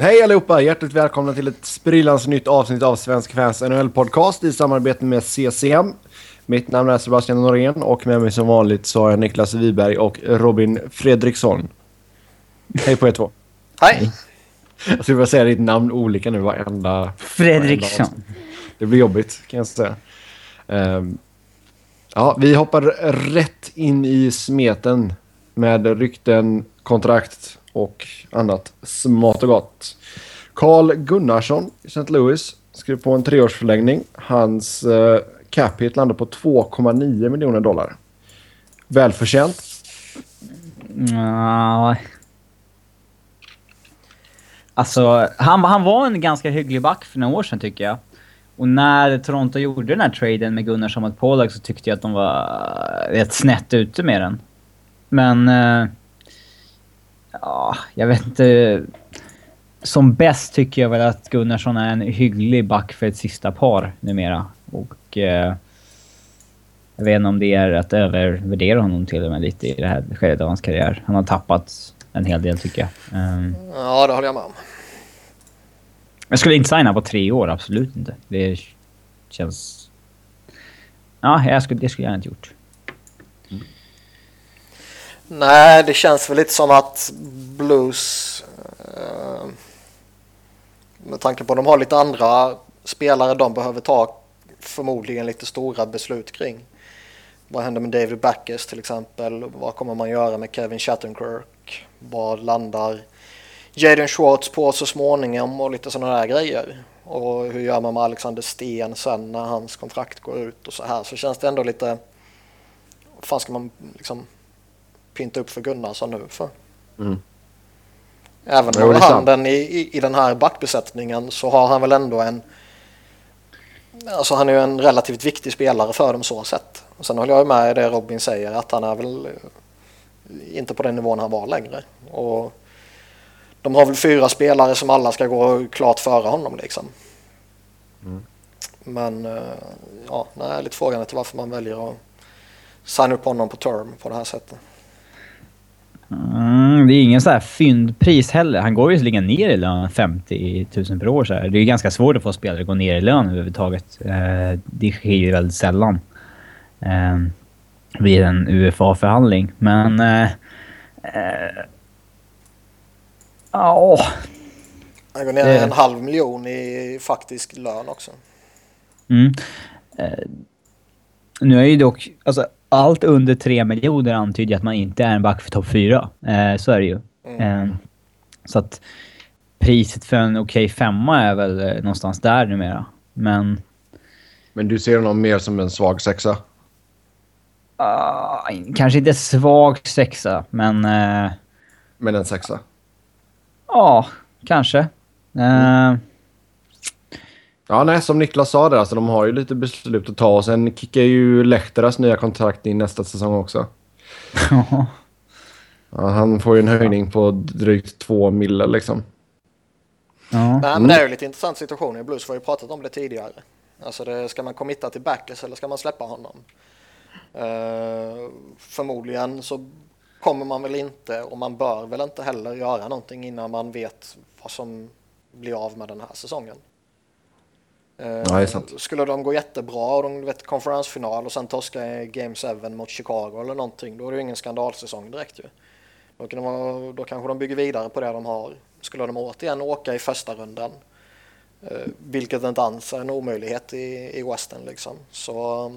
Hej allihopa! Hjärtligt välkomna till ett sprillans nytt avsnitt av Svensk Fans NHL-podcast i samarbete med CCM. Mitt namn är Sebastian Norén och med mig som vanligt så har jag Niklas Wiberg och Robin Fredriksson. Hej på er två. Hej! Jag skulle vilja säga ditt namn olika nu varenda... Fredriksson. varenda det blir jobbigt kan jag säga. Ehm, ja, vi hoppar rätt in i smeten med rykten, kontrakt och annat smått och gott. Carl Gunnarsson i St. Louis skrev på en treårsförlängning. Hans eh, cap hit landar på 2,9 miljoner dollar. Välförtjänt. Ja. Alltså, han, han var en ganska hygglig back för några år sedan tycker jag. Och när Toronto gjorde den här traden med Gunnarsson mot Polak så tyckte jag att de var rätt snett ute med den. Men... eh, ja, jag vet inte. Som bäst tycker jag väl att Gunnarsson är en hygglig back för ett sista par numera. Och... eh, jag vet inte om det är att övervärdera honom till och med lite i det här skedet av hans karriär. Han har tappat en hel del tycker jag. Ehm, Ja, det håller jag med om. jag skulle inte signa på tre år, absolut inte. Det känns... Ja, jag skulle, det skulle jag inte gjort. Nej, det känns väl lite som att Blues... Eh, med tanke på att de har lite andra spelare de behöver ta förmodligen lite stora beslut kring. Vad händer med David Backes till exempel? Vad kommer man göra med Kevin Shattenkirk? Vad landar Jaden Schwartz på så småningom och lite sådana där grejer? Och hur gör man med Alexander Sten sen när hans kontrakt går ut och så här? Så känns det ändå lite... Vad fan ska man liksom pynta upp för Gunnarsson nu för? Mm. Även om är han den i, i, i den här backbesättningen så har han väl ändå en... Alltså han är ju en relativt viktig spelare för dem så sett. Och sen håller jag med i det Robin säger att han är väl eh, inte på den nivån han var längre. Och de har väl fyra spelare som alla ska gå klart före honom liksom. Mm. Men eh, ja, nej, är lite frågan till varför man väljer att signa upp honom på term på det här sättet. Mm, det är ingen så här fyndpris heller. Han går ju visserligen ner i lön 50 000 per år. Så här. Det är ganska svårt att få spelare att gå ner i lön överhuvudtaget. Eh, det sker ju väldigt sällan. Eh, vid en UFA-förhandling. Men... Eh, eh, Ja... Han går ner Det- en halv miljon i faktisk lön också. Mm. Eh, nu är ju dock... Alltså, allt under 3 miljoner antyder att man inte är en back för topp 4. Eh, så är det ju. Mm. Eh, så att priset för en okej femma är väl eh, någonstans där numera. Men... Men du ser honom mer som en svag sexa? ah, kanske inte svag sexa, men... eh, Men en sexa? Ja, kanske. Eh, Ja, nej, som Niklas sa där, alltså de har ju lite beslut att ta och sen kickar ju Lehteras nya kontrakt in nästa säsong också. Ja, han får ju en höjning på drygt två mille liksom. ja. Nej, men det är ju lite intressant situation i Blues. Vi har ju pratat om det tidigare. Alltså det, ska man committa till backless eller ska man släppa honom? Eh, förmodligen så kommer man väl inte och man bör väl inte heller göra någonting innan man vet vad som blir av med den här säsongen. Ja. Skulle de gå jättebra och de vet konferensfinal och sen torska Game 7 mot Chicago eller någonting, då är det ju ingen skandalsäsong direkt ju. Då, kan de då kanske de bygger vidare på det de har. Skulle de återigen åka i första rundan, eh, vilket inte alls är en omöjlighet i, i Western liksom, så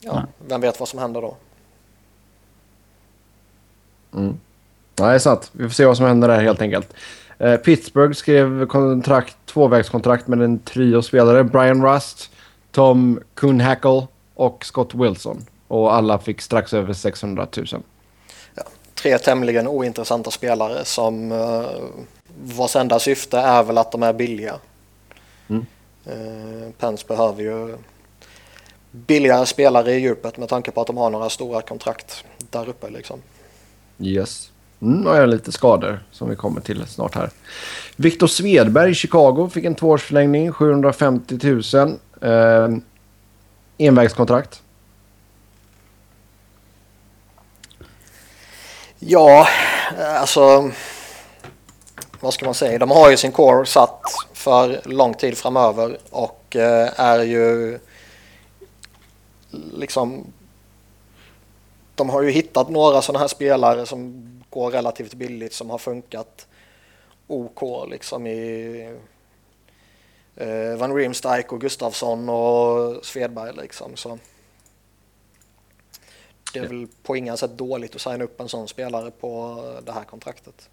ja, vem vet vad som händer då. Mm. Är sant. Vi får se vad som händer där helt enkelt. Eh, Pittsburgh skrev kontrakt, tvåvägskontrakt med en trio spelare. Brian Rust, Tom Kuhnhackle och Scott Wilson. Och alla fick strax över 600 000. Tre tämligen ointressanta spelare som uh, vars enda syfte är väl att de är billiga. Mm. Eh, Pens behöver ju billigare spelare i djupet med tanke på att de har några stora kontrakt där uppe liksom. Yes. Mm, och jag har lite skador som vi kommer till snart här. Viktor Svedberg i Chicago fick en tvåårsförlängning, 750 000. Eh, envägskontrakt. Ja, eh, alltså vad ska man säga, de har ju sin core satt för lång tid framöver och eh, är ju liksom de har ju hittat några sådana här spelare som går relativt billigt som har funkat OK liksom i eh, Van Riemsdijk och Gustafsson och Svedberg liksom. Så det är väl på inga sätt dåligt att signa upp en sån spelare på det här kontraktet.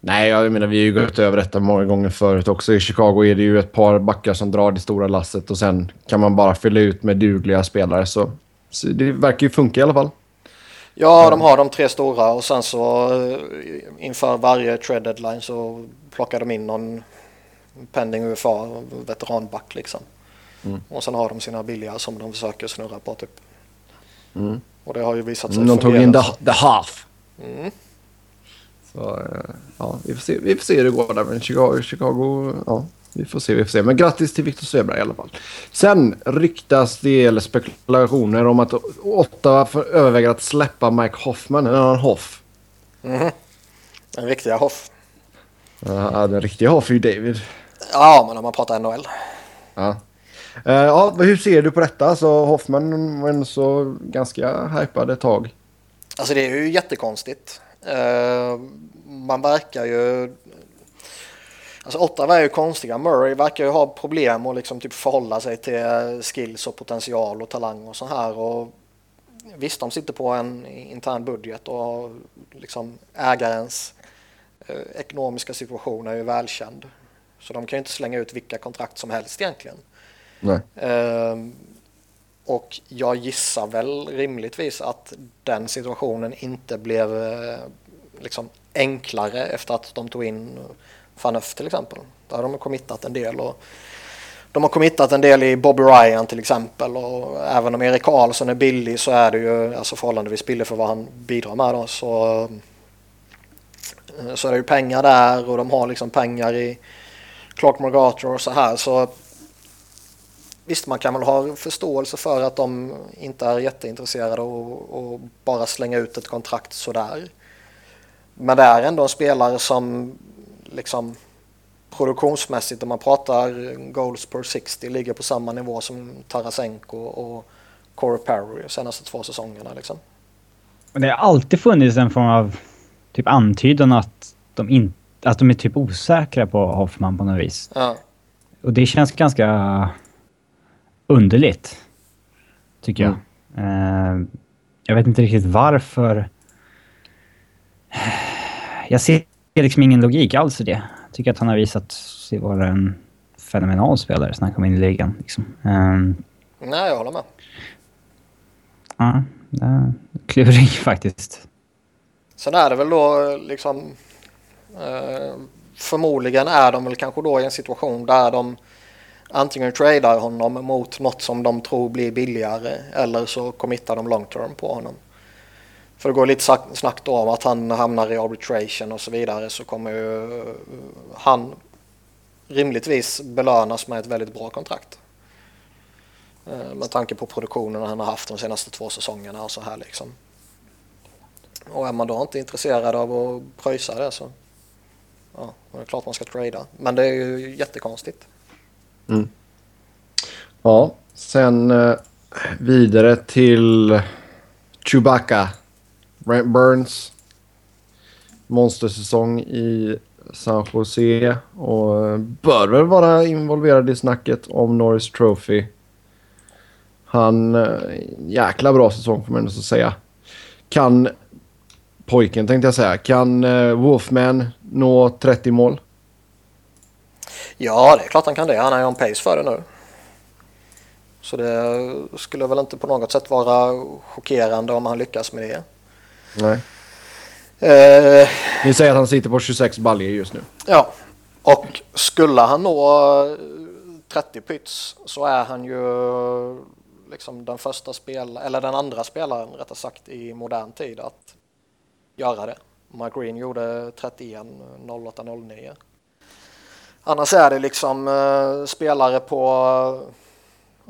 Nej, jag menar vi har ju gått över detta många gånger förut också. I Chicago är det ju ett par backar som drar det stora lasset och sen kan man bara fylla ut med dugliga spelare. Så, så det verkar ju funka i alla fall. Ja, de har de tre stora och sen så eh, inför varje trade deadline så plockar de in någon pending UFA, veteranback liksom. Mm. Och sen har de sina billiga som de försöker snurra på typ. Mm. Och det har ju visat sig De tog in the, the half. Mm. Så eh, ja, vi får se, vi får se hur det går där. Men Chicago, Chicago ja, vi får se, vi får se. Men grattis till Victor Svedberg i alla fall. Sen ryktas det, eller spekulationer om att Ottawa överväger att släppa Mike Hoffman, en annan Hoff. Mm. Den riktiga Hoff. Ja, den riktiga Hoff är ju David. Ja, men om man pratar NHL. Ja. Uh, ja, hur ser du på detta? Alltså, Hoffman var så ganska hypad ett tag. Alltså det är ju jättekonstigt. Uh, man verkar ju... Alltså Ottawa är ju konstiga. Murray verkar ju ha problem att liksom typ förhålla sig till skills och potential och talang och så här. Och visst, de sitter på en intern budget och liksom ägarens uh, ekonomiska situation är ju välkänd. Så de kan ju inte slänga ut vilka kontrakt som helst egentligen. Uh, och jag gissar väl rimligtvis att den situationen inte blev uh, liksom enklare efter att de tog in Fanöf till exempel. Där har de committat en del. Och de har committat en del i Bobby Ryan till exempel och även om Erik Karlsson är billig så är det ju alltså förhållandevis billigt för vad han bidrar med då. Så, eh, så är det ju pengar där och de har liksom pengar i Clark Morgator och så här. Så visst, man kan väl ha förståelse för att de inte är jätteintresserade och, och bara slänga ut ett kontrakt sådär. Men det är ändå en spelare som liksom produktionsmässigt om man pratar goals per 60 ligger på samma nivå som Tarasenko och Corey Perry de senaste två säsongerna. Liksom. Men det har alltid funnits en form av typ antydan att de inte att de är typ osäkra på Hoffman på något vis. Ja. Och det känns ganska underligt. Tycker jag. Mm. Uh, jag vet inte riktigt varför. Jag ser liksom ingen logik alls i det. Jag tycker att han har visat sig vara en fenomenal spelare sen han kom in i ligan. Liksom. Um, Nej, jag håller med. Ja, uh, kluring faktiskt. Sen är det väl då liksom Eh, förmodligen är de väl kanske då i en situation där de antingen tradar honom mot något som de tror blir billigare eller så committar de long term på honom. För det går lite snack då om att han hamnar i arbitration och så vidare så kommer ju eh, han rimligtvis belönas med ett väldigt bra kontrakt. Eh, med tanke på produktionen han har haft de senaste två säsongerna och så här liksom. Och är man då inte intresserad av att pröjsa det så ja, det är klart man ska trada. Men det är ju jättekonstigt. Mm. Ja, sen eh, vidare till Chewbacca. Brent Burns. Monstersäsong i San Jose och eh, bör väl vara involverad i snacket om Norris Trophy. Han... Eh, jäkla bra säsong får man ändå säga. Kan pojken tänkte jag säga. Kan eh, Wolfman nå 30 mål? Ja, det är klart han kan det. Han är on pace för det nu. Så det skulle väl inte på något sätt vara chockerande om han lyckas med det. Nej. Uh, Ni säger att han sitter på 26 baljor just nu. Ja, och skulle han nå 30 pyts så är han ju liksom den första spelaren, eller den andra spelaren rättare sagt i modern tid att göra det. Mike Green gjorde 31 08 09. Annars är det liksom uh, spelare på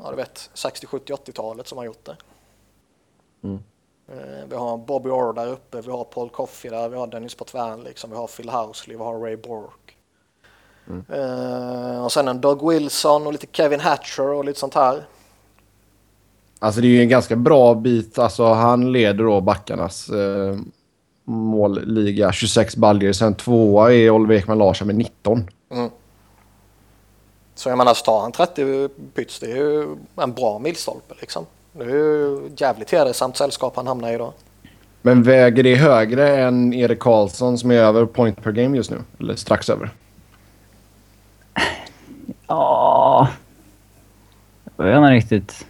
ja, du vet, 60, 70, 80-talet som har gjort det. Mm. Eh, Vi har Bobby Orr där uppe, vi har Paul Coffey där, vi har Dennis Potvin, liksom, vi har Phil Housley, vi har Ray Bork. Eh, och sen en Doug Wilson och lite Kevin Hatcher och lite sånt här. Alltså det är ju en ganska bra bit. Alltså han leder då backarnas eh, målliga 26 baljor. Sen tvåa är Oliver Ekman Larsson med 19. Så jag menar, så tar han 30 pyts, det är ju en bra milstolpe liksom. Det är ju jävligt hedersamt sällskap han hamnar i då. Men väger det högre än Erik Karlsson som är över point per game just nu? Eller strax över? Ja... Jag vet inte riktigt.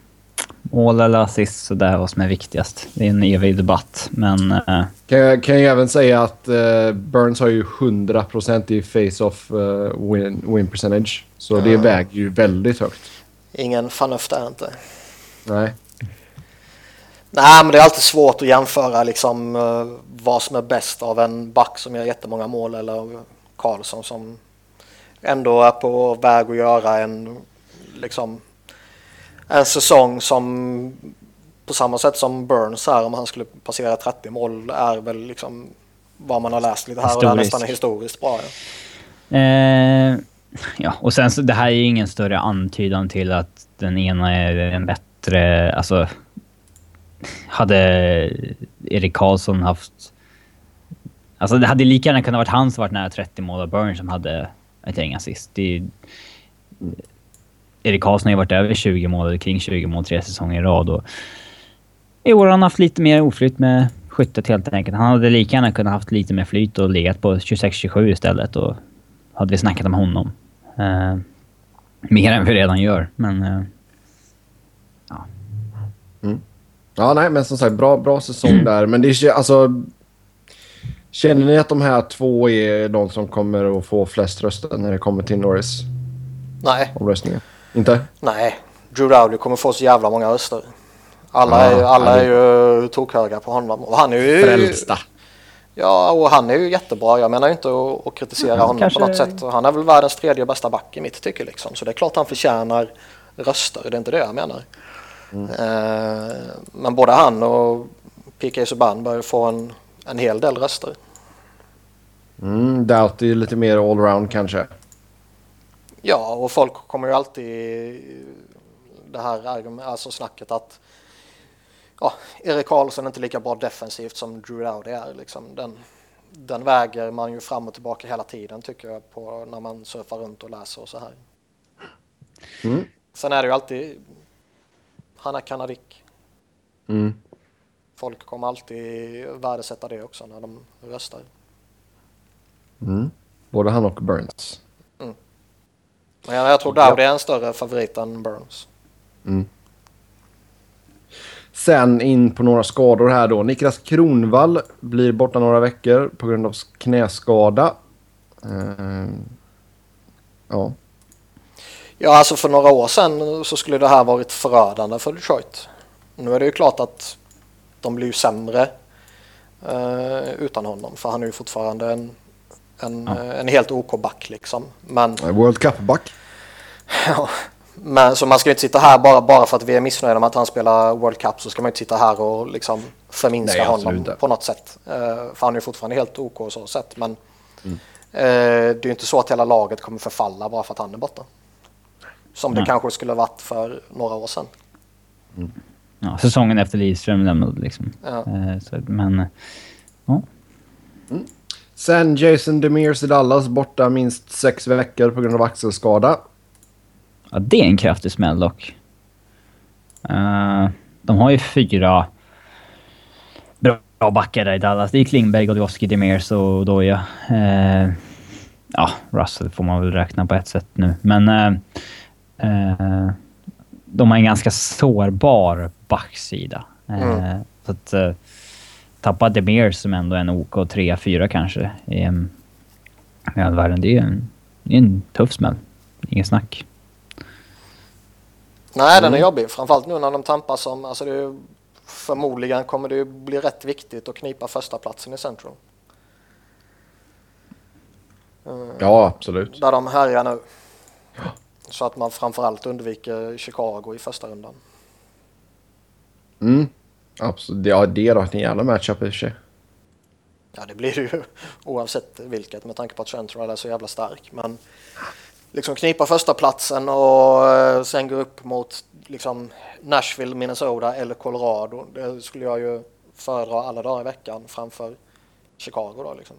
Mål eller assist, så där vad som är viktigast. Det är en evig debatt, men... eh, Kan jag, kan jag även säga att eh, Burns har ju 100% i face-off eh, win, win percentage. Så det väger ju väldigt högt. Ingen fanuft är inte. Nej. Nej, men det är alltid svårt att jämföra liksom eh, vad som är bäst av en back som gör jättemånga mål eller Karlsson som ändå är på väg att göra en liksom en säsong som på samma sätt som Burns här om han skulle passera 30 mål är väl liksom vad man har läst lite här och där Historiskt. nästan historiskt bra. Ja. Eh, ja, och sen så det här är ju ingen större antydan till att den ena är en bättre... Alltså... Hade Erik Karlsson haft... Alltså det hade lika gärna kunnat varit han som varit nära 30 mål och Burn som hade ett gäng assist. Det är, Erik Karlsson har ju varit över 20 mål, eller kring 20 mål tre säsonger i rad. Och I år har han haft lite mer oflyt med skyttet helt enkelt. Han hade lika gärna kunnat haft lite mer flyt och legat på 26-27 istället. Och hade vi snackat om honom. Eh, mer än vi redan gör, men... Eh, Ja, mm nej, men som sagt, bra, bra säsong där. Men det är alltså... Känner ni att de här två är de som kommer att få flest röster när det kommer till Norris Nej, omröstningen? Inte? nej. Drew Rowley kommer få så jävla många röster. Alla, är, ju- Ja, alla han är ju tokhöga på honom. Och han är ju... Frälsta. Ja, och han är ju jättebra. Jag menar ju inte att, att kritisera Ja, honom kanske- på något sätt. Han är väl världens tredje bästa back i mitt tycke liksom. Så det är klart han förtjänar röster. Det är inte det jag menar. Eh, men både han och PK Subban bör ju få en, en hel del röster. Mm, Doughty är lite mer allround kanske. Ja, och folk kommer ju alltid det här alltså snacket att ja, Erik Karlsson är inte lika bra defensivt som Drew Dowdy är. Liksom. Den, den väger man ju fram och tillbaka hela tiden tycker jag på när man surfar runt och läser och så här. Mm. Sen är det ju alltid han är kanadik. Mm. Folk kommer alltid värdesätta det också när de röstar. Mm. Både han och Burns. Men jag, tror Dowdy är en större favorit än Burns. Sen in på några skador här då. Niklas Kronvall blir borta några veckor på grund av knäskada. Eh, ja. Ja, alltså för några år sedan så skulle det här varit förödande för Detroit. Nu är det ju klart att de blir ju sämre eh, utan honom. För han är ju fortfarande en, en, eh, en helt OK back liksom. Men, World Cup-back. ja, men så man ska ju inte sitta här bara, bara för att vi är missnöjda med att han spelar World Cup så ska man inte sitta här och liksom förminska Nej, honom inte. på något sätt. Eh, för han är ju fortfarande helt OK så sätt. Men eh, det är ju inte så att hela laget kommer förfalla bara för att han är borta. Som det Nej. kanske skulle varit för några år sedan. ja, säsongen efter Lidström lämnade liksom. Ja. Eh, så, men... Ja. Sen Jason Demers i Dallas borta minst sex veckor på grund av axelskada. Ja, det är en kraftig smäll dock. Eh, de har ju fyra bra backar där i Dallas. Det är Klingberg, Godowski, Demers och Doja. Uh, ja, Russell får man väl räkna på ett sätt nu. Men eh, eh, de har en ganska sårbar backsida. Eh, Mm. Så att uh, tappa Demers som ändå är en OK 3-4 kanske i världen. Det är en, det är en tuff smäll. Inget snack. Nej, den är jobbig. Framförallt nu när de tampas om... Alltså det förmodligen kommer det bli rätt viktigt att knipa första platsen i Central. Eh, Ja, absolut. Där de härjar nu. Så att man framförallt undviker Chicago i första rundan. Mm. Absolut. Ja, det är då en jävla matchup i och för sig. Ja, det blir det ju oavsett vilket med tanke på att Central är så jävla stark. Men liksom knipa första platsen och eh, sen gå upp mot liksom Nashville, Minnesota eller Colorado. Det skulle jag ju föredra alla dagar i veckan framför Chicago då liksom.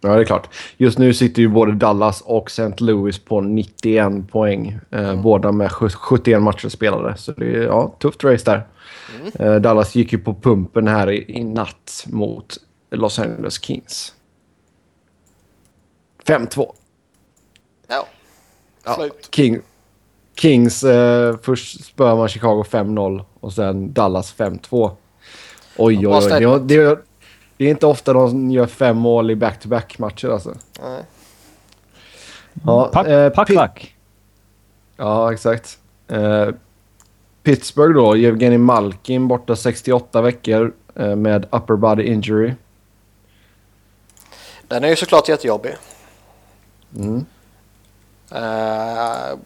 Ja, det är klart. Just nu sitter ju både Dallas och St. Louis på 91 poäng. Eh, Båda med sju- 71 matcher spelade. Så det är ja, tufft race där. Eh, Dallas gick ju på pumpen här i, i natt mot Los Angeles Kings. 5-2. Ja, Ja, slut. King, Kings, eh, först spöar man Chicago 5-0 och sen Dallas 5-2. Oj, oj, oj. Det, det, det är inte ofta de gör fem mål i back-to-back matcher alltså. Nej. Ja, Pack, eh, pack. Ja, exakt. Eh, Pittsburgh då, Evgeni Malkin borta 68 veckor eh, med upper body injury. Den är ju såklart jättejobbig. Mm. Eh,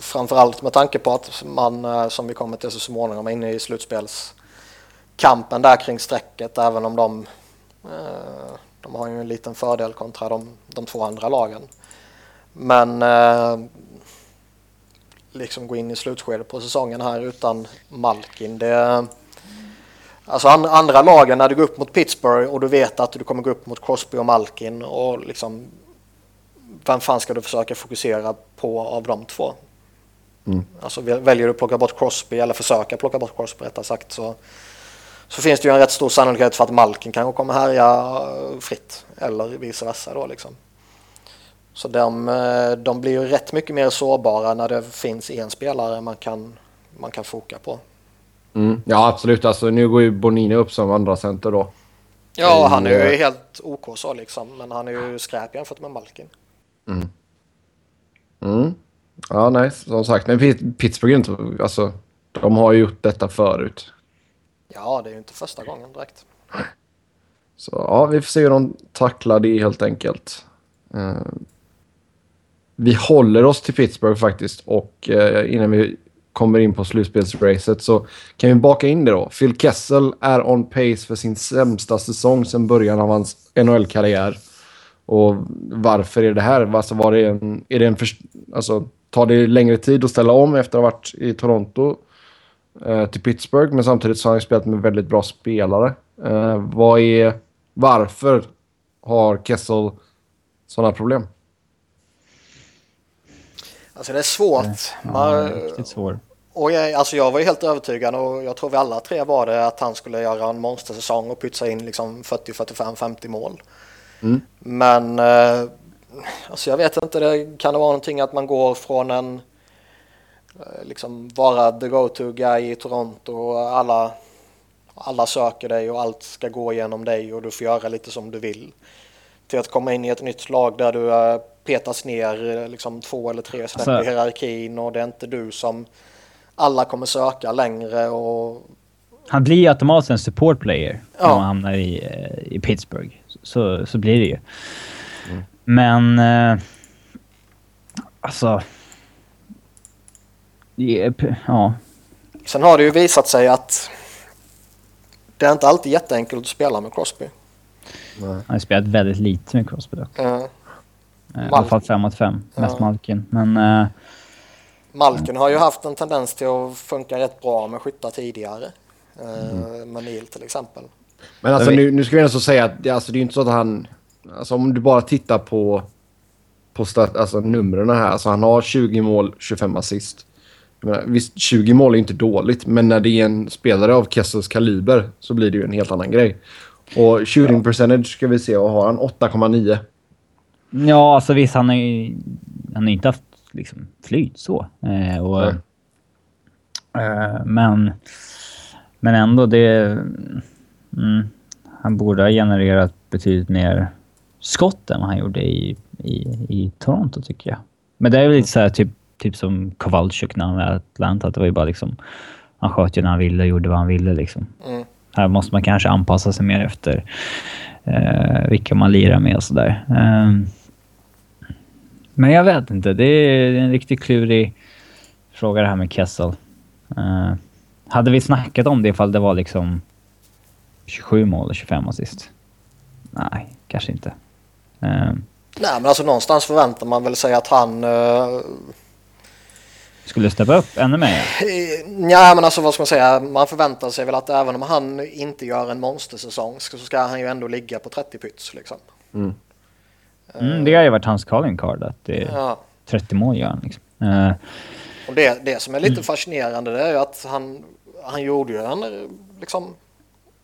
framförallt med tanke på att man, eh, som vi kommer till så småningom, är inne i slutspelskampen där kring strecket. Även om de, de har ju en liten fördel kontra de, de två andra lagen. Men eh, liksom gå in i slutskedet på säsongen här utan Malkin. Det, alltså an, andra lagen när du går upp mot Pittsburgh och du vet att du kommer gå upp mot Crosby och Malkin och liksom vem fan ska du försöka fokusera på av de två? Mm. Alltså väl- väljer du att plocka bort Crosby eller försöka plocka bort Crosby rättare sagt så, så finns det ju en rätt stor sannolikhet för att Malkin kanske kommer härja fritt eller vice versa då liksom. Så de, eh, de blir ju rätt mycket mer sårbara när det finns en spelare man kan, man kan foka på. Mm. Ja, absolut. Alltså, nu går ju Bonino upp som andra center då. Ja, han är ju Eh. helt OK så liksom, men han är ju skräp jämfört med Malkin. Mm. Ja, nej, som sagt. Men Pit- Pittsburgh inte... Alltså, de har ju gjort detta förut. Ja, det är ju inte första gången direkt. Så ja, vi får se hur de tacklar det helt enkelt. Uh, vi håller oss till Pittsburgh faktiskt och uh, innan vi kommer in på slutspelsracet så kan vi baka in det då. Phil Kessel är on pace för sin sämsta säsong sedan början av hans NHL-karriär. Och varför är det här? Alltså var det en, är det en för, alltså, tar det längre tid att ställa om efter att ha varit i Toronto eh, till Pittsburgh men samtidigt så har han ju spelat med väldigt bra spelare. Eh, vad är, varför har Kessel sådana problem? Alltså det är svårt. Ja, Man, riktigt svår. och jag, alltså jag var ju helt övertygad och jag tror vi alla tre var det att han skulle göra en monstersäsong och pytsa in liksom 40, 45, 50 mål. Mm. Men eh, alltså jag vet inte, det kan det vara någonting att man går från en eh, liksom vara the go-to guy i Toronto och alla, alla söker dig och allt ska gå igenom dig och du får göra lite som du vill. Till att komma in i ett nytt lag där du eh, petas ner eh, liksom två eller tre snäpp Alltså- i hierarkin och det är inte du som alla kommer söka längre och Han blir ju automatiskt en support player Ja. när man hamnar i, eh, i Pittsburgh. Så, så blir det ju. Men... Eh, alltså... Ja. sen har det ju visat sig att det är inte alltid jätteenkelt att spela med Crosby. Han har spelat väldigt lite med Crosby dock. Eh, I alla fall fem mot fem. Mest Ja. Malkin. Men... Eh, Malkin har ju haft en tendens till att funka rätt bra med skyttar tidigare. Eh, Med Neil till exempel. Men alltså nu, nu ska vi ändå säga att det, alltså, det är ju inte så att han... Alltså om du bara tittar på, på stat, alltså, numren här. Alltså han har 20 mål, 25 assist. Menar, visst, 20 mål är inte dåligt, men när det är en spelare av Kessels kaliber så blir det ju en helt annan grej. Och shooting percentage ska vi se, och har han 8,9. ja, alltså visst, han har ju han har inte haft liksom, flyt så. Eh, och, eh, men, men ändå, det... Mm, han borde ha genererat betydligt mer skott än vad han gjorde i, i, i Toronto, tycker jag. Men det är väl lite så här, typ, typ som Kowalczyk när han var i Atlanta. att Det var ju bara liksom... Han sköt ju när han ville och gjorde vad han ville liksom. Mm. Här måste man kanske anpassa sig mer efter eh, vilka man lirar med och sådär. Ehm, men jag vet inte. Det är en riktigt klurig fråga det här med Kessel. Eh, Hade vi snackat om det ifall det var liksom 27 mål och 25 assist? Nej, kanske inte. Um, Nej, men alltså någonstans förväntar man väl sig att han... Uh, skulle steppa upp ännu mer? Ja, men alltså vad ska man säga? Man förväntar sig väl att även om han inte gör en monstersäsong så ska han ju ändå ligga på 30 pyts liksom. Mm. Mm, det har ju varit hans calling card att det är ja. 30 mål gör han liksom. Uh, och det, det som är lite fascinerande det är ju att han, han gjorde ju en, liksom,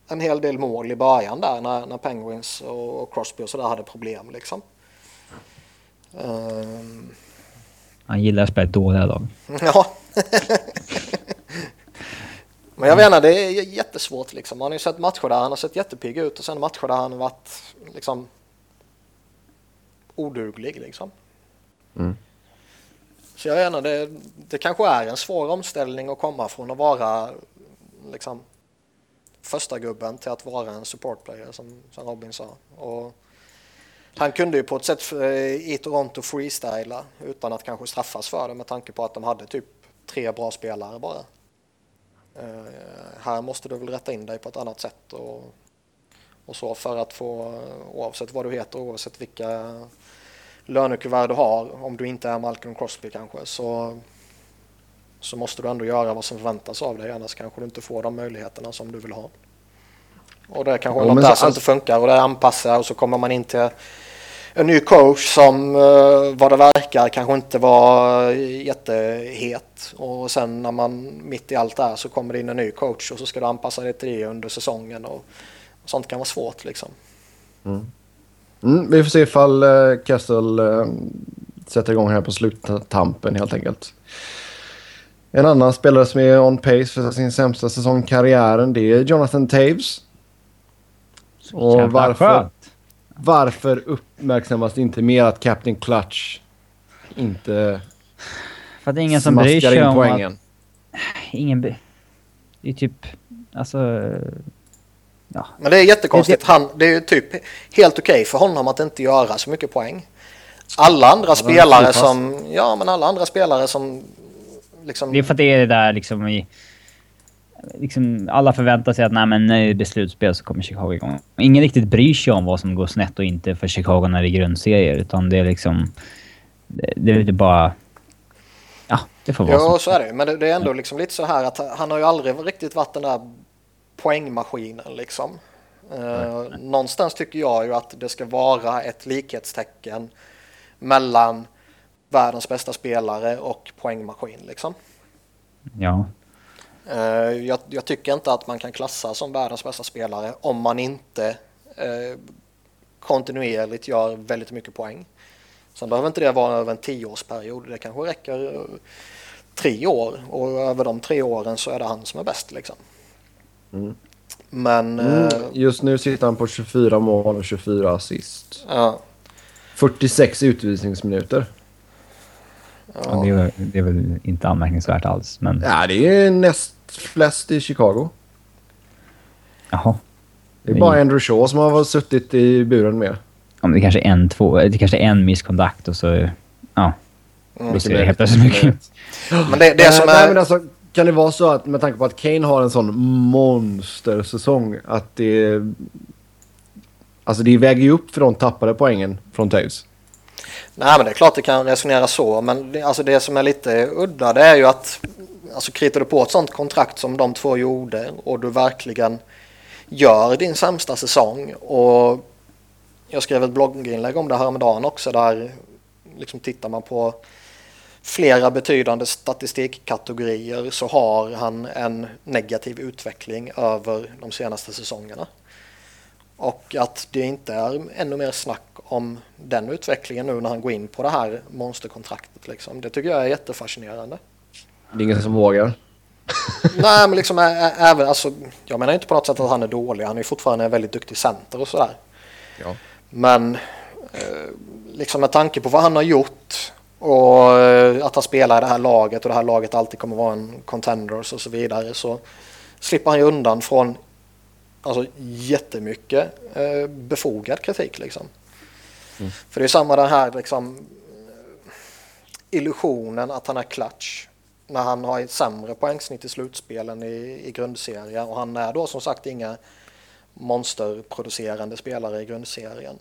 en hel del mål i början där när, när Penguins och, och Crosby och sådär hade problem liksom. Um... Han gillar att spela dåliga lag. Ja. Men jag vet inte, det är jättesvårt liksom. Man har ju sett matcher där han har sett jättepigg ut och sen matcher där han har varit liksom oduglig liksom. Mm. Så jag vet inte, det, det kanske är en svår omställning att komma från att vara liksom första gubben till att vara en supportplayer som, som Robin sa. Och han kunde ju på ett sätt eh, i Toronto freestyla utan att kanske straffas för det med tanke på att de hade typ tre bra spelare bara. Uh, här måste du väl rätta in dig på ett annat sätt och, och så för att få oavsett vad du heter oavsett vilka lönekuvert du har om du inte är Malcolm Crosby kanske så, så måste du ändå göra vad som förväntas av dig annars kanske du inte får de möjligheterna som du vill ha. Och det är kanske ja, något där som inte funkar och det anpassar och så kommer man in till en ny coach som uh, vad det verkar kanske inte var jättehet och sen när man mitt i allt det här så kommer det in en ny coach och så ska du anpassa dig till det under säsongen och, och sånt kan vara svårt liksom. Mm. Mm, vi får se ifall uh, Castle uh, sätter igång här på sluttampen helt enkelt. En annan spelare som är on pace för sin sämsta säsong i karriären det är Jonathan Taves. Och varför, varför uppmärksammas det inte mer att Captain Clutch inte För att det är ingen som bryr sig om poängen? Att, ingen... Det är typ... Alltså... Ja. Men det är jättekonstigt. Han, det är ju typ helt okej okay för honom att inte göra så mycket poäng. Alla andra ja, spelare som... Ja, men alla andra spelare som... Liksom... Det är för att det är det där liksom i liksom, alla förväntar sig att nej, men när det är slutspel så kommer Chicago igång. Ingen riktigt bryr sig om vad som går snett och inte för Chicago när det är grundserier. Utan det är liksom... Det, det är bara... Ja, det får vara så. Ja, så är det Men det, det, är ändå liksom lite så här att han har ju aldrig riktigt varit den där poängmaskinen liksom. Uh, någonstans tycker jag ju att det ska vara ett likhetstecken mellan världens bästa spelare och poängmaskin liksom. Ja. Eh, jag, jag, tycker inte att man kan klassa som världens bästa spelare om man inte eh, kontinuerligt gör väldigt mycket poäng. Sen behöver inte det vara över en tioårsperiod. Det kanske räcker eh, tre år och över de tre åren så är det han som är bäst liksom. Mm. Men... Mm, just nu sitter han på 24 mål och 24 assist. Ja. 46 utvisningsminuter. Ja. det, är, det, är, väl inte anmärkningsvärt alls. Men... Ja, det är näst flest i Chicago. Jaha. Det är bara Andrew Shaw som har suttit i buren med. Ja, men det kanske är en, två, det kanske är en misskontakt och så... Ja. Mm. Då ser det helt plötsligt mycket. Men det, det som är... Nej, men alltså, kan det vara så att med tanke på att Kane har en sån monstersäsong att det... Alltså det väger ju upp för de tappade poängen från Taves. Nej men det är klart det kan resonera så men det, alltså det som är lite udda det är ju att alltså kritar du på ett sånt kontrakt som de två gjorde och du verkligen gör din sämsta säsong och jag skrev ett blogginlägg om det häromdagen också där liksom tittar man på flera betydande statistikkategorier så har han en negativ utveckling över de senaste säsongerna. Och att det inte är ännu mer snack om den utvecklingen nu när han går in på det här monsterkontraktet. Liksom. Det tycker jag är jättefascinerande. Det är ingen som vågar. Nej, men liksom även, alltså, jag menar inte på något sätt att han är dålig. Han är fortfarande en väldigt duktig center och sådär. Ja. Men eh, liksom med tanke på vad han har gjort och eh, att han spelar i det här laget och det här laget alltid kommer vara en contenders och så vidare så slipper han ju undan från alltså, jättemycket eh, befogad kritik liksom. Mm. För det är samma den här liksom illusionen att han är clutch när han har ett sämre poängsnitt i slutspelen i, i grundserien och han är då som sagt inga monsterproducerande spelare i grundserien.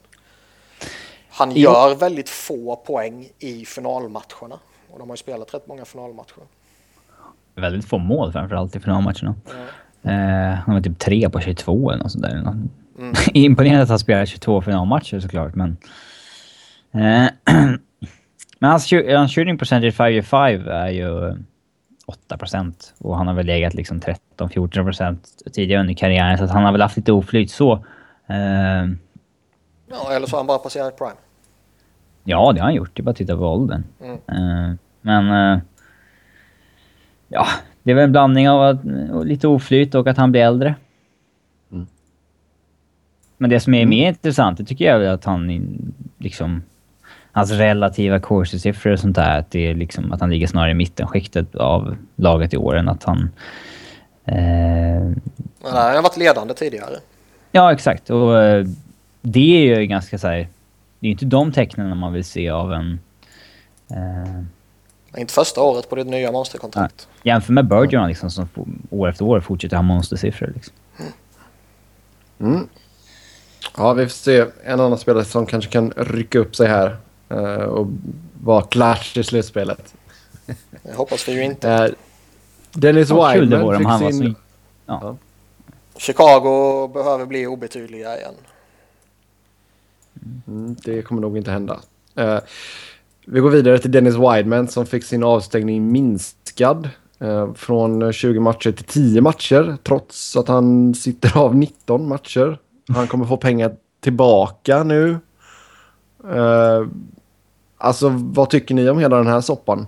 Han Jo. gör väldigt få poäng i finalmatcherna och de har ju spelat rätt många finalmatcher. Väldigt få mål framförallt i finalmatcherna. Ja. Eh, han var typ tre på 22 eller något sånt där. Mm. Imponerande att han spelar 22 finalmatcher såklart, men... Eh, men hans, hans shooting percentage 5 är ju 8% och han har väl legat liksom 13-14% tidigare under karriären, så att han har väl haft lite oflyt så. Eh, Ja, eller så har han bara passerat prime. ja, det har han gjort. Det är bara att titta på åldern. Mm. Eh, men... Eh, ja, det är väl en blandning av att, lite oflyt och att han blir äldre. Mm. Men det som är mer intressant, det tycker jag är att han liksom... Hans relativa course-siffror och sånt där, att, det är liksom, att han ligger snarare i mittenskiktet av laget i år än att han... Eh, Men han har varit ledande tidigare. ja, exakt. Och eh, det är ju ganska så här... Det är ju inte de tecknen man vill se av en... Eh, Inte första året på ditt nya monsterkontrakt. Jämför med Bergeron liksom, som år efter år fortsätter ha monstersiffror. Liksom. Mm. Ja, vi får se. En annan spelare som kanske kan rycka upp sig här eh, och vara clash i slutspelet. Det hoppas vi ju inte. Eh, Dennis Ja, det han fick var sin... så... Ja. Chicago behöver bli obetydliga igen. Mm, det kommer nog inte hända. Eh, vi går vidare till Dennis Wideman som fick sin avstängning minskad eh, från 20 matcher till 10 matcher trots att han sitter av 19 matcher. Han kommer få pengar tillbaka nu. Eh, alltså vad tycker ni om hela den här soppan?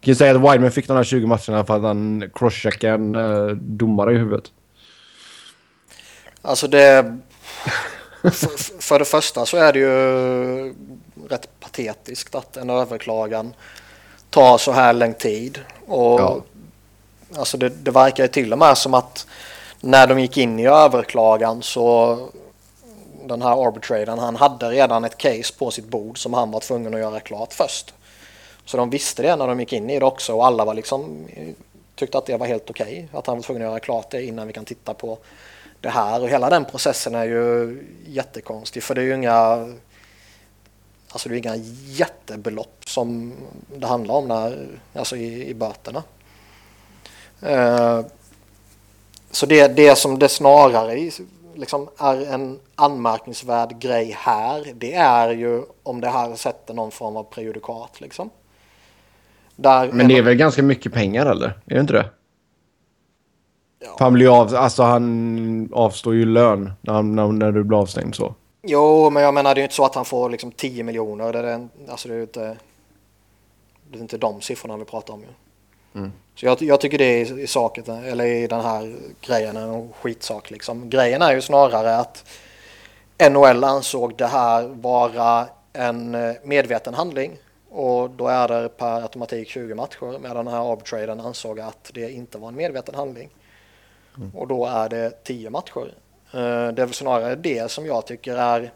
Kan ju säga att Wideman fick de här 20 matcherna för att han crosscheckade en eh, domare i huvudet. Alltså det... För, för det första så är det ju rätt patetiskt att en överklagan tar så här lång tid. Och Ja. alltså det, det verkar ju till och med som att när de gick in i överklagan så den här arbitratorn han hade redan ett case på sitt bord som han var tvungen att göra klart först. Så de visste det när de gick in i det också och alla var liksom tyckte att det var helt okej att han var tvungen att göra klart det innan vi kan titta på det här och hela den processen är ju jättekonstig för det är ju inga alltså det är inga jättebelopp som det handlar om när, alltså i, i böterna. Eh, så det, det som det snarare liksom är en anmärkningsvärd grej här det är ju om det här sätter någon form av prejudikat liksom. Där Men det är väl ganska mycket pengar eller? Är det inte det? Ja. Han blir av, alltså han avstår ju lön när, när, när du blir avstängd så. Jo, men jag menar det är ju inte så att han får liksom 10 miljoner. Det är, en- alltså det är inte, det är inte de siffrorna vi pratar om ju. Mm. Så jag, jag tycker det är i, saket, eller i den här grejen en skitsak liksom. Grejen är ju snarare att NHL ansåg det här vara en eh, medveten handling och då är det per automatik 20 matcher medan den här arbitratorn ansåg att det inte var en medveten handling. Och då är det 10 matcher. Eh, Det är väl snarare det som jag tycker är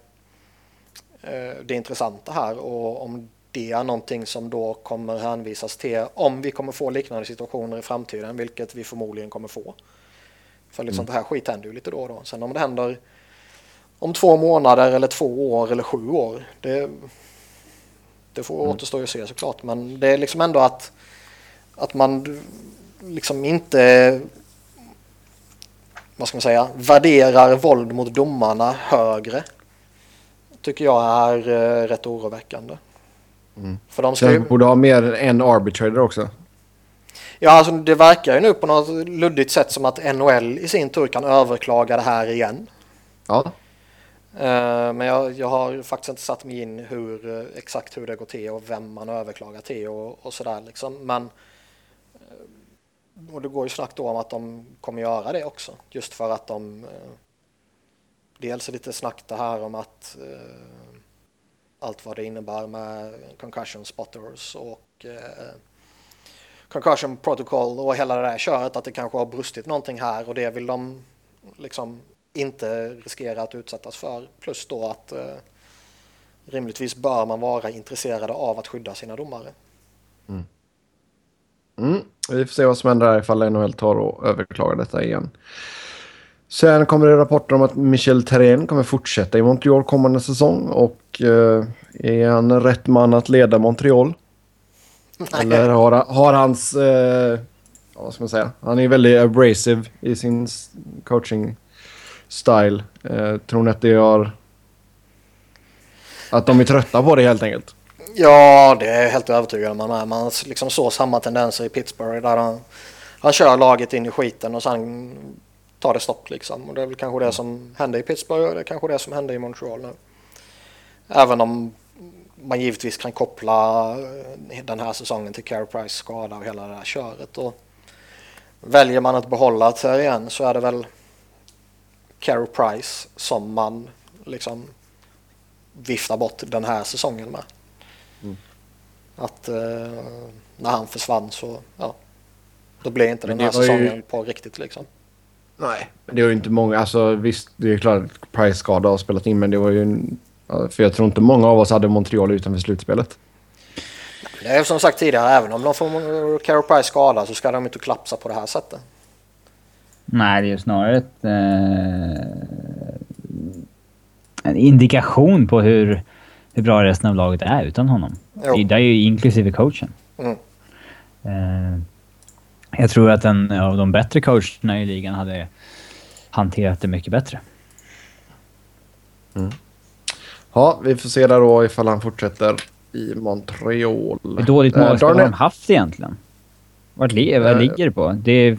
eh, det intressanta här och om det är någonting som då kommer hänvisas till om vi kommer få liknande situationer i framtiden, vilket vi förmodligen kommer få. För liksom det här skit händer ju lite då och då. Sen om det händer om två månader eller två år eller sju år, det, det får återstå att se såklart. Men det är liksom ändå att, att man liksom inte vad ska man säga, värderar våld mot domarna högre. Tycker jag är eh, rätt oroväckande. Mm. För de ska ju, borde ha mer än en arbitrator också. ja, alltså det verkar ju nu på något luddigt sätt som att NHL i sin tur kan överklaga det här igen. Ja. Eh, Men jag, jag har faktiskt inte satt mig in hur, eh, exakt hur det går till och vem man överklagar till och, och sådär liksom. Men och det går ju snack då om att de kommer göra det också. Just för att de eh, dels är lite snack det här om att eh, allt vad det innebär med concussion spotters och eh, concussion protocol och hela det där köret att det kanske har brustit någonting här och det vill de liksom inte riskera att utsättas för. Plus då att eh, rimligtvis bör man vara intresserade av att skydda sina domare. Mm. Vi får se vad som händer här ifall NHL tar och överklagar detta igen. Sen kommer det rapporter om att Michel Therrien kommer fortsätta i Montreal kommande säsong. Och eh, är han rätt man att leda Montreal? Eller har, har hans... Eh, vad ska man säga? Han är väldigt abrasive i sin coaching style. Eh, tror ni att det har... Att de är trötta på det helt enkelt? Ja, det är jag helt övertygad om. Man, är. man liksom såg samma tendenser i Pittsburgh där han, han kör laget in i skiten och sen tar det stopp liksom. Och det är väl kanske det som hände i Pittsburgh och det är kanske det som hände i Montreal nu. Även om man givetvis kan koppla eh, den här säsongen till Carey Price skada och hela det här köret. Och väljer man att behålla igen så är det väl Carey Price som man liksom viftar bort den här säsongen med. Att eh, när han försvann så, ja, då blev inte Men den här var ju- säsongen på riktigt liksom. Nej, men det var ju inte många. Alltså visst, det är klart att Price skada har spelat in, men det var ju... En, för jag tror inte många av oss hade Montreal utanför slutspelet. Det är som sagt tidigare, även om de får Carey Price skada så ska de inte klapsa på det här sättet. Nej, det är ju snarare ett, eh, en indikation på hur, hur bra resten av laget är utan honom. Jo. Det är ju inklusive coachen. Mm. Eh, jag tror att en av de bättre coacherna i ligan hade hanterat det mycket bättre. Ja, vi får se där då ifall han fortsätter i Montreal. Hur dåligt Eh, målspel har de haft egentligen? Vart li vad Eh, ligger det på? Det är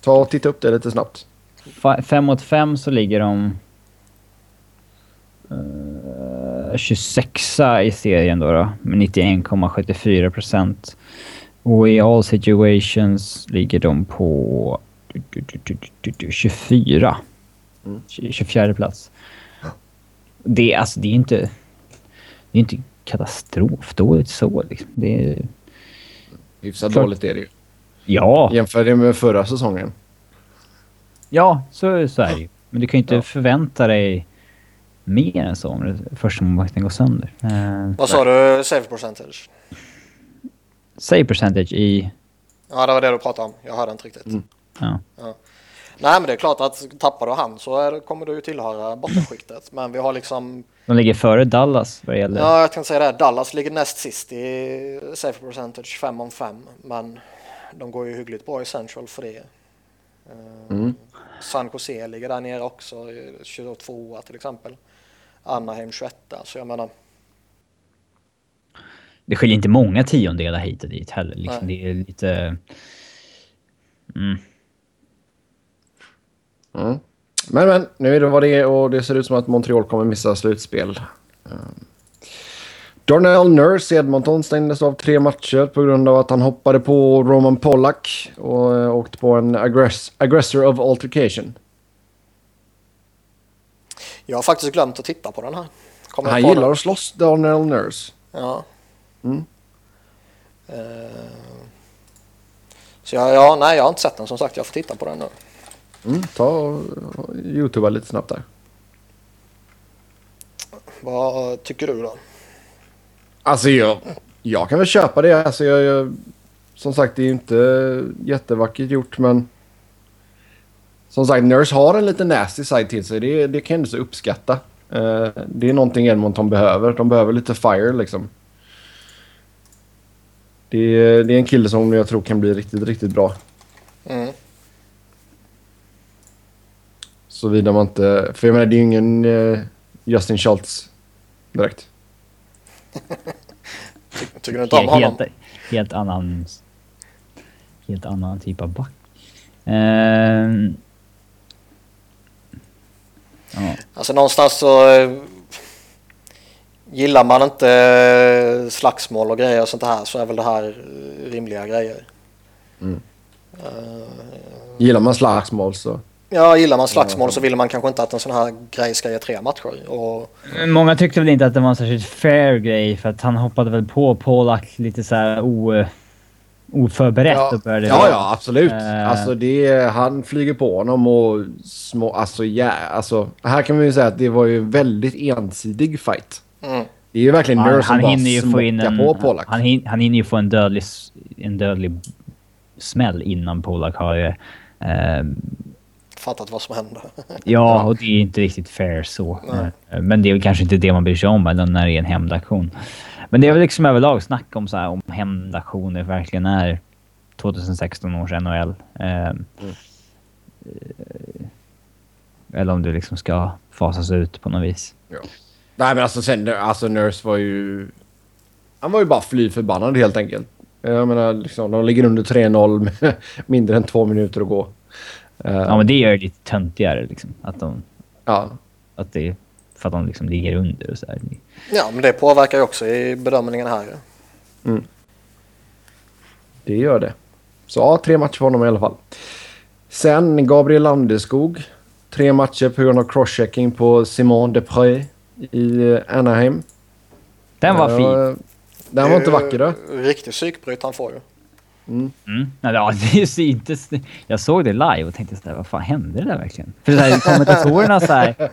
Ta och titta upp det lite snabbt. fa- fem mot fem så ligger de... Uh, 26 i serien då, då med 91,74 procent. Och i all situations ligger de på du, du, du, du, du, du, 24. Mm. 24 plats. Det, är- alltså, det är inte... Det är inte katastrofdåligt så liksom. Det är... Hyfsat Klart. dåligt är det ju. Ja, Jämför det med förra säsongen. ja så, så är det ju. Men du kan ju inte Ja. förvänta dig mer än så om det första målvakten går sönder. Uh, Vad sa du, save percentage? save percentage i... Ja, det var det du pratade om. Jag hörde inte riktigt. Mm. Ja. Nej, men det är klart att tappar du han så är, kommer du ju tillhöra bottenskiktet. Men vi har liksom, De ligger före Dallas vad gäller... ja jag kan säga det, Dallas ligger näst sist i save percentage 5 om 5. Men de går ju hyggligt bra i central för det. Eh, Mm. San Jose ligger där nere också, 22 till exempel. Anaheim 21 så jag menar, Det skiljer inte många tiondelar hit och dit heller. Liksom. Det är lite... Mm. Mm. Men men, nu är det vad det är och det ser ut som att Montreal kommer missa slutspel. Um, Darnell Nurse i Edmonton stängdes av tre matcher på grund av att han hoppade på Roman Pollack och uh, åkte på en aggress aggressor of altercation. Jag har faktiskt glömt att titta på den här. Kommer Han gillar den? att slåss, Darnell Nurse. Ja. Mm. Eh, så jag, ja, nej, jag har inte sett den som sagt. Jag får titta på den nu. Mm, ta och youtuba lite snabbt där. Vad tycker du då? Alltså jag, jag kan väl köpa det. Alltså jag, jag, som sagt, det är inte jättevackert gjort men... Som sagt, Nurse har en lite nasty side till sig. Det, det kan jag ändå så uppskatta. Eh, det är någonting Edmonton behöver. De behöver lite fire liksom. Det, är- det är en kille som jag tror kan bli riktigt, riktigt bra. Mm. Såvida man inte... För jag menar, det är ju ingen eh, Justin Schultz direkt. Ty, tycker du inte om honom? helt, helt annan... Helt annan typ av back. Ehm. Ja. Alltså någonstans så eh, gillar man inte eh, slagsmål och grejer och sånt här så är väl det här eh, rimliga grejer. Mm. Eh, Gillar man slagsmål så... ja, gillar man slagsmål så vill man kanske inte att en sån här grej ska ge tre matcher. Och, Många tyckte väl inte att det var en särskilt fair grej för att han hoppade väl på Polak lite så här o, oförberett Ja, och började... ja, ja, absolut. Eh. Alltså det, är- han flyger på honom och små... Alltså, ja, alltså, här kan man ju säga att det var ju en väldigt ensidig fight. mm, Det är ju verkligen Han, Nurse som han hinner ju få in en... på Polak. Han, hin, han hinner ju få en dödlig, en dödlig smäll innan Polak har eh, Fattat vad som hände. Ja, och det är inte riktigt fair så. Nej. Eh, Men det är väl kanske inte det man bryr sig om när det är en hämndaktion. Men det är väl liksom överlag snack om så här, om hämndaktioner verkligen är 2016 års NHL. Eh, eh, Eller om det liksom ska fasas ut på något vis. Nej men alltså sen, alltså Nurse var ju... Han var ju bara fly förbannad helt enkelt. Jag menar liksom, de ligger under 3-0 med mindre än två minuter att gå. Ja, men det gör det lite töntigare liksom. Att de... ja. Att det... För att de liksom ligger under och så här. Ja, men det påverkar ju också i bedömningen här. Det gör det. Så ja, tre matcher för honom i alla fall. Sen Gabriel Landeskog. Tre matcher på grund av crosschecking på Simon Depré i eh, Anaheim. Den var fin. Den var inte vacker då. Riktig psykbryt han får ju. Mm. Nej, Ja, det är så inte... Jag såg det live och tänkte såhär, vad fan hände det där verkligen? För så här, kommentatorerna såhär...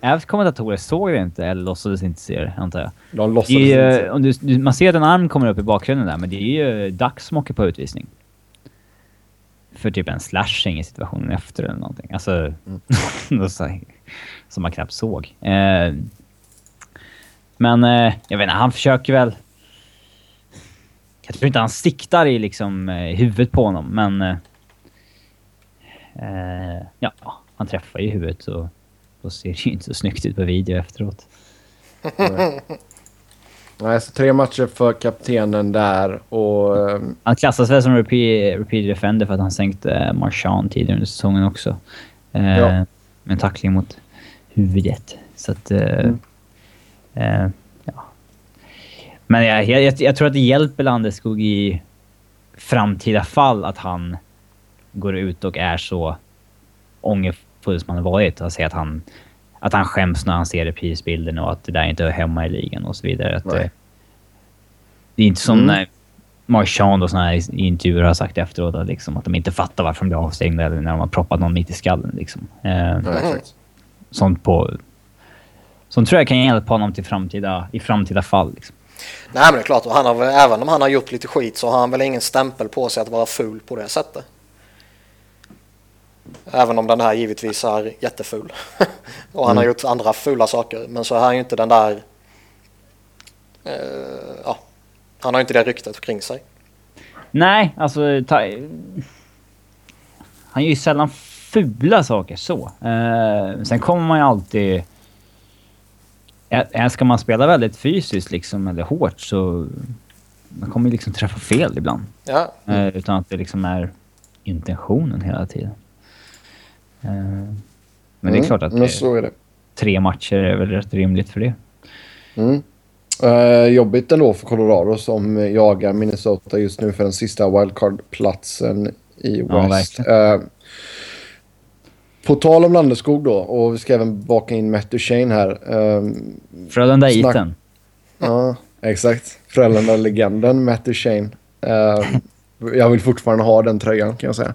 Även kommentatorer såg det inte eller låtsades inte se det, antar jag. De Det låtsades är, ju, inte. om du, man ser att en arm kommer upp i bakgrunden där, men det är ju Duck som åker på utvisning. För typ en slashing i situationen efter eller någonting. Alltså, här, som man knappt såg. Eh, men eh, jag vet inte, han försöker väl... Jag tror inte han siktar i liksom eh, huvudet på honom, men... Eh, eh, ja, han träffar ju huvudet så då ser det ju inte så snyggt ut på video efteråt. Nej, så tre matcher för kaptenen där och... eh, Han klassas väl som repeat, repeat defender för att han sänkte eh, Marchand tidigare under säsongen också. Eh, Ja. Med en tackling mot huvudet. Så att... Eh, Mm. eh, ja. Men jag, jag, jag, tror att det hjälper Landeskog i framtida fall att han går ut och är så ångerfull som han har varit. Och säger att han, att han skäms när han ser reprisbilden och att det där inte hör hemma i ligan och så vidare. Att, Nej. eh, det är inte som Mm. när Marchand och såna här intervjuer har sagt efteråt att, liksom, att de inte fattar varför de blir avstängda eller när de har proppat någon mitt i skallen. Liksom. Eh, sånt på... Sånt tror jag kan hjälpa honom till framtida, i framtida fall. Liksom. Nej men det är klart, och han har, även om han har gjort lite skit så har han väl ingen stämpel på sig att vara ful på det sättet. Även om den här givetvis är jätteful. och han har gjort andra fula saker. Men så är han ju inte den där... Eh, ja, han har ju inte det ryktet kring sig. Nej, alltså... Ta, han gör ju sällan fula saker så. Eh, sen kommer man ju alltid... Ska man spela väldigt fysiskt liksom, eller hårt så... Man kommer ju liksom träffa fel ibland. Ja, Eh, utan att det liksom är intentionen hela tiden. Eh, men det är klart att Mm, det, så är det. tre matcher är väl rätt rimligt för det. Mm. Eh, jobbigt ändå för Colorado som jagar Minnesota just nu för den sista wildcard-platsen i Ja, West. verkligen. Eh, på tal om Landeskog då, och vi ska även baka in Matt Duchene här. Eh, Frölunda Iten. ja, exakt. Frölunda-legenden Matt Duchene. Eh, jag vill fortfarande ha den tröjan kan jag säga.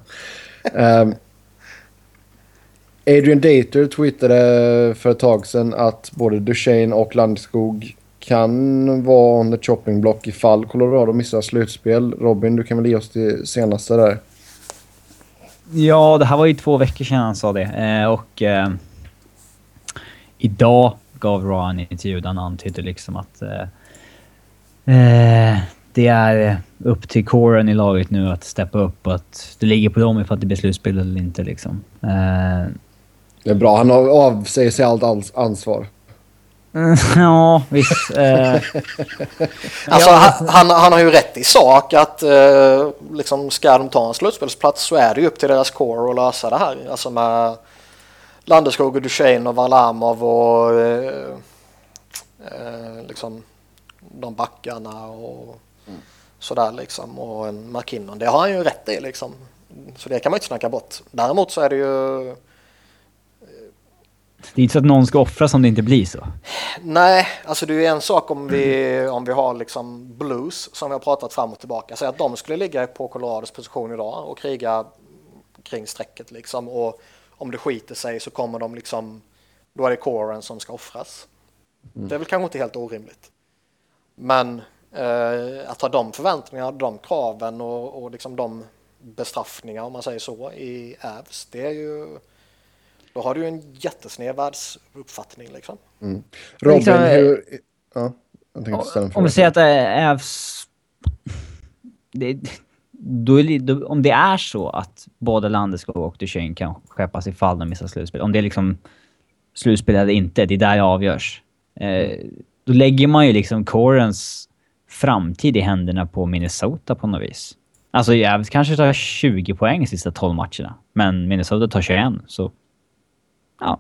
Adrian Dater twittrade för ett tag sedan att både Duchene och Landskog kan vara on the chopping block ifall Colorado missar slutspel. Robin, du kan väl ge oss det senaste där? Ja, det här var ju två veckor sedan han sa det. Eh, och eh, idag gav Ra en intervju där han antydde liksom att eh, eh, det är upp till coren i laget nu att steppa upp och att det ligger på dem ifall det blir slutspel eller inte liksom. Eh, det är bra. Han har- avsäger sig allt ans- ansvar. ja, visst. Eh, Alltså han, han, han har ju rätt i sak att eh, liksom ska de ta en slutspelsplats så är det ju upp till deras core att lösa det här. Alltså med Landeskog och Duchene och Varlamov och eh, eh, liksom de backarna och sådär liksom och en McKinnon. Det har han ju rätt i liksom. Så det kan man inte snacka bort. Däremot så är det ju det är inte så att någon ska offras om det inte blir så. Nej, alltså det är en sak om vi, om vi har liksom blues som vi har pratat fram och tillbaka. Säg att de skulle ligga på Colorados position idag och kriga kring strecket liksom. Och om det skiter sig så kommer de liksom, då är det coren som ska offras. Det är väl kanske inte helt orimligt. Men eh, att ha de förväntningarna, de kraven och, och liksom de bestraffningar om man säger så i Avs. Det är ju... Då har du ju en jättesned världsuppfattning liksom. Mm. Robin, Liksom, eh, hur... Ja, jag tänkte ställa en Om fråga. vi säger att Avs... Det, då då, om det är så att både Landeskog och Duchene kan skeppas ifall de missar slutspel. Om det är liksom slutspel eller inte, det är där det avgörs. Eh, då lägger man ju liksom Corens framtid i händerna på Minnesota på något vis. Alltså Avs kanske tar 20 poäng i sista 12 matcherna, men Minnesota tar 21, så... Ja,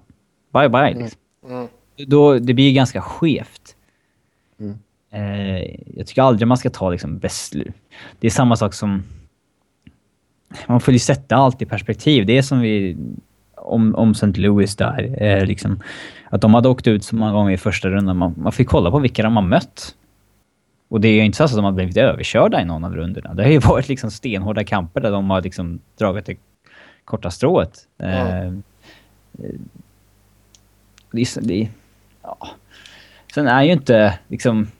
bye bye liksom. Mm. Då, det blir ju ganska skevt. Mm. Eh, jag tycker aldrig man ska ta liksom beslut. Det är samma sak som... Man får ju sätta allt i perspektiv. Det är som vi... Om, om St. Louis där. Eh, liksom, att de hade åkt ut så många gånger i första rundan. Man, man fick kolla på vilka de har mött. Och det är ju inte så att de har blivit överkörda i någon av rundorna. Det har ju varit liksom stenhårda kamper där de har liksom dragit det korta strået. Eh, det, så- det, är- ja. Sen är ju inte liksom...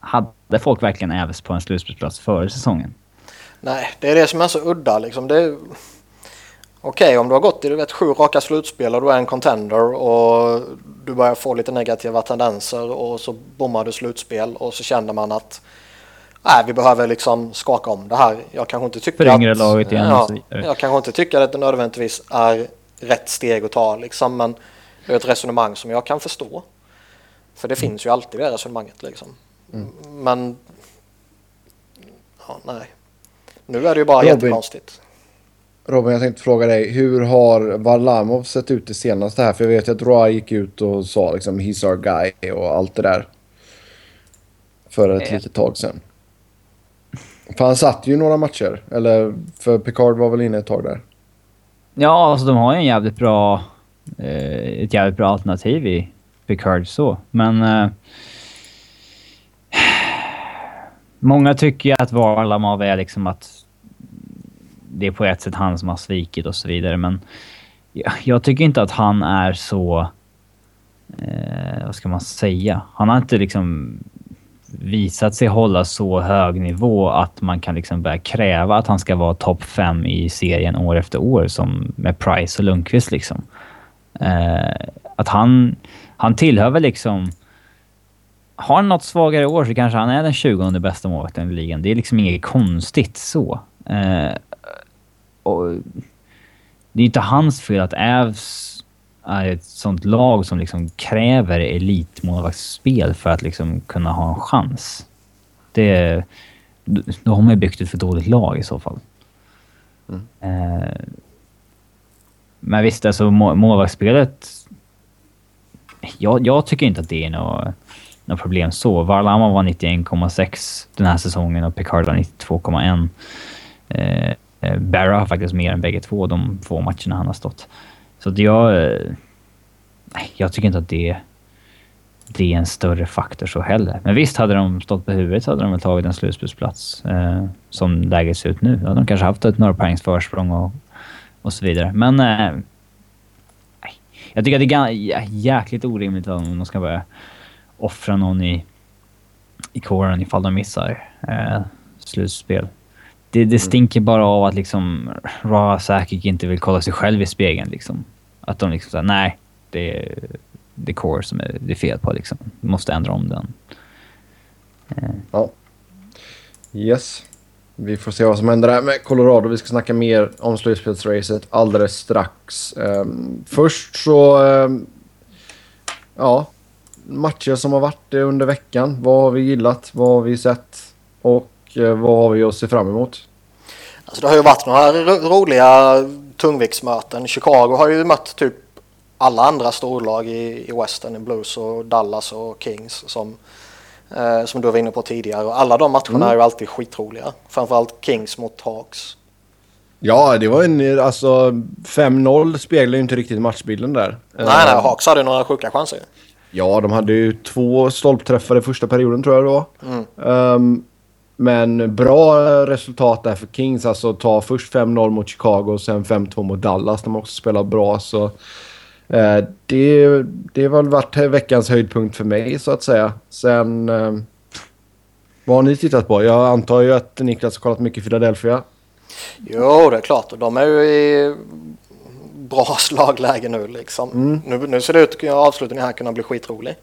Hade folk verkligen Äves på en slutspelsplats före säsongen? Nej, det är det som är så udda liksom. Det är... Okej, om du har gått i du vet, sju raka slutspel och du är en contender och du börjar få lite negativa tendenser och så bommar du slutspel och så känner man att nej, vi behöver liksom skaka om det här. Jag kanske inte tycker att... laget igen Ja, jag kanske inte tycker att det nödvändigtvis är rätt steg att ta liksom, men det är ett resonemang som jag kan förstå. För det finns ju alltid det resonemanget liksom. Men... Ja, nej. Nu är det ju bara Robin. jättekonstigt. Robin, jag tänkte fråga dig. Hur har Varlamov sett ut det senaste här? För jag vet ju att Roy gick ut och sa liksom he's our guy och allt det där. För ett Eh. litet tag sedan. För han satt ju några matcher. Eller för Picard var väl inne ett tag där. Ja, alltså de har ju en jävligt bra... Eh, ett jävligt bra alternativ i Picard så. Men... Eh, många tycker ju att Varlamov är liksom att... Det är på ett sätt han som har svikit och så vidare, men... Jag, jag tycker inte att han är så... Eh, vad ska man säga? Han har inte liksom visat sig hålla så hög nivå att man kan liksom börja kräva att han ska vara topp fem i serien år efter år som med Price och Lundqvist liksom. Eh, att han, han tillhör väl liksom... Har han något svagare år så kanske han är den 20 bästa målvakten i ligan. Det är liksom inget konstigt så. Eh, och det är inte hans fel att Ävs ett sånt lag som liksom kräver elitmålvaktsspel för att liksom kunna ha en chans. Det... Då har man ju byggt ett för dåligt lag i så fall. Eh, men visst, alltså må- målvaktsspelet... Jag, jag tycker inte att det är något, något problem så. Varlamov var 91,6 den här säsongen och Picard var 92,1. Eh, eh, Barra har faktiskt mer än bägge två de två matcherna han har stått. Så att jag... Eh, nej, jag tycker inte att det, det är en större faktor så heller. Men visst, hade de stått på huvudet så hade de väl tagit en slutspelsplats. Eh, som läget ser ut nu. Då hade de kanske haft ett några poängs försprång och, och så vidare. Men... Eh, jag tycker att det är jäkligt orimligt om de ska börja offra någon i, i kåren ifall de missar eh, slutspel. Det, det stinker bara av att liksom Ra Sakic inte vill kolla sig själv i spegeln liksom. Att de liksom säger nej, det är, det är core som är, det är fel på liksom. Måste ändra om den. Ja. Yes. Vi får se vad som händer där med Colorado. Vi ska snacka mer om slutspelsracet alldeles strax. Ehm, först så... ehm, ja. Matcher som har varit eh, under veckan. Vad har vi gillat? Vad har vi sett? Och eh, vad har vi att se fram emot? Alltså det har ju varit några ro- roliga tungviktsmöten. Chicago har ju mött typ alla andra storlag i, i Western, i Blues och Dallas och Kings som, eh, som du var inne på tidigare. Och alla de matcherna är ju alltid skitroliga. Framförallt Kings mot Hawks. Ja, det var en... Alltså 5-0 speglar ju inte riktigt matchbilden där. Nej, nej, Ehm, Hawks hade några sjuka chanser. Ja, de hade ju två stolpträffar i första perioden tror jag det var. Ehm, men bra resultat där för Kings. Alltså ta först 5-0 mot Chicago och sen 5-2 mot Dallas. De har också spelat bra. Så, eh, det, det har väl varit veckans höjdpunkt för mig så att säga. Sen... ehm, vad har ni tittat på? Jag antar ju att Niklas har kollat mycket Philadelphia. Jo, det är klart. De är ju i bra slagläge nu liksom. Mm. Nu, nu ser det ut att avslutningen här kunna bli skitrolig.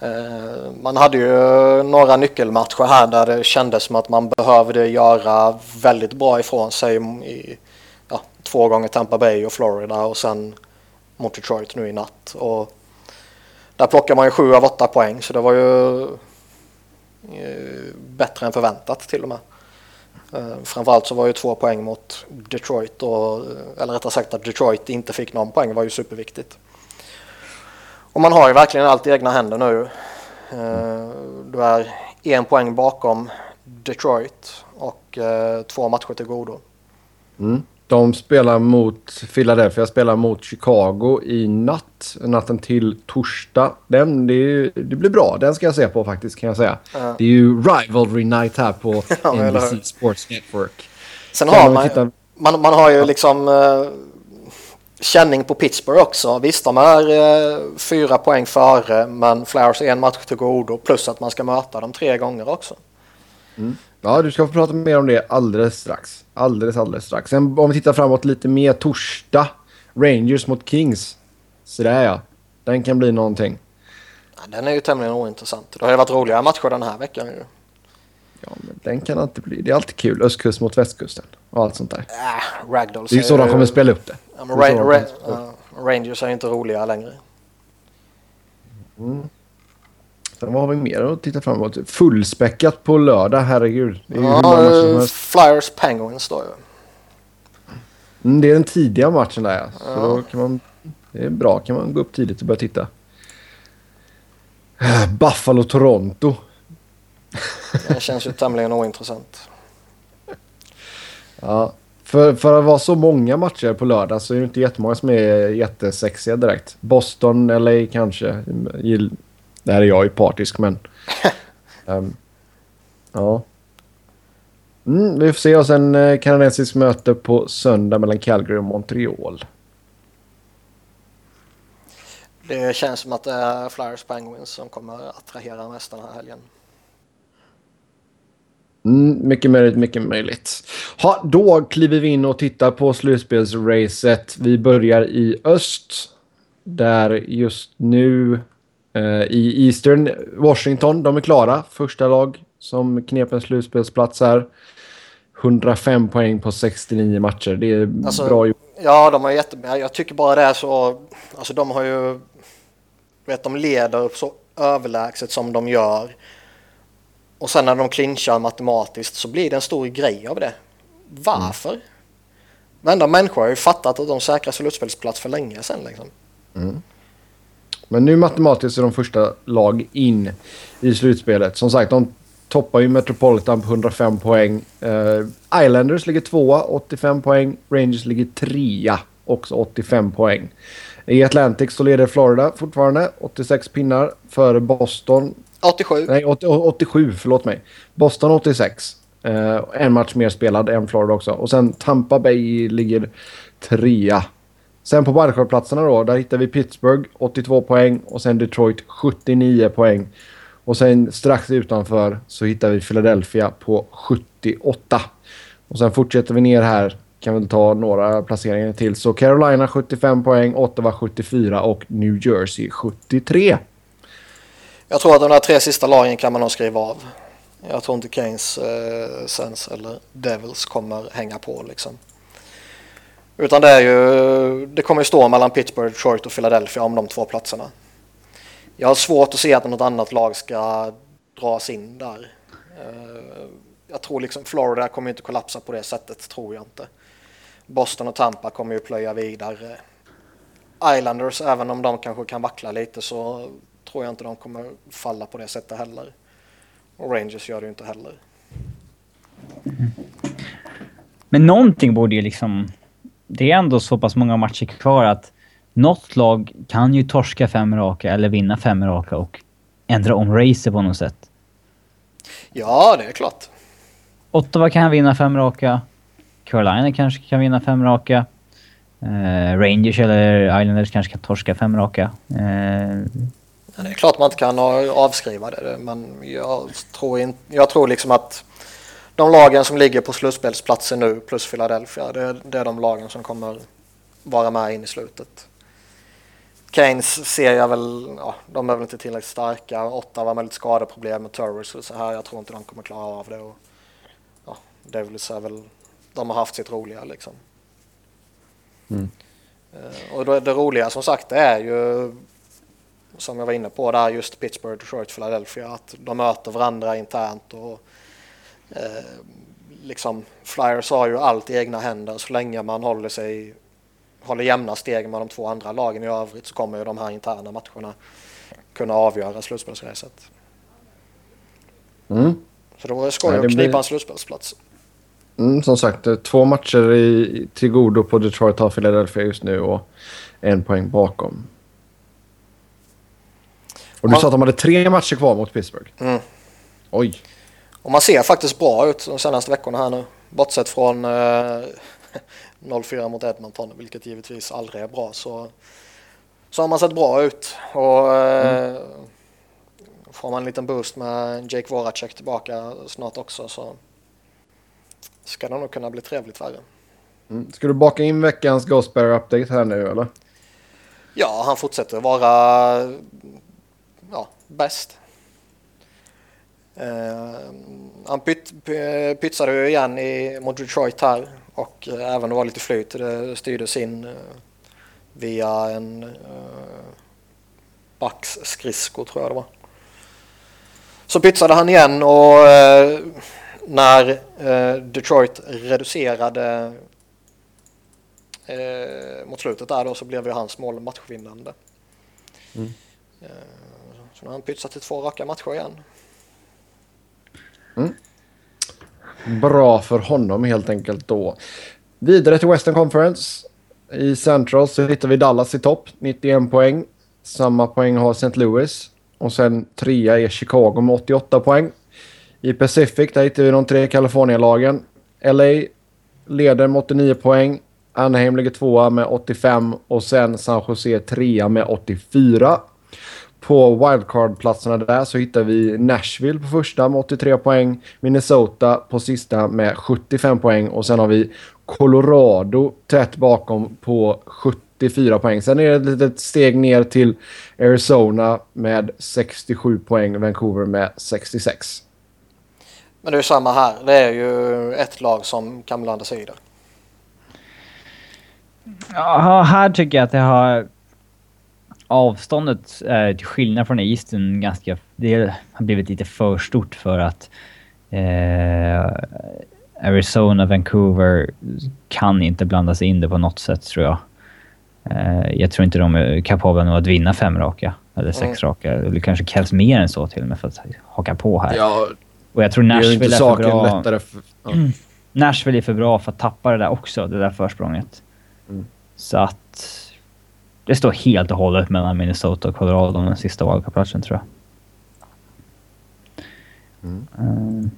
Eh, man hade ju några nyckelmatcher här där det kändes som att man behövde göra väldigt bra ifrån sig i ja, två gånger Tampa Bay och Florida och sen mot Detroit nu i natt. Och där plockar man ju sju av åtta poäng så det var ju eh, bättre än förväntat till och med. Eh, framförallt så var ju två poäng mot Detroit och, eller rättare sagt att Detroit inte fick någon poäng var ju superviktigt. Och man har ju verkligen allt i egna händer nu. Eh, du är en poäng bakom Detroit och eh, två matcher till godo. Mm. De spelar mot Philadelphia, spelar mot Chicago i natt. Natten till torsdag. Den, det, är- det blir bra. Den ska jag se på faktiskt kan jag säga. Ja. Det är ju Rivalry Night här på Ja, NBC? Sports Network. Sen Kan har man man, man, man har ju liksom eh, känning på Pittsburgh också. Visst, de är eh, fyra poäng före, men Flyers är en match till godo. Plus att man ska möta dem tre gånger också. Ja, du ska få prata mer om det alldeles strax. Alldeles, alldeles strax. Sen om vi tittar framåt lite mer torsdag. Rangers mot Kings. Så där ja. Den kan bli någonting. Ja, den är ju tämligen ointressant. Det har ju varit roligare matcher den här veckan ju. Ja, men den kan alltid bli. Det är alltid kul. Östkust mot västkusten. Och allt sånt där. Äh, Ragdolls Det är ju så de kommer spela upp det. Ja, men Det Ra- Ra- ja, Rangers är ju inte roliga längre. Sen vad har vi mer att titta fram emot? Fullspäckat på lördag, herregud. Det är Ja. Flyers Penguins då ju. Mm, det är den tidiga matchen där ja. Så Ja. då kan man... Det är bra, kan man gå upp tidigt och börja titta. Buffalo-Toronto. Den känns ju tämligen ointressant. Ja. För, för att vara så många matcher på lördag så är det inte jättemånga som är jättesexiga direkt. Boston, LA kanske. Där är jag ju partisk men... Ehm, ja. Mm, vi får se och sen eh, kanadensisk möte på söndag mellan Calgary och Montreal. Det känns som att det är Flyers Penguins som kommer attrahera mest den här helgen. Mm, mycket möjligt, mycket möjligt. Ha, då kliver vi in och tittar på slutspelsracet. Vi börjar i öst. Där just nu eh, i Eastern, Washington, de är klara. Första lag som knep en slutspelsplats här. 105 poäng på 69 matcher. Det är Alltså- bra gjort. Ja, de har jättebra. Jag tycker bara det är så. Alltså de har ju. Vet de leder så överlägset som de gör. Och sen när de clinchar matematiskt så blir det en stor grej av det. Varför? Varenda människa har ju fattat att de säkrar slutspelsplats för länge sedan liksom. Men nu matematiskt är de första lag in i slutspelet. Som sagt, de toppar ju Metropolitan på 105 poäng. Eh, Islanders ligger tvåa, 85 poäng. Rangers ligger trea, också 85 poäng. I Atlantic så leder Florida fortfarande, 86 pinnar. Före Boston, 87. nej 80, 87, förlåt mig. Boston 86. Eh, en match mer spelad än Florida också. Och sen Tampa Bay ligger trea. Sen på wildcard-platserna då, där hittar vi Pittsburgh 82 poäng och sen Detroit 79 poäng. Och sen strax utanför så hittar vi Philadelphia på 78. Och sen fortsätter vi ner här, kan väl ta några placeringar till. Så Carolina 75 poäng, Ottawa 74 och New Jersey 73. Jag tror att de där tre sista lagen kan man nog skriva av. Jag tror inte Keynes, eh, Sens eller Devils kommer hänga på liksom. Utan det är ju, det kommer ju stå mellan Pittsburgh, Detroit och Philadelphia om de två platserna. Jag har svårt att se att något annat lag ska dras in där. Eh, jag tror liksom Florida kommer inte kollapsa på det sättet, tror jag inte. Boston och Tampa kommer ju plöja vidare. Islanders, även om de kanske kan vackla lite så tror jag inte de kommer falla på det sättet heller. Och Rangers gör det ju inte heller. Men någonting borde ju liksom... Det är ändå så pass många matcher kvar att något lag kan ju torska fem raka eller vinna fem raka och ändra om racet på något sätt. Ja, det är klart. Ottawa kan vinna fem raka. Carolina kanske kan vinna fem raka. Eh, Rangers eller Islanders kanske kan torska fem raka. Eh, Ja, det är klart man inte kan avskriva det, men jag tror, in, jag tror liksom att de lagen som ligger på slutspelsplatsen nu plus Philadelphia, det, det är de lagen som kommer vara med in i slutet. Keynes ser jag väl, ja, de är väl inte tillräckligt starka. Ottawa med lite skadeproblem med Turris och så här. Jag tror inte de kommer klara av det. Och, ja, Devils är väl, de har haft sitt roliga liksom. Mm. Eh, och det, det roliga som sagt det är ju som jag var inne på där just Pittsburgh, Detroit, Philadelphia att de möter varandra internt och eh, liksom Flyers har ju allt i egna händer så länge man håller sig håller jämna steg med de två andra lagen i övrigt så kommer ju de här interna matcherna kunna avgöra slutspelsracet. Mm. Så det skoj Ja, det att knipa blir- en slutspelsplats. Mm, som sagt, eh, två matcher i, till godo på Detroit har Philadelphia just nu och en poäng bakom. Och du Man- sa att de hade tre matcher kvar mot Pittsburgh. Mm. Oj. Och man ser faktiskt bra ut de senaste veckorna här nu. Bortsett från eh, 0-4 mot Edmonton, vilket givetvis aldrig är bra, så, så har man sett bra ut. Och eh, får man en liten boost med Jake Voracek tillbaka snart också så ska det nog kunna bli trevligt värre. Mm. Ska du baka in veckans Ghostbear Update här nu eller? Ja, han fortsätter vara ja, bäst. Eh, han pyt, py- pytsade ju igen i, mot Detroit här och eh, även det var lite flyt. Det styrdes in eh, via en eh, backs skridsko tror jag det var. Så pytsade han igen och när Detroit reducerade mot slutet där då så blev ju hans mål matchvinnande. Mm. Så nu har han pytsat till två raka matcher igen. Mm. Bra för honom helt enkelt då. Vidare till Western Conference. I Central så hittar vi Dallas i topp, 91 poäng. Samma poäng har St. Louis. Och sen trea är Chicago med 88 poäng. I Pacific där hittar vi de tre Kalifornienlagen. LA leder med 89 poäng. Anaheim ligger tvåa med 85 och sen San Jose trea med 84. På wildcard-platserna där så hittar vi Nashville på första med 83 poäng. Minnesota på sista med 75 poäng. Och sen har vi Colorado tätt bakom på 74 poäng. Sen är det ett litet steg ner till Arizona med 67 poäng. Vancouver med 66. Men det är ju samma här. Det är ju ett lag som kan blanda sig i det. Ja, här tycker jag att det har... Avståndet är till skillnad från Eastern ganska... Det har blivit lite för stort för att eh, Arizona, Vancouver kan inte blanda sig in det på något sätt tror jag. Eh, jag tror inte de är kapabla nog att vinna fem raka. Eller sex Mm. raka. Det kanske krävs mer än så till och med för att haka på här. Ja, Och jag tror Nashville är för bra. lättare. För, ja. Nashville är för bra för att tappa det där också, det där försprånget. Mm. Så att... Det står helt och hållet mellan Minnesota och Colorado om den sista wildcard-platsen tror jag. Mm. Mm.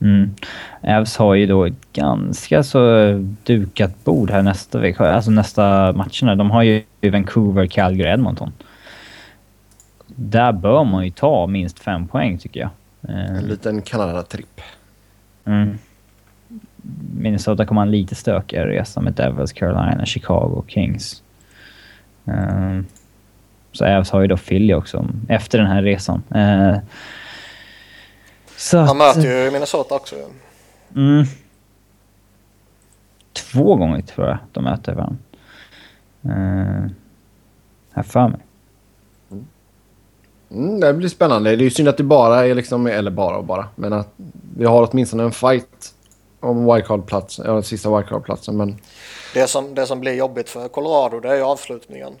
Mm. Avs har ju då ett ganska så dukat bord här nästa vecka, alltså nästa matcherna. De har ju Vancouver, Calgary, Edmonton. Där bör man ju ta minst fem poäng tycker jag. Eh, En liten Kanada-tripp. Mm. Minnesota kommer ha en lite stökigare resa med Devils, Carolina, Chicago Kings. Ehm, så Avs har ju då Philly också efter den här resan. Uh, så Han möter ju Minnesota också. Mm, två gånger tror jag de möter varandra. Uh, här för mig. Mm, det blir spännande. Det är ju synd att det bara är liksom, eller bara och bara, men att vi har åtminstone en fight om wildcard-plats, ja, den sista wildcard-platsen. Men Det som, det som blir jobbigt för Colorado det är ju avslutningen.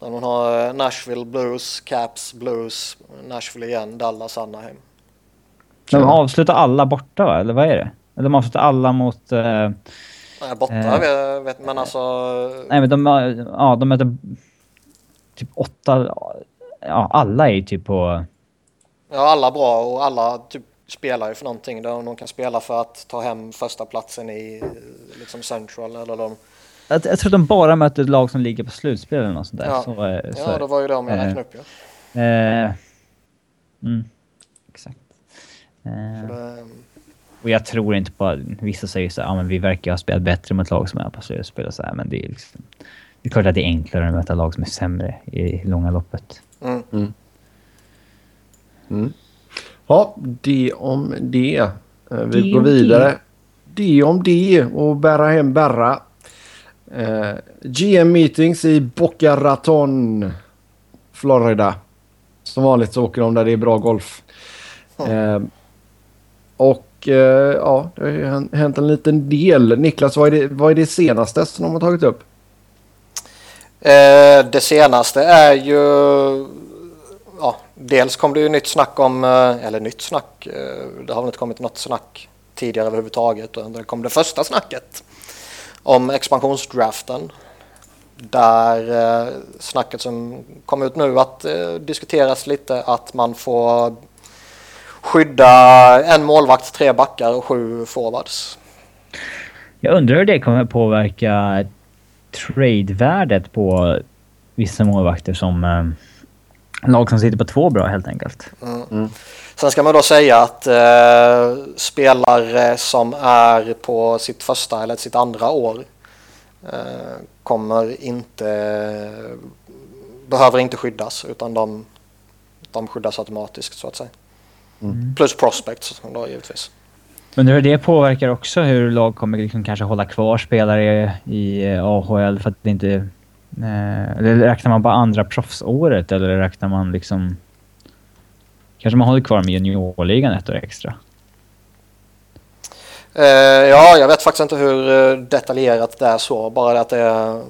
Där man har eh, Nashville Blues, Caps Blues, Nashville igen, Dallas, Anaheim. De avslutar alla borta va? Eller vad är det? Eller De avslutar alla mot... eh, Nej, borta Eh. vet, vet, men alltså... Nej men de, ja, de möter typ åtta... Ja, alla är ju typ på... Ja, alla bra och alla typ spelar ju för någonting. De, de kan spela för att ta hem första platsen i liksom Central eller de... Jag, jag tror de bara möter ett lag som ligger på slutspel eller något sånt där. Ja. Så, eh, så, Ja, det var ju de jag räknade upp ju. eh, mm, exakt. Eh, Så det, och jag tror inte på... Vissa säger så här, ja men vi verkar ha spelat bättre mot lag som är på slutspel och så här, men det är liksom... Det är klart att det är enklare att möta lag som är sämre i långa loppet. mm. Ja, det om det. Eh, Vi Det går vidare. Det om det och bära hem bära. Eh, GM meetings i Boca Raton, Florida. Som vanligt så åker de där det är bra golf. Eh, och eh, ja, det har ju hän- hänt en liten del. Niklas, vad är det, vad är det senaste som de har tagit upp? Eh, det senaste är ju... Dels kom det ju nytt snack om... Eh, eller nytt snack. Eh, det har väl inte kommit något snack tidigare överhuvudtaget. Och Det kom det första snacket om expansionsdraften. Där eh, snacket som kom ut nu att diskuteras lite att man får skydda en målvakt, tre backar och sju forwards. Jag undrar hur det kommer påverka trade-värdet på vissa målvakter som eh, lag som sitter på två bra helt enkelt. Sen ska man då säga att eh, spelare som är på sitt första eller sitt andra år eh, kommer inte behöver inte skyddas utan de, de skyddas automatiskt så att säga. Plus prospects då givetvis. Undrar hur det påverkar också hur lag kommer liksom kanske hålla kvar spelare i AHL för att det inte... Eh, eller räknar man bara andra proffsåret eller räknar man liksom... Kanske man håller kvar med juniorligan ett år extra? Eh, ja, jag vet faktiskt inte hur eh, detaljerat det är så. Bara det att det är...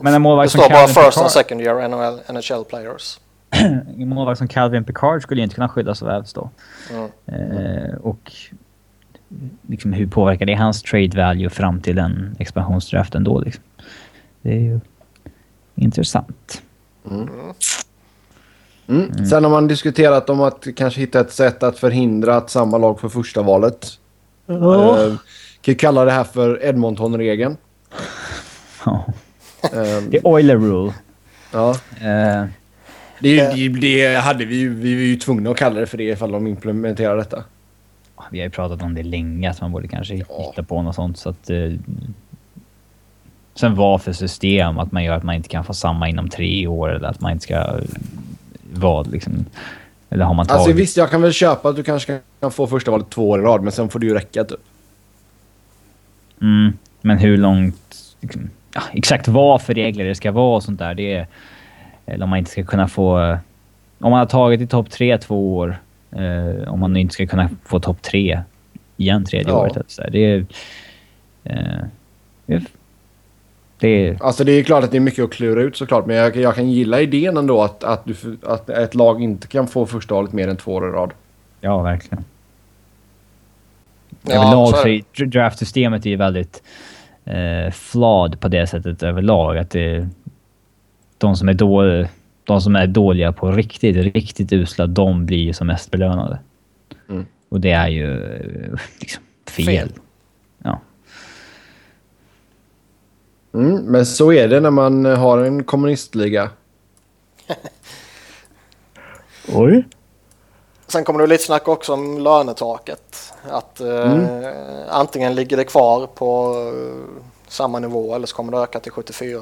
Men en det målvakt som står bara Calvin first and second year NHL, NHL players. en målvakt som Calvin Picard skulle ju inte kunna skyddas av Avs då. Mm. Eh, och liksom hur påverkar det hans trade value fram till den expansionsdraften då liksom? Det är ju intressant. Mm. Sen har man diskuterat om att kanske hitta ett sätt att förhindra att samma lag får första valet. Eh, kan kalla det här för Edmonton-regeln. Ja. Eh, Det är Oiler rule. ja. Eh, Det, det, det hade vi ju, vi var ju tvungna att kalla det för det ifall de implementerar detta. vi har ju pratat om det länge, att man borde kanske hitta på något sånt så att... Eh, sen vad för system, att man gör att man inte kan få samma inom tre år eller att man inte ska... Vad liksom... Eller har man tagit... Alltså visst, jag kan väl köpa att du kanske kan få första valet två år i rad, men sen får det ju räcka typ. Mm, men hur långt... Liksom, ja, exakt vad för regler det ska vara och sånt där. Det är, eller om man inte ska kunna få... Om man har tagit i topp tre två år. Eh, om man inte ska kunna få topp tre igen tredje Ja. året. Så där, det är... Eh, det, är... Alltså det är klart att det är mycket att klura ut såklart, men jag, jag kan gilla idén ändå att, att, du, att ett lag inte kan få första valet mer än två år i rad. Ja, verkligen. Ja, överlag så är så är draftsystemet är ju väldigt eh, flawed på det sättet överlag. Att det, de, som är då, de som är dåliga på riktigt, riktigt usla, de blir ju som mest belönade. Mm. Och det är ju eh, liksom fel. Fel. Mm, men så är det när man har en kommunistliga. Oj. Sen kommer det lite snack också om lönetaket. Att eh, antingen ligger det kvar på eh, samma nivå eller så kommer det öka till 74.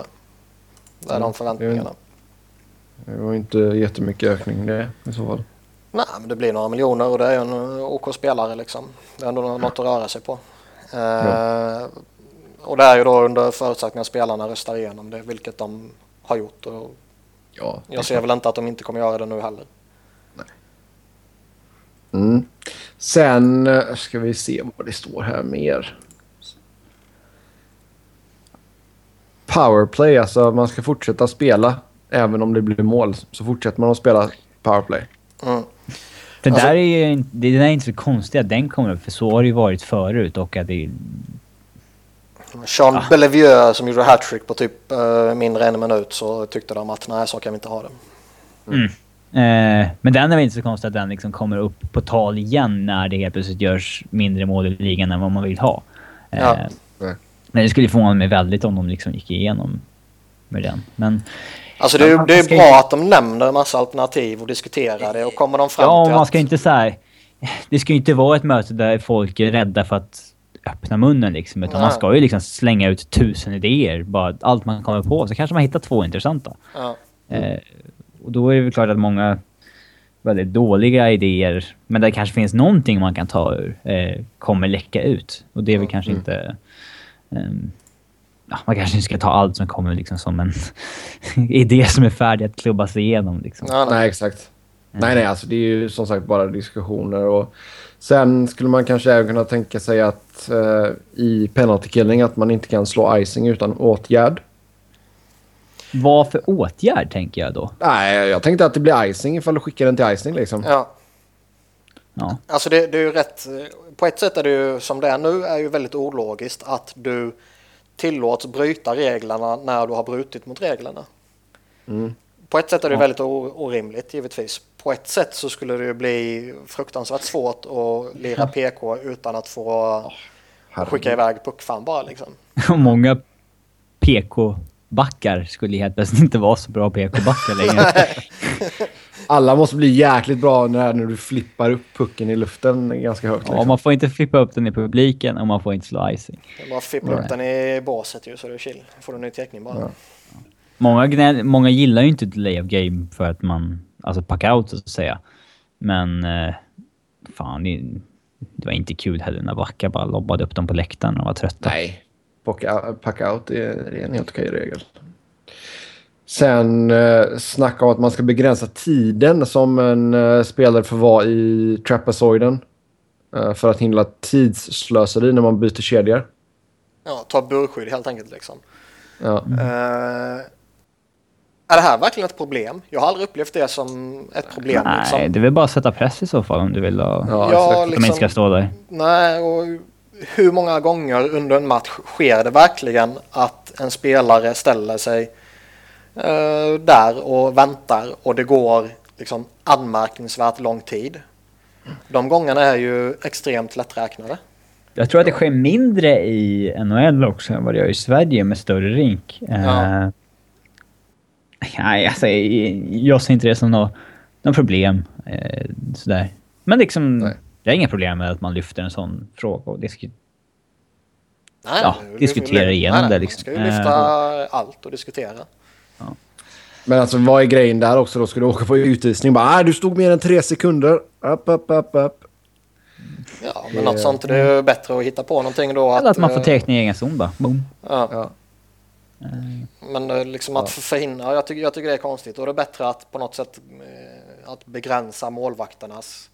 Det är Mm, de förväntningarna. Det var inte jättemycket ökning det i så fall. Nej, men det blir några miljoner och det är ju en eh, OK-spelare liksom. Det är ändå något att röra sig på. Eh, Och det är ju då under förutsättning att spelarna röstar igenom det, vilket de har gjort. Och Ja, jag ser väl inte att de inte kommer göra det nu heller. Mm. Sen eh, ska vi se vad det står här mer. Powerplay, alltså man ska fortsätta spela även om det blir mål. Så fortsätter man att spela powerplay. Mm. Det Alltså- där är ju inte, det där är inte så konstigt att den kommer upp, för så har det ju varit förut och att det... Sean Ah. Bellevue som gjorde hattrick på typ eh, mindre än en minut så tyckte de att nej, så kan vi inte ha det. Eh, men den är väl inte så konstigt att den liksom kommer upp på tal igen när det helt plötsligt görs mindre mål i ligan än vad man vill ha. Eh, Ja. Men det skulle förvåna mig väldigt om de liksom gick igenom med den. Men Alltså det är, Ja, man det är ska bra att de nämner en massa alternativ och diskuterar det och kommer de fram ja, till man att... ska inte så här Det ska ju inte vara ett möte där folk är rädda för att öppna munnen liksom. Utan man ska ju liksom slänga ut tusen idéer. Bara allt man kommer på. Så kanske man hittar två intressanta. Eh, och då är det klart att många väldigt dåliga idéer, men där kanske finns någonting man kan ta ur, eh, kommer läcka ut. Och det är väl kanske inte... ja, man kanske inte ska ta allt som kommer liksom som en idé som är färdig att klubbas igenom. Liksom. Ja, nej. Exakt. Nej, nej, alltså det är ju som sagt bara diskussioner. Och sen skulle man kanske även kunna tänka sig att eh, i penalty killing att man inte kan slå icing utan åtgärd. Vad för åtgärd, tänker jag då? Nej, jag tänkte att det blir icing ifall du skickar den till icing liksom. Ja. Ja. Alltså det, det är ju rätt. På ett sätt är det ju som det är nu är ju väldigt ologiskt att du tillåts bryta reglerna när du har brutit mot reglerna. Mm. På ett sätt är det Ja. väldigt orimligt givetvis. På ett sätt så skulle det ju bli fruktansvärt svårt att lira PK utan att få Herregud. skicka iväg puckfan bara liksom. Många PK-backar skulle helt plötsligt inte vara så bra PK-backar längre. Alla måste bli jäkligt bra när, när du flippar upp pucken i luften ganska högt. Ja, Liksom. man får inte flippa upp den i publiken och man får inte slå icing. Är att fippa Nej. upp den i båset ju så är det chill. Får du en ny teckning bara. Ja. Många, många gillar ju inte delay of game för att man... Alltså packa out så att säga. Men... Eh, fan, det, det var inte kul heller när backar bara lobbade upp dem på läktaren och var trötta. Nej. Packa, out är en helt okej regel. Sen eh, snacka om att man ska begränsa tiden som en eh, spelare får vara i trapezoiden. Eh, för att hindra tidsslöseri när man byter kedjor. Ja, ta burskydd helt enkelt liksom. Ja. Eh, är det här verkligen ett problem? Jag har aldrig upplevt det som ett problem. Nej, liksom. det är väl bara att sätta press i så fall om du vill ha, Ja, att de liksom- inte ska stå där. Nej, och hur många gånger under en match sker det verkligen att en spelare ställer sig eh, där och väntar och det går liksom anmärkningsvärt lång tid? De gångerna är ju extremt lätträknade. Jag tror att det sker mindre i NHL också än vad det gör i Sverige med större rink. Ja. Nej, alltså, jag ser inte det som något, något problem. Eh, sådär. Men liksom, Nej. jag har inga problem med att man lyfter en sån fråga och diskuterar. Nej, Ja, nej, diskutera nej, igenom nej, det, Man liksom. ska ju lyfta Eh, allt och diskutera. Men alltså vad är grejen där också? Då ska du åka på utvisning. Bara, nej, du stod mer än tre sekunder. Upp, upp, upp, upp. Ja, men något sånt det är bättre att hitta på någonting då. Eller att man får eh, teckna i egen zon bara. Boom. Ja. Ja. Men eh, liksom att förhindra, jag tycker, jag tycker det är konstigt och det är bättre att på något sätt eh, att begränsa målvakternas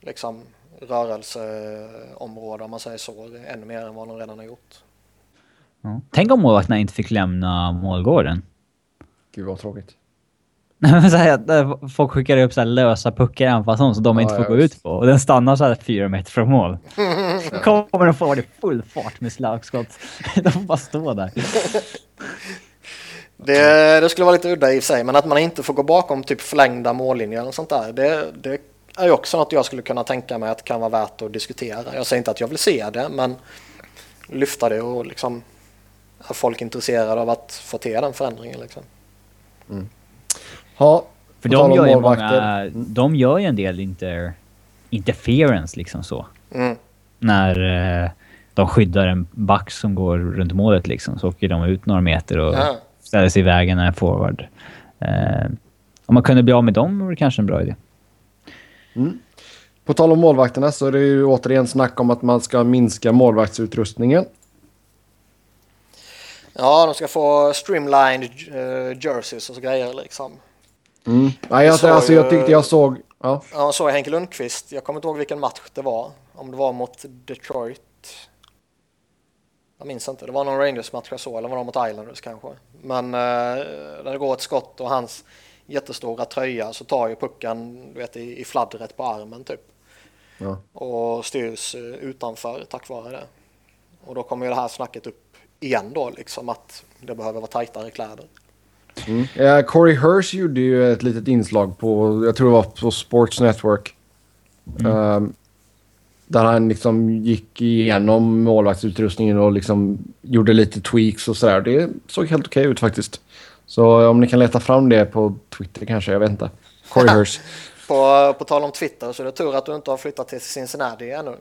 liksom rörelseområde om man säger så, ännu mer än vad de redan har gjort. Ja. Tänk om målvakterna inte fick lämna målgården. Gud vad tråkigt. så här, eh, folk skickar upp så här lösa puckar i anfallszon som de Ja, inte får ja, gå visst. ut på. Och den stannar så här fyra meter från mål. Kommer de få det full fart med slagskott. De får bara stå där. Det, det skulle vara lite udda i för sig, men att man inte får gå bakom typ förlängda mållinjer och sånt där, det, det är ju också något jag skulle kunna tänka mig att kan vara värt att diskutera. Jag säger inte att jag vill se det, men lyfta det och liksom är folk intresserade av att få till den förändringen liksom. Ja, För på tal de gör, ju många, de gör ju en del inter, interference liksom så. Mm. När eh, de skyddar en back som går runt målet liksom. Så åker de ut några meter och Ja. ställer sig i vägen när en forward. Eh, om man kunde bli av med dem vore det kanske en bra idé. På tal om målvakterna så är det ju återigen snack om att man ska minska målvaktsutrustningen. Ja, de ska få streamlined uh, jerseys och så grejer liksom. Mm. Nej, jag, såg alltså, jag tyckte jag såg... Ja. Ja, så Henke Lundqvist, jag kommer inte ihåg vilken match det var. Om det var mot Detroit. Jag minns inte, det var någon Rangers-match jag såg, eller var det mot Islanders kanske. Men eh, när det går ett skott och hans jättestora tröja så tar ju pucken du vet, i, i fladdret på armen typ. Ja. Och styrs eh, utanför tack vare det. Och då kommer ju det här snacket upp igen då, liksom att det behöver vara tajtare kläder. Eh, Corey Hirsch gjorde ju ett litet inslag på, jag tror det var på Sports Network. Ehm, där han liksom gick igenom målvaktsutrustningen och liksom gjorde lite tweaks och sådär. Det såg helt okej ut faktiskt. Så om ni kan leta fram det på Twitter kanske, jag vet inte. Corey Hirsch. På, på tal om Twitter så är det tur att du inte har flyttat till Cincinnati ännu.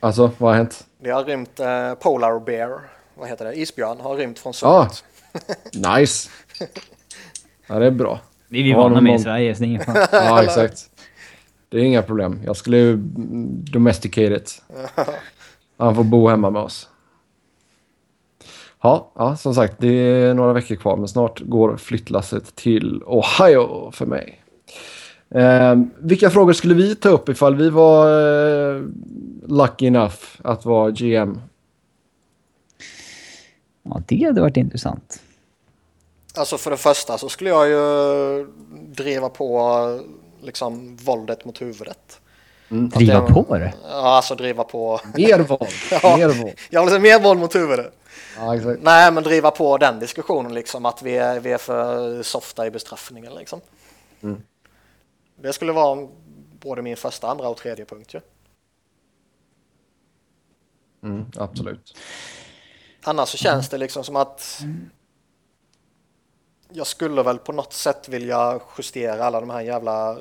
Alltså, vad har hänt? Det har rymt eh, Polar Bear, vad heter det, isbjörn, har rymt från Ja. Summit. Nice! Ja, det är bra. Det är vi Ja, vana med i Sverige, så det är. Ja, exakt. Det är inga problem. Jag skulle ju domesticate it. Han får bo hemma med oss. Ja, ja, som sagt, det är några veckor kvar, men snart går flyttlasset till Ohio för mig. Eh, vilka frågor skulle vi ta upp ifall vi var eh, lucky enough att vara GM? Ja, det hade varit intressant. Alltså för det första så skulle jag ju driva på liksom våldet mot huvudet. Driva det- på det. Ja, alltså driva på... Mer våld! Ja. Mer våld! Jag vill se mer våld mot huvudet. Ja, exakt. Nej, men driva på den diskussionen liksom att vi är, vi är för softa i bestraffningen liksom. Mm. Det skulle vara både min första, andra och tredje punkt ju. Mm, absolut. Annars så känns det liksom som att jag skulle väl på något sätt vilja justera alla de här jävla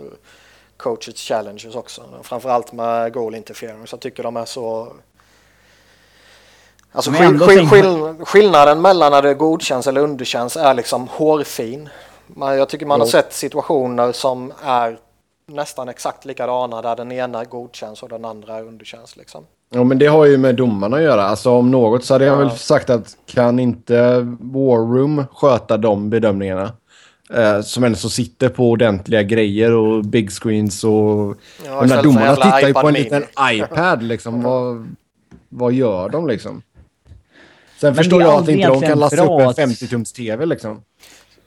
coaches challenges också. Framförallt med goal interference. Jag tycker de är så... Alltså skill skill skill skillnaden mellan när det godkänns eller underkänns är liksom hårfin. Man, jag tycker man har Jo. sett situationer som är nästan exakt likadana där den ena godkänns och den andra underkänns liksom. Ja, men det har ju med domarna att göra. Alltså om något så hade jag Ja. väl sagt att kan inte War Room sköta de bedömningarna? Eh, som ändå så sitter på ordentliga grejer och big screens och... Ja, de där domarna tittar ju på en liten iPad liksom. vad, vad gör de liksom? Sen Men förstår jag att inte de kan lasta bra upp en att- 50-tums TV liksom.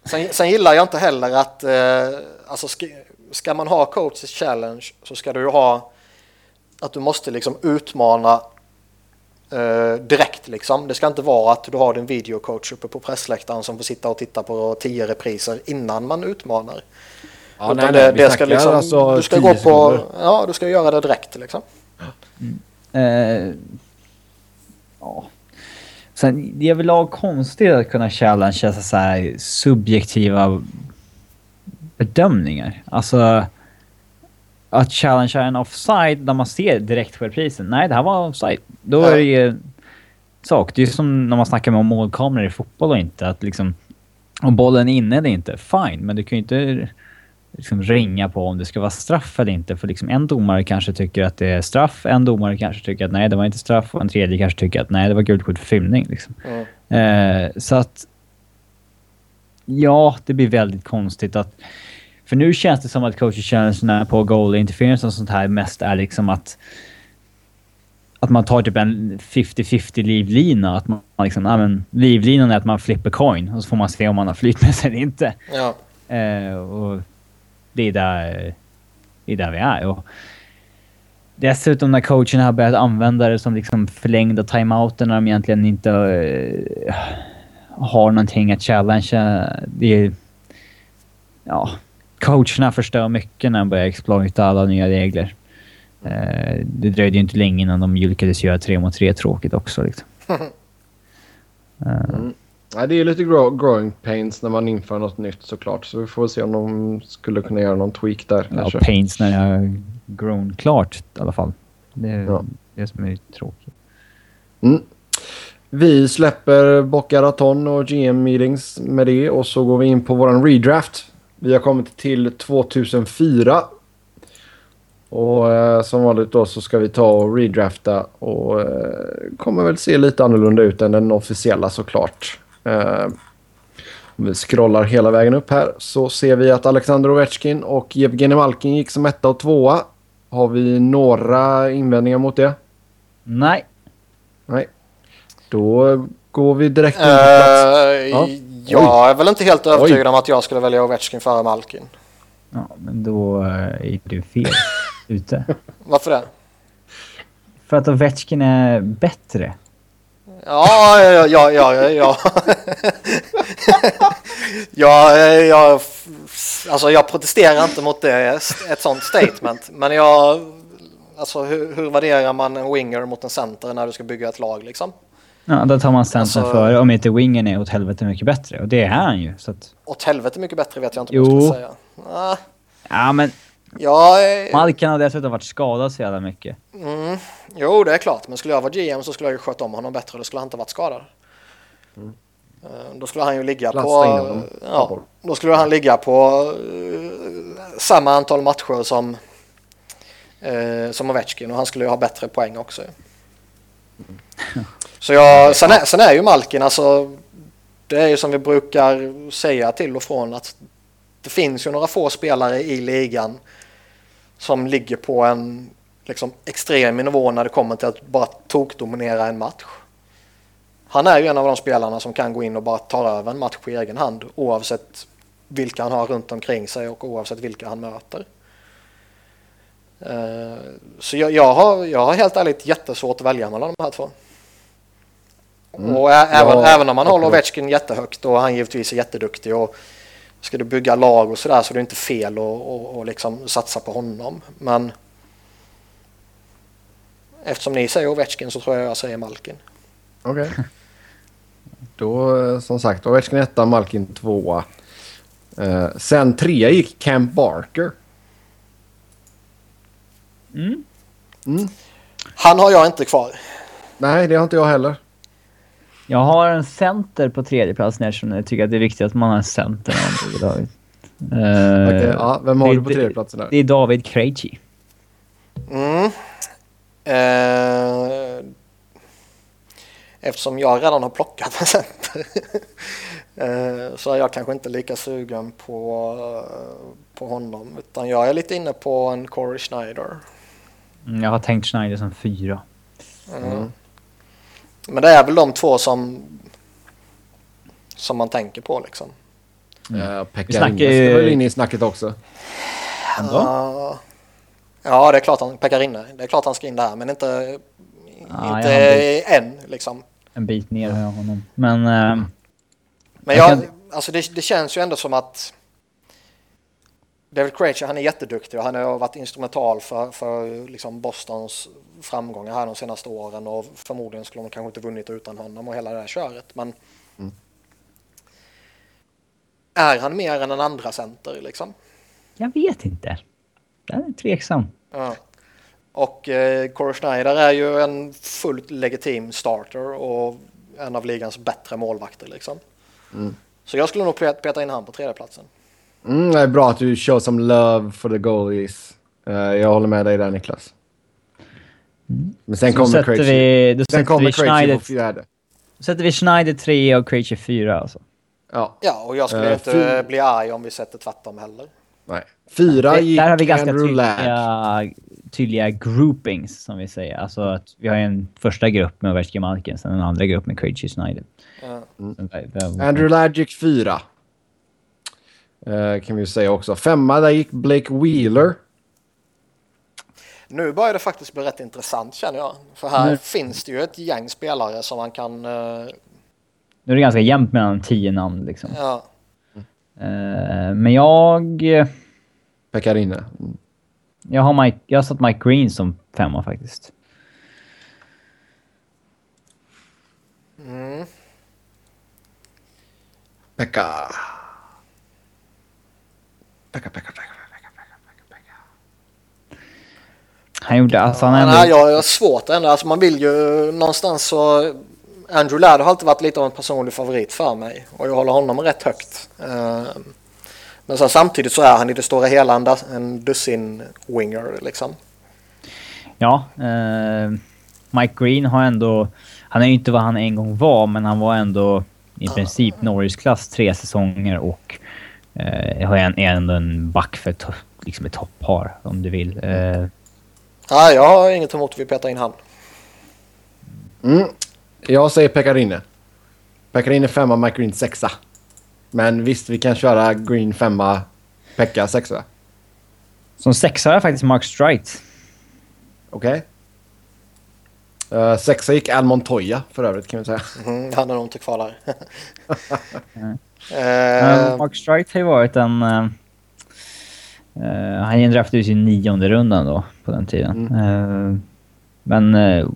Sen, sen gillar jag inte heller att eh, alltså ska, ska man ha coaches challenge så ska du ju ha att du måste liksom utmana eh, direkt liksom. Det ska inte vara att du har din videocoach uppe på pressläktaren som får sitta och titta på tio repriser innan man utmanar. Ja, Utan det, det ska liksom, alltså du ska gå på, ja du ska göra det direkt liksom. Eh, ja. Sen, det är överlag konstigt att kunna challengea så här subjektiva bedömningar. Alltså att challengea en offside där man ser direkt på reprisen. Nej, det här var offside. Då Ja. är det ju sak. Det är som när man snackar med målkameror i fotboll och inte. Att liksom, om bollen är inne eller inte, fine. Men du kan ju inte liksom ringa på om det ska vara straff eller inte. För liksom en domare kanske tycker att det är straff, en domare kanske tycker att nej, det var inte straff och en tredje kanske tycker att nej, det var gult kort för filmning. Liksom. Mm. Eh, så att... Ja, det blir väldigt konstigt att... För nu känns det som att coaching på goal interference och sånt här mest är liksom att... Att man tar typ en 50-50 livlina. Att man liksom, ja, men, livlinan är att man flipper coin och så får man se om man har flyt med sig eller inte. Ja. Eh, och det är där, det är där vi är. Och dessutom när coacherna har börjat använda det som liksom förlängda timeouter när de egentligen inte eh, har någonting att challengea. Det är, ja, coacherna förstör mycket när de börjar exploita alla nya regler. Eh, det dröjde ju inte länge innan de lyckades göra tre mot tre tråkigt också. Liksom. Eh, Ja, det är lite grow growing pains när man inför något nytt såklart. Så vi får se om de skulle kunna göra någon tweak där ja, kanske. Pains när jag har grown klart i alla fall. Det är Ja. det som är tråkigt. Mm. Vi släpper Boca Raton och GM meetings med det och så går vi in på våran redraft. Vi har kommit till 2004. Och eh, som vanligt då så ska vi ta och redrafta och eh, kommer väl se lite annorlunda ut än den officiella såklart. Eh, om vi scrollar hela vägen upp här så ser vi att Alexander Ovechkin och Evgenij Malkin gick som etta och tvåa. Har vi några invändningar mot det? Nej. Nej. Då går vi direkt in på plats. Uh, Ja. Jag är väl inte helt övertygad om att jag skulle välja Ovechkin före Malkin. Ja, men då eh, är du fel ute. Varför det? För att Ovechkin är bättre. Ja, ja, ja, ja, ja. ja. ja, jag, alltså jag protesterar inte mot det, ett sånt statement. Men jag, alltså hur, hur värderar man en winger mot en center när du ska bygga ett lag liksom? Ja, då tar man centern Alltså- före om inte wingen är åt helvete mycket bättre. Och det är han ju. Så att, Åt helvete mycket bättre vet jag inte om jag skulle säga. Ah, ja, men Ja, eh, Malkin har dessutom varit skadad så jävla mycket. mm, jo det är klart. Men skulle jag vara GM så skulle jag ju sköta om honom bättre. Då skulle han inte varit skadad. Eh, Då skulle han ju ligga Lasta på... Ja, då skulle han ligga på eh, samma antal matcher som, eh, som Ovechkin och han skulle ju ha bättre poäng också. Så jag, sen, är, sen är ju Malkin alltså, det är ju som vi brukar säga till och från att det finns ju några få spelare i ligan som ligger på en liksom, extrem nivå när det kommer till att bara tokdominera en match. Han är ju en av de spelarna som kan gå in och bara ta över en match på egen hand oavsett vilka han har runt omkring sig och oavsett vilka han möter. Eh, Så jag, jag, har, jag har helt ärligt jättesvårt att välja mellan de här två. Mm. Och även, Ja, även om man håller. Ovechkin jättehögt och han givetvis är jätteduktig och ska du bygga lag och sådär så är det inte fel att och, och liksom satsa på honom. Men eftersom ni säger Ovechkin så tror jag jag säger Malkin. Okej. Då, eh, som sagt, Ovechkin etta, Malkin tvåa. Eh, sen trea gick Camp Barker. Mm. Mm. Han har jag inte kvar. Nej, det har inte jag heller. Jag har en center på tredje plats eftersom jag tycker att det är viktigt att man har en center överhuvudtaget. Uh, Okej, ja, vem har det- du på tredje platsen där? Det är David Krejci. Mm. Eh, eftersom jag redan har plockat en center eh, så är jag kanske inte lika sugen på, på honom. Utan jag är lite inne på en Corey Schneider. Mm, Jag har tänkt Schneider som fyra. Mm. Men det är väl de två som, som man tänker på liksom. Uh, Pekka Vi snackar Rinne ju- ska väl in i snacket också. Ändå? Ja, ja, det är klart han pekar in det. Är klart han ska in där, men inte, Ja, inte än liksom. En bit ner har jag honom. Men... eh, Men Jag jag, kan- alltså det, det känns ju ändå som att David Krejci, han är jätteduktig och han har varit instrumental för, för liksom Bostons framgångar här de senaste åren och förmodligen skulle de kanske inte vunnit utan honom och hela det här köret. Men är han mer än en andra center liksom? jag vet inte. Jag är tveksam. Ja. Och eh, Corey Schneider är ju en fullt legitim starter och en av ligans bättre målvakter liksom. Så jag skulle nog peta in han på tredjeplatsen. Mm, det är bra att du show some love for the goalies. Eh, jag håller med dig där Niklas. Men sen Så kommer Krejci. vi, då Sen kommer vi Krejci Schneider, på fjärde. sätter vi Schneider 3 och Krejci 4 alltså. Ja, Ja, och jag skulle Eh, inte bli arg om vi sätter tvärtom heller. nej. Fyra Det, gick där har vi ganska tydliga, tydliga groupings som vi säger. Alltså att vi har en första grupp med Ovechkin Malkin, sen en andra grupp med Krejci Schneider. Vi- Andrew fyra. Eh, kan vi ju säga också. Femma, där gick Blake Wheeler. Nu börjar det faktiskt bli rätt intressant känner jag. För här Nu- finns det ju ett gäng spelare som man kan... eh, Nu är det ganska jämnt mellan tio namn liksom. ja, Eh, men jag... Pekarinne. Mm. Jag har, Mike, jag har satt Mike Green som femma faktiskt. mm, Pekka. Pekka, Pekka, Pekka, Pekka, Pekka, Pekka. Han gjorde... Alltså han ja, ändå... nej, jag har svårt ändå. Alltså man vill ju någonstans så... Andrew Ladd har alltid varit lite av en personlig favorit för mig. Och jag håller honom rätt högt. Eh, Men sen samtidigt så är han i det stora hela en, das- en dussin winger liksom. Ja. Eh, Mike Green har ändå... Han är ju inte vad han en gång var, men han var ändå i princip Norris-klass tre säsonger och eh, har en, ändå en back för to, liksom ett toppar, om du vill. Eh, Nej, jag har inget emot att vi petar in han. Mm. Jag säger Pekarinne. Pekarinne femma, Mike Green sexa. Men visst, vi kan köra Green femma, Pekka sexa. som sexa har jag faktiskt Mark Strite. Okej. Eh, sexa gick Al Montoya för övrigt kan vi säga. Mm, han är nog inte kvar där. Eh, Mark Strite har ju varit en... eh, eh, han draftades i nionde rundan då, på den tiden. Eh, men... Uh,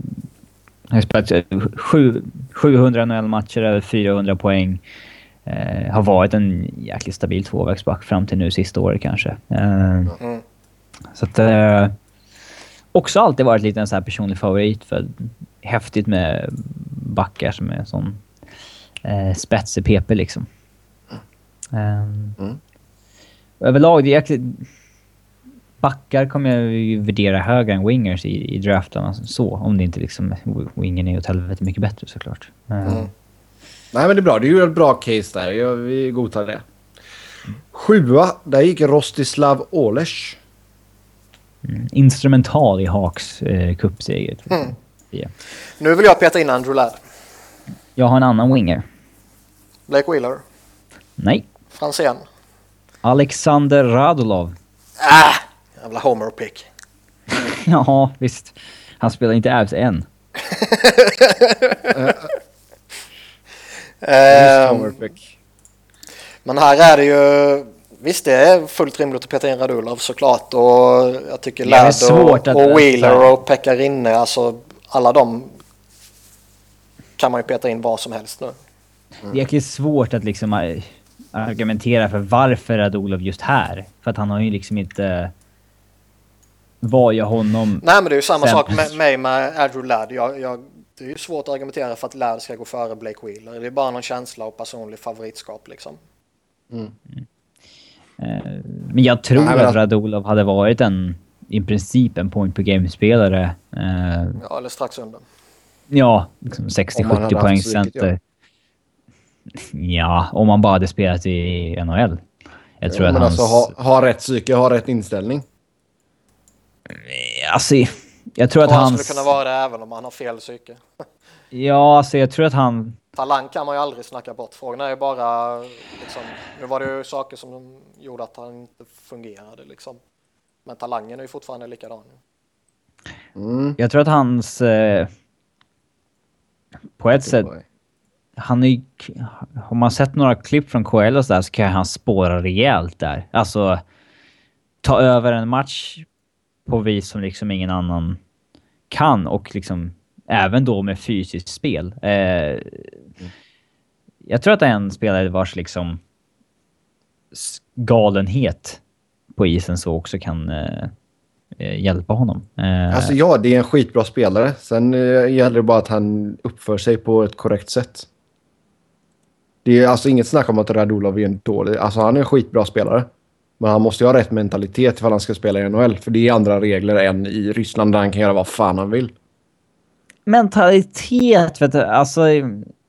han har spelat eh, sju, 700 NHL-matcher, över 400 poäng. Har varit en jäkligt stabil tvåvägsback fram till nu sista året kanske. Eh, mm. Så att... Också alltid varit lite en så här personlig favorit för häftigt med backar som är sån eh, spets i PP liksom. Um, Mm. Överlag, det är jäkligt... Backar kommer jag ju värdera högre än wingers i, i draften. Alltså, så, om det inte liksom... Wingen är åt helvete mycket bättre såklart. Eh, Mm. Nej men det är bra. Det är ju ett bra case där. Jag, vi godtar det. Sjua, där gick Rostislav Olesh. mm. Instrumental i Hawks eh, cupseger. Mm. Ja. Nu vill jag peta in Andrew Ladd. Jag har en annan winger. Blake Wheeler. Nej. Franzén. Alexander Radulov. Ah! Jävla homer pick. ja, visst. Han spelar inte Avs än. Powerpick. men här är det ju... Visst, det är fullt rimligt att peta in Radulov såklart. Och jag tycker svårt och, och Wheeler och Pekarinne, alltså alla de kan man ju peta in var som helst nu. Det är svårt att liksom eh, argumentera för varför Radulov just här. För att han har ju liksom inte... Vad gör honom... Nej men det är ju samma Sen- sak med mig med Andrew Ladd. Jag, jag, det är ju svårt att argumentera för att Ladd ska gå före Blake Wheeler. Det är bara någon känsla och personlig favoritskap liksom. Eh, men jag tror Nej, men att Radulov hade varit en... I princip en point per game-spelare. Eh, Ja, eller strax under. ja, liksom Om man 60-70 hade haft poäng center. Ja, om man bara hade spelat i NHL. Jag tror Ja, att men hans... alltså ha, ha rätt psyke, ha rätt inställning. Alltså, jag tror att han hans... skulle kunna vara det även om han har fel psyke. Ja, alltså jag tror att han... Talang kan man ju aldrig snacka bort. Frågan är ju bara, liksom, nu var det ju saker som gjorde att han inte fungerade liksom. Men talangen är ju fortfarande likadan. Mm. Jag tror att hans... Eh, på ett sätt... Han är ju... Har man sett några klipp från KL och så där så kan han spåra rejält där. Alltså... Ta över en match på vis som liksom ingen annan kan och liksom även då med fysiskt spel. Eh, jag tror att det är en spelare vars liksom galenhet på isen så också kan eh, eh, hjälpa honom. Eh, Alltså ja, det är en skitbra spelare. Sen eh, gäller det bara att han uppför sig på ett korrekt sätt. Det är alltså inget snack om att Radulov är en dålig... Alltså han är en skitbra spelare. Men han måste ju ha rätt mentalitet ifall han ska spela i NHL. För det är andra regler än i Ryssland där han kan göra vad fan han vill. mentalitet, vet du. Alltså,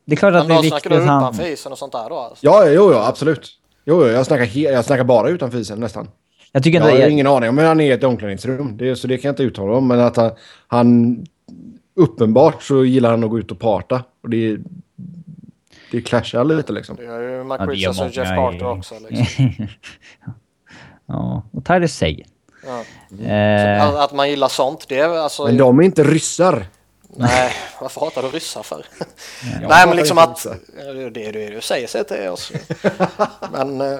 det är klart att Men det är viktigt snackar du han... utanför isen och sånt där då alltså? Ja, jo, jo, absolut. Jo, jo, jag snackar, he- jag snackar bara utanför isen nästan. Jag tycker Jag har Jag, ingen aning om hur han är i ett omklädningsrum. Det, så det kan jag inte uttala om. Men att han, han... Uppenbart så gillar han att gå ut och parta. Och det... Det clashar lite liksom. Det gör ju Ja, det gör Richards och Jeff Carter också. Liksom. ja, och Tyler Seguin. Ja. Eh, Att, att man gillar sånt, det är alltså... Men de är inte ryssar. Nej, varför hatar du ryssar för? Nej, men liksom att... Det är det du säger sig till oss. Men eh,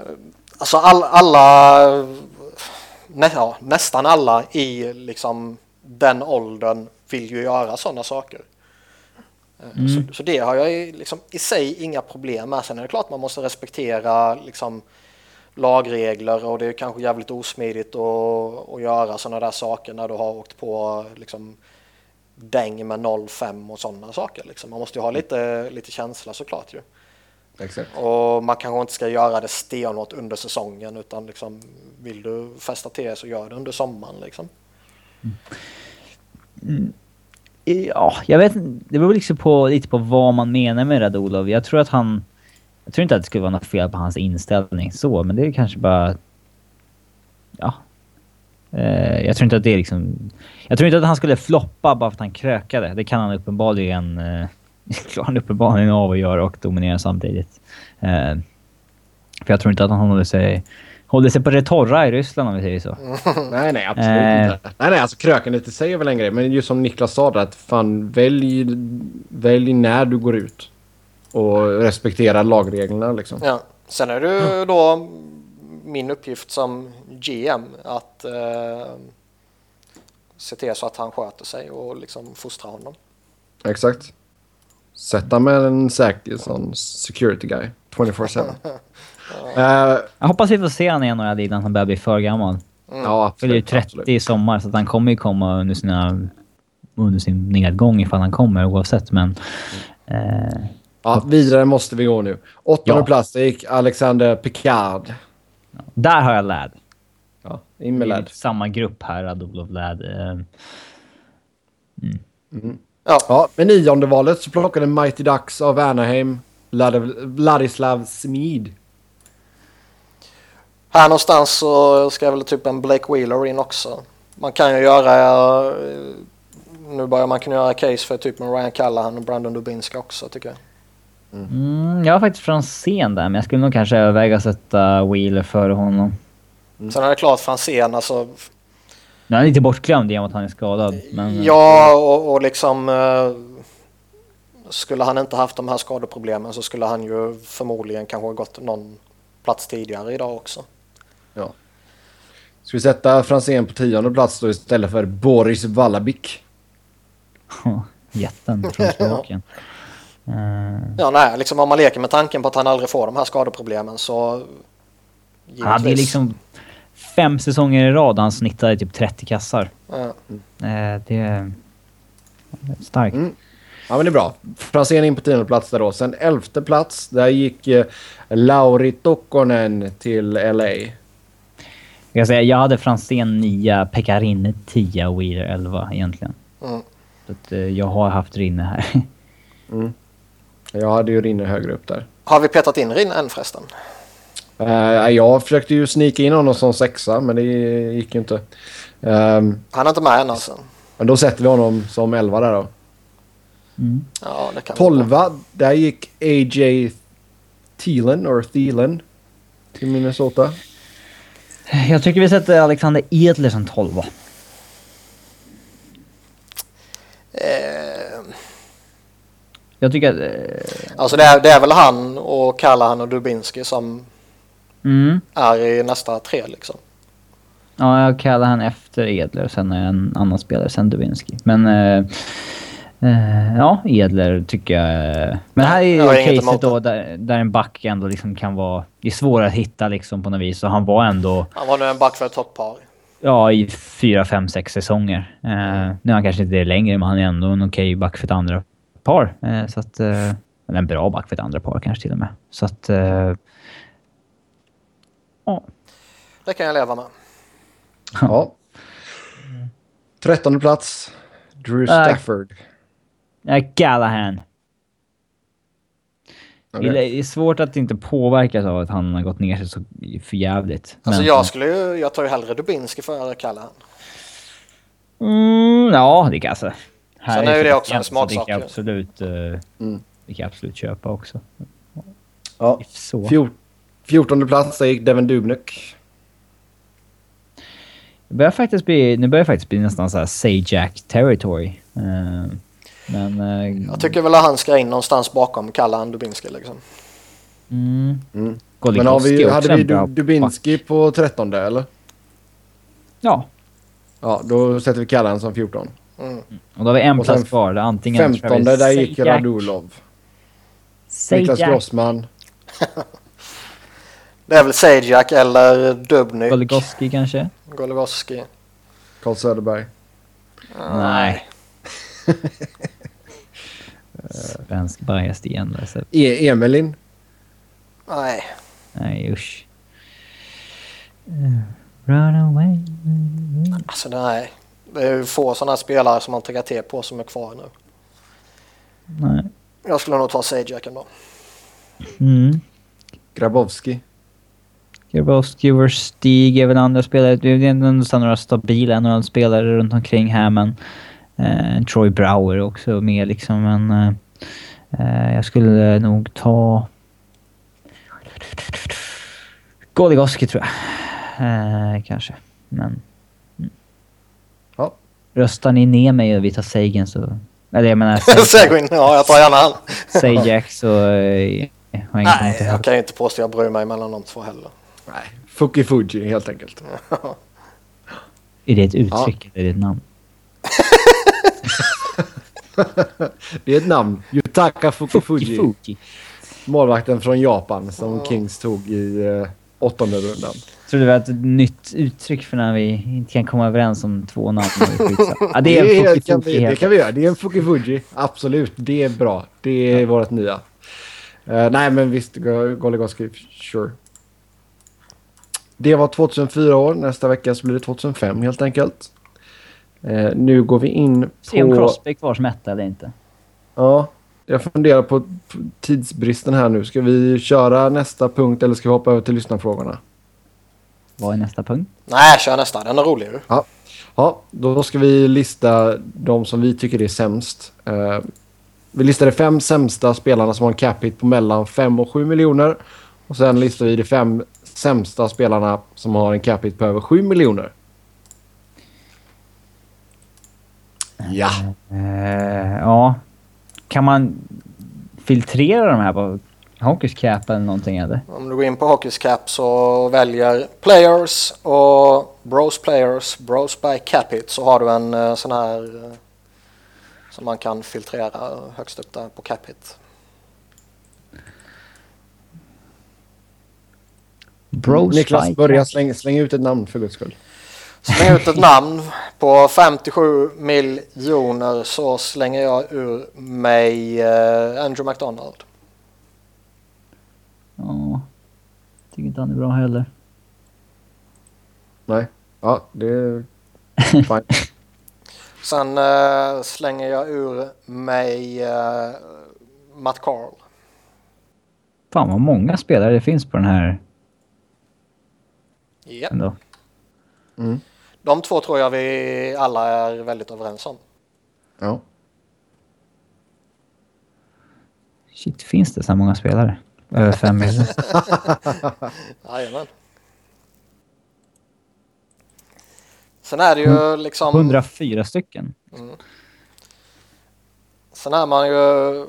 alltså all, alla... Nä, ja, nästan alla i liksom den åldern vill ju göra sådana saker. Eh, Så, så det har jag i- liksom, i sig inga problem med. Sen är det klart man måste respektera liksom, lagregler och det är kanske jävligt osmidigt att, att göra sådana där saker när du har åkt på liksom, däng med 0,5 och sådana saker. Liksom. Man måste ju ha lite, lite känsla såklart ju. Exakt. Och man kanske inte ska göra det stenhårt under säsongen utan liksom, vill du fästa till så gör det under sommaren. Liksom ja, jag vet inte. Det beror liksom på, lite på vad man menar med Radulov. Jag tror att han... Jag tror inte att det skulle vara något fel på hans inställning så, men det är kanske bara... Ja. Eh, jag tror inte att det är liksom... Jag tror inte att han skulle floppa bara för att han krökade. Det kan han uppenbarligen... Eh, klarar han uppenbarligen av att göra och dominera samtidigt. Eh, för jag tror inte att han håller sig... Håller sig på det torra i Ryssland om vi säger så. Nej, nej, absolut Eh. inte. Nej, nej, alltså krökandet i sig är väl en grej. Men just som Niklas sa där, att fan välj, välj när du går ut. Och respektera lagreglerna liksom. Ja. Sen är det ju då min uppgift som GM att eh, se till så att han sköter sig och liksom fostra honom. Exakt. Sätta med en säker sån security guy. 24-7. uh, Jag hoppas vi får se honom i NHL innan han börjar bli för gammal. Ja, fyller ju absolut. 30 absolut. i sommar, så att han kommer ju komma under, sina, under sin nedgång ifall han kommer oavsett. Men... Eh, Ja, vidare måste vi gå nu. Åttonde Ja. plats, det gick Alexander Picard. där har jag Ladd. Ja, in med Det är ladd. Samma grupp här, Radulov Ladd. Eh, Ja, Ja, med nionde valet så plockade Mighty Ducks av Anaheim Vlad- Vladislav Smid. Här någonstans så ska väl typ en Blake Wheeler in också. Man kan ju göra... eh, Nu börjar man kunna göra case för typ med Ryan Callahan och Brandon Dubinski också tycker jag. mm, jag var faktiskt Franzén där, men jag skulle nog kanske överväga att sätta Wheeler före honom. Sen är det klart Franzén alltså. Nu är han lite bortglömd i och med att han är skadad. Men, Ja och, och liksom... eh, Skulle han inte haft de här skadeproblemen så skulle han ju förmodligen kanske ha gått någon plats tidigare idag också. Ja. Ska vi sätta Franzén på tionde plats då istället för Boris Valabik? Jätten från Slovakien. Eh, Ja nej, liksom om man leker med tanken på att han aldrig får de här skadeproblemen så... han hade ju givetvis. liksom fem säsonger i rad han snittade typ 30 kassar. Ja. Eh, det är starkt. Mm. Ja, men det är bra. Franzén in på tionde plats där då. Sen elfte plats, där gick eh, Lauri Tokkonen till LA. Jag, säga, jag hade Franzén 9, Pekka Rinne 10 och Wheeler 11 egentligen. Mm. Så att, eh, jag har haft Rinne här. Jag hade ju Rinne högre upp där. Har vi petat in Rin än förresten? Uh, jag försökte ju snika in honom som sexa, men det gick ju inte. Ehm, Han är inte med än alltså. men då sätter vi honom som elva där då. Mm. Ja, det kan. Tolva, där gick AJ Thielen, or Thielen, till Minnesota. Jag tycker vi sätter Alexander Edler som 12 Eh, Jag tycker att... Eh, alltså det är, det är väl han och Callahan och Dubinski som mm. är i nästa tre liksom. Ja, jag kallar han efter Edler och sen är en annan spelare, sen Dubinski. Men... Eh, eh, ja, Edler tycker jag... eh, Men här är ju caset då där, där en back ändå liksom kan vara... Det är svårare att hitta liksom på något vis och han var ändå... Han var nu en back för ett toppar. Ja, i fyra, fem, sex säsonger. Eh, nu är han kanske inte det längre, men han är ändå en okej back för ett andra par. Eh, så att... Eh, eller en bra back för ett andra par kanske till och med. Så att... Eh, ja. Det kan jag leva med. Ja. Trettonde plats, Drew Nej. Stafford. Eh, Callahan. Okej. Det är svårt att inte påverkas av att han har gått ner sig så för jävligt. Alltså Men- jag skulle ju, jag tar ju hellre Dubinski före Callahan. Mm, ja, det kan alltså. Här Sen är ju det så också en så smaksak Det kan jag absolut, eh, Mm. det kan jag absolut köpa också. Ja. Så. Fjor, fjortonde plats, där gick Devin Dubnyk. Det börjar faktiskt bli, nu börjar det faktiskt bli nästan så här Sajak territory. Eh, men... eh, Jag tycker väl att han ska in någonstans bakom Callahan Dubinski liksom. Mm. Mm. Men har vi, hade vi Du- Dubinski på trettonde, eller? Ja. Ja, då sätter vi Callan som 14. Mm. Och då har vi en plats kvar. Antingen Femtonde, där gick Sajak- Radulov. Niklas Sajak, Grossman. Det är väl Sajak eller Dubnyk. Golikowski kanske? Goligoski. Carl Söderberg. Nej. Svensk bias igen där. Så. E Emelin. Nej. Nej usch. Run away. Alltså nej. Det är ju få sådana spelare som man taggar till på som är kvar nu. Nej. Jag skulle nog ta Sajak ändå. Mm. Grabowski. Grabowski vs Stig är väl andra spelare. Det är ändå några stabila några spelare runt omkring här men... Eh, Troy Brower också med liksom men... Eh, eh, jag skulle nog ta... Goligoski tror jag. Eh, kanske. Men... mm. Ja. Röstar ni ner mig och vi tar Sagan så... Eller jag menar Seguin, ja jag tar gärna han. Sajak så... Eh, jag Nej, jag heller. kan ju inte påstå jag bryr mig mellan de två heller. Nej, Fuki Fuji helt enkelt. Är det ett uttryck eller är det ett namn? Det är ett namn. Yutaka Fuki Fuji. Fuji. Målvakten från Japan som Kings tog i, eh, åttonde rundan. Tror det var ett nytt uttryck för när vi inte kan komma överens om två namn. ja, det är det, en kan vi, det kan vi göra. Det är en Fukifuji. Absolut, det är bra. Det är vårt nya. Uh, nej, men visst. Goligoski, sure. Det var 2004 år. Nästa vecka så blir det 2005 helt enkelt. Uh, nu går vi in på... Se om Crosby är kvar som etta eller inte. Ja, jag funderar på tidsbristen här nu. Ska vi köra nästa punkt eller ska vi hoppa över till lyssnarfrågorna? Vad är nästa punkt? Nej, kör nästa. Den är roligare. Ja. ja, då ska vi lista de som vi tycker är sämst. Uh, vi listade fem sämsta spelarna som har en cap hit på mellan 5 och 7 miljoner. Och sen listar vi de fem sämsta spelarna som har en cap hit på över 7 miljoner. Ja. Uh, ja. Kan man filtrera de här på Hockeys cap eller någonting eller? Om du går in på Hockeys cap så väljer Players och Bros Players, Bros by Capit så har du en uh, sån här uh, som man kan filtrera högst upp där på Capit. Bros Niklas, börja slänga släng ut ett namn för guds skull. Släng ut ett namn. På 57 miljoner så slänger jag ur mig uh, Andrew McDonald. Ja, tycker inte han är bra heller. Nej, ja det är fine. Sen uh, slänger jag ur mig uh, Matt Carl. Fan vad många spelare det finns på den här. Ja. Ändå. Mm. De två tror jag vi alla är väldigt överens om. Ja. Shit, finns det så här många spelare? Över fem miljoner? Jajamän. Sen är det ju liksom... 104 stycken. Mm. Sen är man ju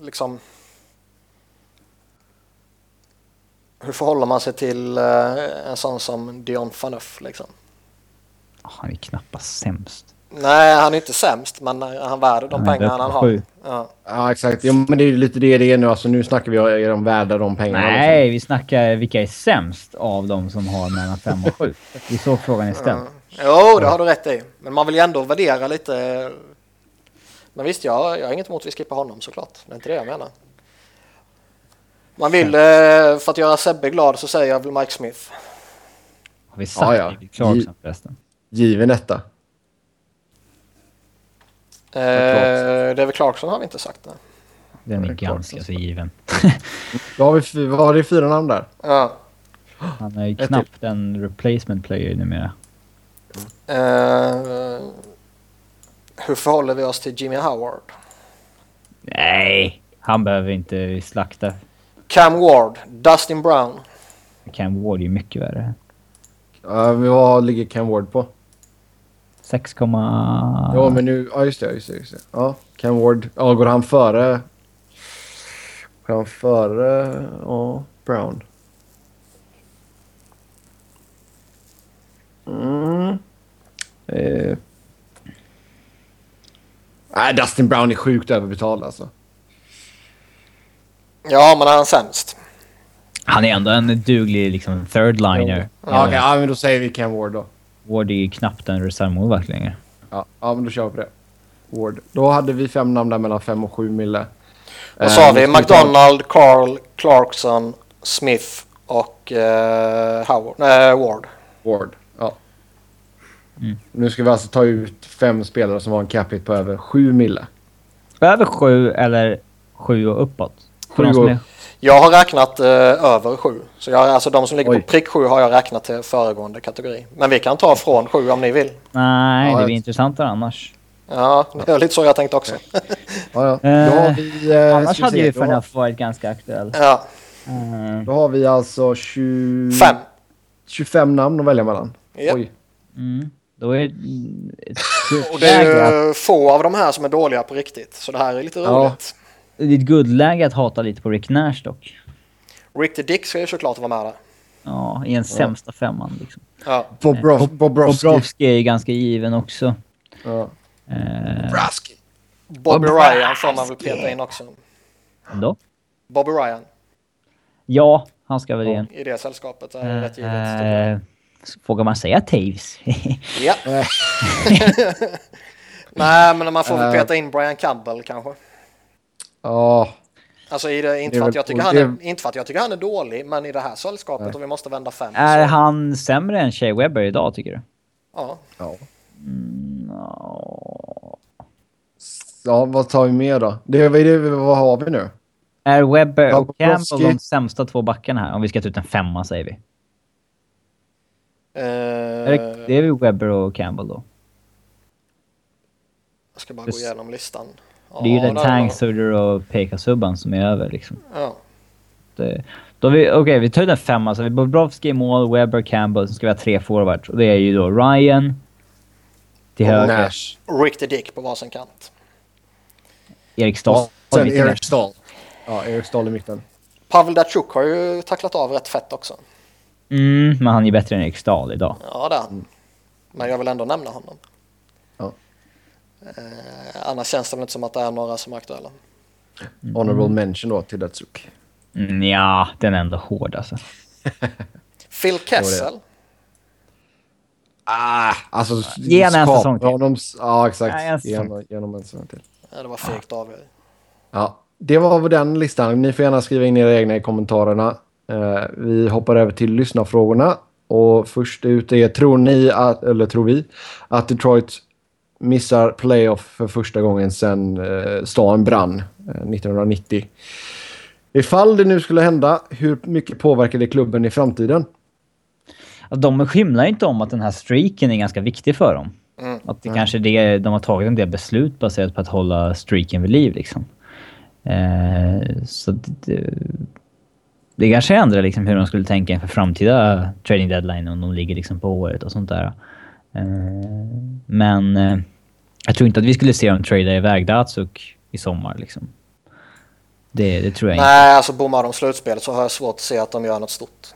liksom... Hur förhåller man sig till uh, en sån som Dion Phaneuf liksom? Han är knappast sämst. Nej, han är inte sämst, men han värd de pengarna han har. Ja. ja, exakt. Ja, men det är lite det det är nu. Alltså, nu snackar vi är de värda de pengarna. Nej, liksom. vi snackar vilka är sämst av de som har mellan 5 och 7. Det är så frågan är ställd. Jo, det har du rätt i. Men man vill ju ändå värdera lite. Men visst, jag, jag har inget emot att vi skippar honom såklart. Det är inte det jag menar. Man vill, eh, för att göra Sebbe glad så säger jag väl Mike Smith. Har vi sagt Ja, ja. Clarkson förresten? Given etta. Eh, det är väl Clarkson har vi inte sagt. Det. Den är Ja, ganska Clarkson. så given. Då har vi, vad har vi fyra namn där? Ja. Han är ju knappt en replacement player numera. Eh, hur förhåller vi oss till Jimmy Howard? Nej, han behöver inte slakta. Cam Ward, Dustin Brown. Cam Ward är ju mycket värre. Uh, vad ligger Cam Ward på? 6, Ja, men nu... Ja, just det. Just det, just det. Ja, Cam Ward. Ja, går han före... Går han före... Ja, Brown? Mm. Eh. Nej, Dustin Brown är sjukt överbetald alltså. Ja, men är han sämst? Han är ändå en duglig liksom third liner. Ja, okej, ja, men då säger vi Cam Ward då. Ward är ju knappt en reservmålvakt längre. Ja, ja, men då kör vi på det. Ward. Då hade vi fem namn där mellan fem och sju mille. Vad sa Eh, vi? ska ta- McDonald, Carl, Clarkson, Smith och eh, Howard. Nej, Ward. Ward. Ja. Mm. Nu ska vi alltså ta ut fem spelare som har en cap hit på över sju mille. Över 7 eller 7 och uppåt? För Sju de som och- är- Jag har räknat eh, över sju. Så jag, alltså de som ligger Oj. på prick sju har jag räknat till föregående kategori. Men vi kan ta från sju om ni vill. Nej, Ja, det blir intressantare annars. Ja, det är lite så jag tänkte också. Ja, ja. Eh, vi... Eh, Annars ska vi hade ju Fernuff varit ganska aktuell. Ja, Mm. då har vi alltså 20, fem. 25 namn att välja mellan. Ja. Oj. Mm. Då är ett Och det är ju få av de här som är dåliga på riktigt. Så det här är lite Ja. roligt. Det är ett guldläge att hata lite på Rick Nash dock. Rick the Dick ska ju såklart vara med där. Ja, i en sämsta femman liksom. Ja. Bobrov, Bobrovski. Bobrovski är ju ganska given också. Ja. Eh, Braski. Bobby Ryan får man väl peta in också. ändå. Bobby Ryan. Ja, Han ska väl igen. I det sällskapet är det rätt givet. Eh, vågar man säga Taves? Ja. Nej, men man får väl Eh. peta in Brian Campbell kanske. Ja, Alltså i det, inte, Det för att jag tycker han är, inte för att jag tycker han är dålig, men i det här sällskapet och vi måste vända fem. är så, han sämre än Shea Webber idag, tycker du? ja. ja. Ja. ja, vad tar vi mer då? Det, vad, är det, vad har vi nu? Är Webber och. Campbell de sämsta två backarna här? Om vi ska ta ut en femma, säger vi. Eh, Är det, det är väl Webber och Campbell då? jag ska bara det- gå igenom listan. Ja, det är ju den där Tank, och Pekka-subban som är över liksom. Ja. Det, då har vi, okej, vi tar ut en femma. Så vi har Bobrovski i mål, Webber, Campbell. Så ska vi ha tre forwards. Och det är ju då Ryan till Och höger. Nash. Rick the Dick på varsin kant. Erik Stahl. Sen Erik. Stahl. Ja, Erik Stahl i mitten. Pavel Datsjuk har ju tacklat av rätt fett också. Mm, men han är bättre än Erik Stahl idag. Ja, det är han. Men jag vill ändå nämna honom. Eh, annars känns det inte som att det är några som är aktuella. Honorable mention då till Datsuk. Mm, ja, den är ändå hård alltså. Phil Kessel. Ah, alltså... Ge han en säsong till. Honom, ja, exakt. Ja, en Ge säsong. honom- ge honom en säsong till. Ja, det var fegt av er. Ja, det var väl den listan. Ni får gärna skriva in era egna i kommentarerna. Eh, vi hoppar över till lyssnarfrågorna. Och först ut är, tror ni, att, eller tror vi, att Detroit missar playoff för första gången sedan eh, stan brann eh, 1990. Ifall det nu skulle hända, hur mycket påverkar det klubben i framtiden? De skymlar ju inte om att den här streaken är ganska viktig för dem. Mm. Att det kanske är det, de har tagit en del beslut baserat på att hålla streaken vid liv liksom. Eh, så det, det, det kanske ändrar liksom hur de skulle tänka inför framtida trading deadline om de ligger liksom på året och sånt där. Eh, men eh, jag tror inte att vi skulle se dem trada iväg Datsuk i sommar liksom. Det, det tror jag inte. Nej, alltså bommar de slutspelet så har jag svårt att se att de gör något stort.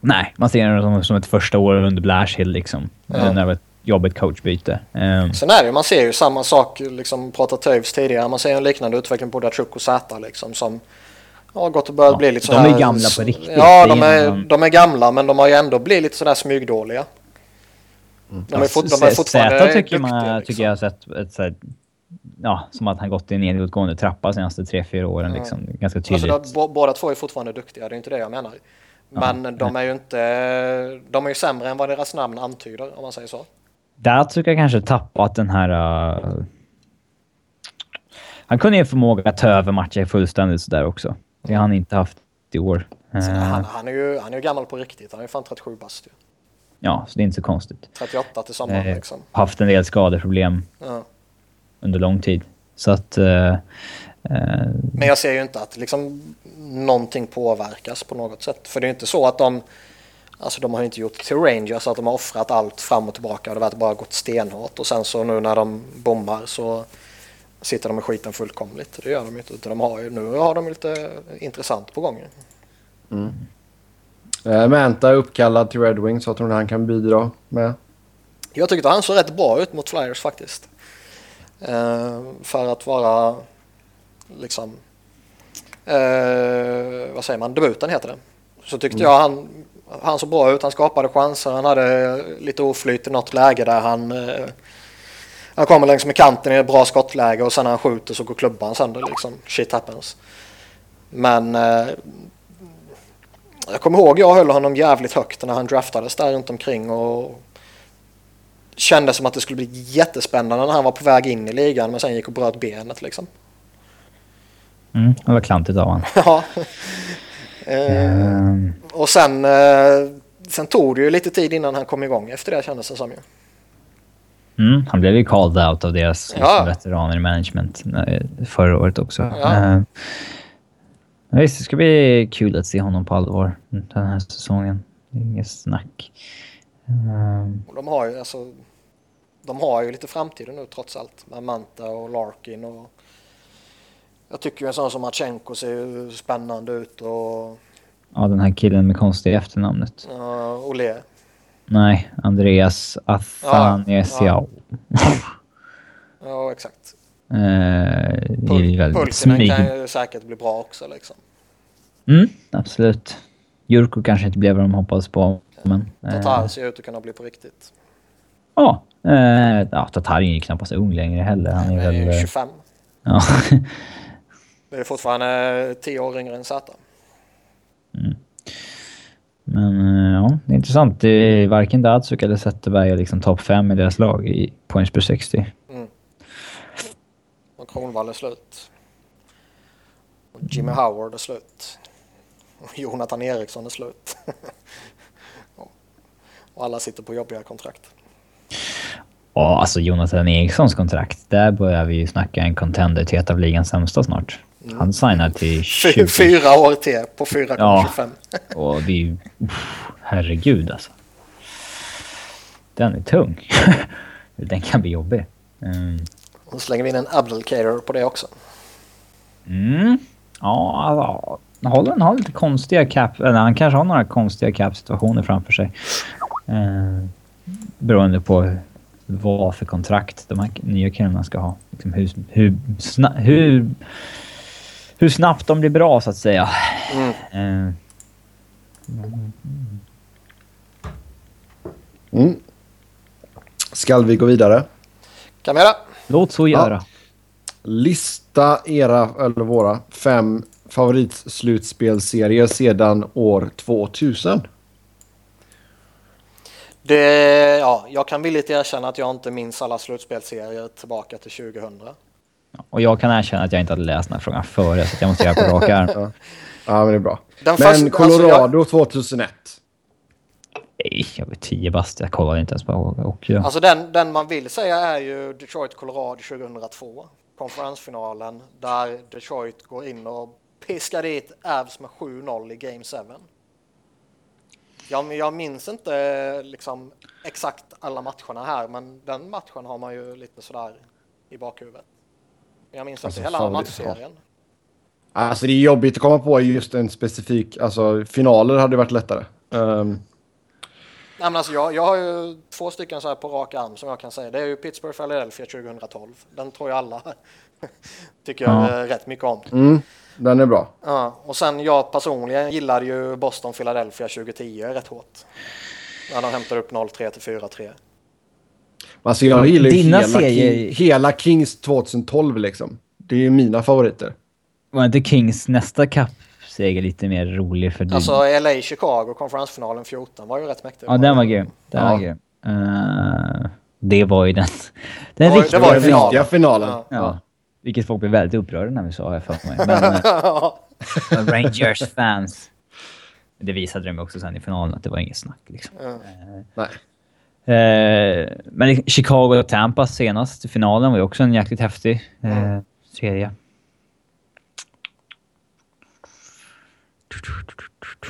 Nej, man ser det som, som ett första år under Blashill liksom. Ja. När det var ett jobbigt coachbyte. Um, Sen är det man ser ju samma sak, liksom pratat Toews tidigare, man ser en liknande utveckling på Datsjuk och Zäta liksom som har gått och börjat Ja, bli lite de är sådär... gamla på riktigt. Ja, de är är, de är gamla men de har ju ändå blivit lite sådär smygdåliga. De är, fort, de är fortfarande Zäta tycker, man, duktiga, tycker liksom. jag har sett ett, så här, ja, som att han gått i en nedåtgående trappa de senaste tre fyra åren. Ja. Liksom. Ganska Alltså, tydligt. de, bo- båda två är fortfarande duktiga, det är inte det jag menar. Men de är ju inte... De är ju sämre än vad deras namn antyder, om man säger så. Där tycker jag kanske tappat den här... Uh, han kunde ju förmåga att ta över matcher fullständigt sådär också. Det har han inte haft i år. Eh, han, han, är ju, han är ju gammal på riktigt, han är ju fan 37 bast ju. Ja, så det är inte så konstigt. 38 till sommaren Eh, liksom. haft en del skadeproblem Ja. under lång tid. Så att... eh, eh, Men jag ser ju inte att liksom någonting påverkas på något sätt. För det är ju inte så att de... Alltså de har ju inte gjort till Rangers att de har offrat allt fram och tillbaka och det har bara gått stenhårt. Och sen så nu när de bommar så sitter de i skiten fullkomligt. Det gör de ju inte. Utan de har ju, nu har de lite intressant på gång. Eh, Manta är uppkallad till Red Wings. Vad tror ni han kan bidra med? Jag tyckte han såg rätt bra ut mot Flyers faktiskt. Eh, för att vara liksom... Eh, vad säger man? Debuten heter det. Så tyckte jag han, han såg bra ut. Han skapade chanser. Han hade lite oflyt i något läge där han... Eh, han kommer längs med kanten i ett bra skottläge och sen när han skjuter så går klubban sönder liksom. Shit happens. Men... Jag kommer ihåg jag höll honom jävligt högt när han draftades där runt omkring och kände som att det skulle bli jättespännande när han var på väg in i ligan men sen gick och bröt benet liksom. mm, det var klantigt av honom. Ja. Um, och sen, eh, sen tog det ju lite tid innan han kom igång efter det kändes det som ju. Mm, han blev ju called out av deras Ja. veteraner i management eh, förra året också. Ja. Men visst, det ska bli kul att se honom på allvar den här säsongen. Inget snack. Eh, Och de har ju alltså de har ju lite framtiden nu trots allt med Manta och Larkin och jag tycker ju en sån som Marchenko ser ju spännande ut och ja, den här killen med konstiga efternamnet. uh, Olé. Nej, Andreas Athanasiou. Ja exakt. Eh, väldigt Pulsinen kan ju säkert bli bra också liksom. Mm, absolut. Jurko kanske inte blev vad de hoppades på, men... Tatar eh, ser ut att kunna bli på riktigt. Ja. Eh, ja, Tatar är ju knappast ung längre heller. Han är ju väl... eh, 25. Ja. Det är fortfarande 10 år yngre än Z. Men eh, ja, det är intressant. Det är varken Datsuk eller Zetterberg är liksom topp 5 i deras lag i points per 60. Och Kronwall är slut. Och Jimmy Howard är slut. Och Jonathan Eriksson är slut. och alla sitter på jobbiga kontrakt. Ja, alltså Jonathan Erikssons kontrakt. Där börjar vi ju snacka en contender till ett av ligans sämsta snart. Han signar till 20. Fy- Fyra år till på 4,25. Och det är ju... Herregud alltså. Den är tung. Den kan bli jobbig. Mm. Så slänger vi in en Abdelkader på det också. Mm. Ja, alltså, Holland har lite konstiga cap... Eller han kanske har några konstiga cap-situationer framför sig. Eh, beroende på vad för kontrakt de här nya killarna ska ha. Liksom hur, hur, sna, hur, hur snabbt de blir bra, så att säga. Mm. Eh, Mm. Skall vi gå vidare? Kan vi göra? Låt så göra. Lista era, eller våra, fem favoritslutspelserier sedan år 2000. Det, ja, jag kan villigt erkänna att jag inte minns alla slutspelsserier tillbaka till 2000. Och jag kan erkänna att jag inte hade läst den här frågan före, så jag måste göra på rak arm. Ja, men det är bra. Den Men första- Colorado alltså 2001. Nej, jag var tio bast. Jag kollade inte ens på och ja. Alltså den, den man vill säga är ju Detroit Colorado 2002. Konferensfinalen där Detroit går in och piskar dit Avs med 7-0 i Game 7. Jag, jag minns inte liksom exakt alla matcherna här men den matchen har man ju lite sådär i bakhuvudet. Jag minns Alltså, inte hela matchserien. Alltså det är jobbigt att komma på just en specifik... Alltså finaler hade varit lättare. Ehm, Nej, men alltså jag, jag har ju två stycken så här på rak arm som jag kan säga. Det är ju Pittsburgh Philadelphia 2012. Den tror jag alla tycker Ja. eh, rätt mycket om. mm, den är bra. Ja, och sen jag personligen gillade ju Boston Philadelphia 2010 rätt hårt. När de hämtade upp 0-3 till 4-3. Alltså jag gillar ju Dina hela, serier- King, hela Kings 2012 liksom. Det är ju mina favoriter. Var inte Kings nästa kappseger lite mer rolig för dig? Alltså LA Chicago konferensfinalen 14 var ju rätt mäktig. ja, den var grym. Den Ja. var grym. Eh, det var ju den... Den Det var- riktiga det var finalen. riktiga finalen. Ja. Ja. Vilket folk blev väldigt upprörda när vi sa, har jag för mig. Men eh, Rangers-fans... Det visade de också sen i finalen att det var inget snack liksom. Nej. Eh, men Chicago och Tampa senast i finalen var ju också en jäkligt häftig eh, serie.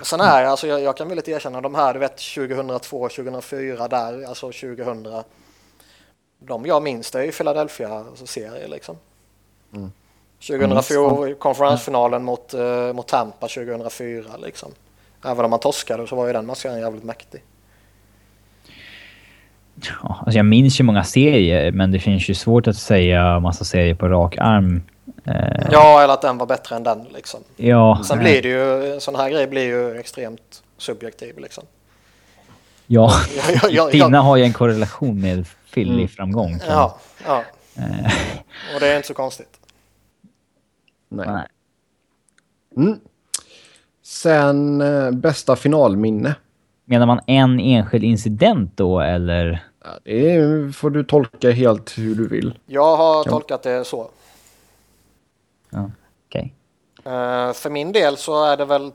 Sen är alltså jag, jag kan väl lite erkänna de här, du vet 2002, 2004 där, alltså 2000. De jag minns det är ju Philadelphia-serier liksom. 2004, konferensfinalen mot, eh, mot Tampa 2004 liksom. Även om man torskade så var ju den matchen jävligt mäktig. Ja, alltså jag minns ju många serier, men det finns ju svårt att säga massa serier på rak arm. Eh, Ja, eller att den var bättre än den liksom. ja, Sen blir det ju, en sån här grej blir ju extremt subjektiv liksom. Ja, Ja, ja, ja, dina ja. har ju en korrelation med Philly-framgång. kan- Ja, ja. Eh, Och det är inte så konstigt. Nej. nej. Mm. Sen eh, bästa finalminne. Menar man en enskild incident då, eller? Ja, det får du tolka helt hur du vill. Jag har tolkat det så. Ja, okej. Eh, för min del så är det väl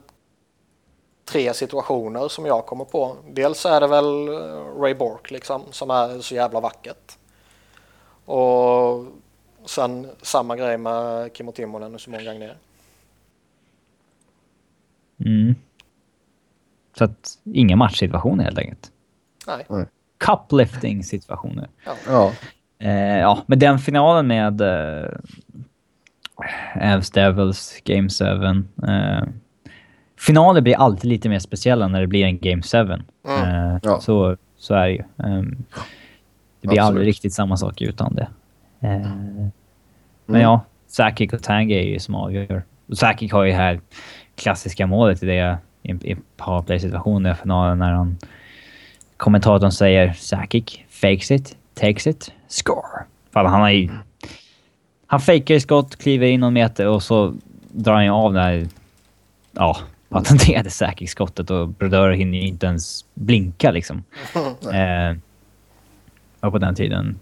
tre situationer som jag kommer på. Dels är det väl eh, Ray Bork liksom som är så jävla vackert. Och sen samma grej med Kimmo Timonen och Simon Gagnér. Mm. Så att inga matchsituationer helt enkelt. Nej. Cuplifting-situationer. Ja. Eh, ja, men den finalen med eh, Avs Devils, Game 7. Eh, finaler blir alltid lite mer speciella när det blir en Game 7. Mm. Eh, Ja. så, så är det ju. Ehm, det blir Absolut. aldrig riktigt samma sak utan det. Eh, Mm. Men ja, Sakic och Tange är ju som avgör. Sakic har ju här klassiska målet i det i, i powerplay-situationer i finalen när han... Kommentatorn säger Sakic fakes it, takes it, score. För han har ju... Han fejkar ju skott, kliver in någon meter och så drar han av det här... Ja, patenterade Sakic-skottet och Brodeur hinner inte ens blinka liksom. eh, och på den tiden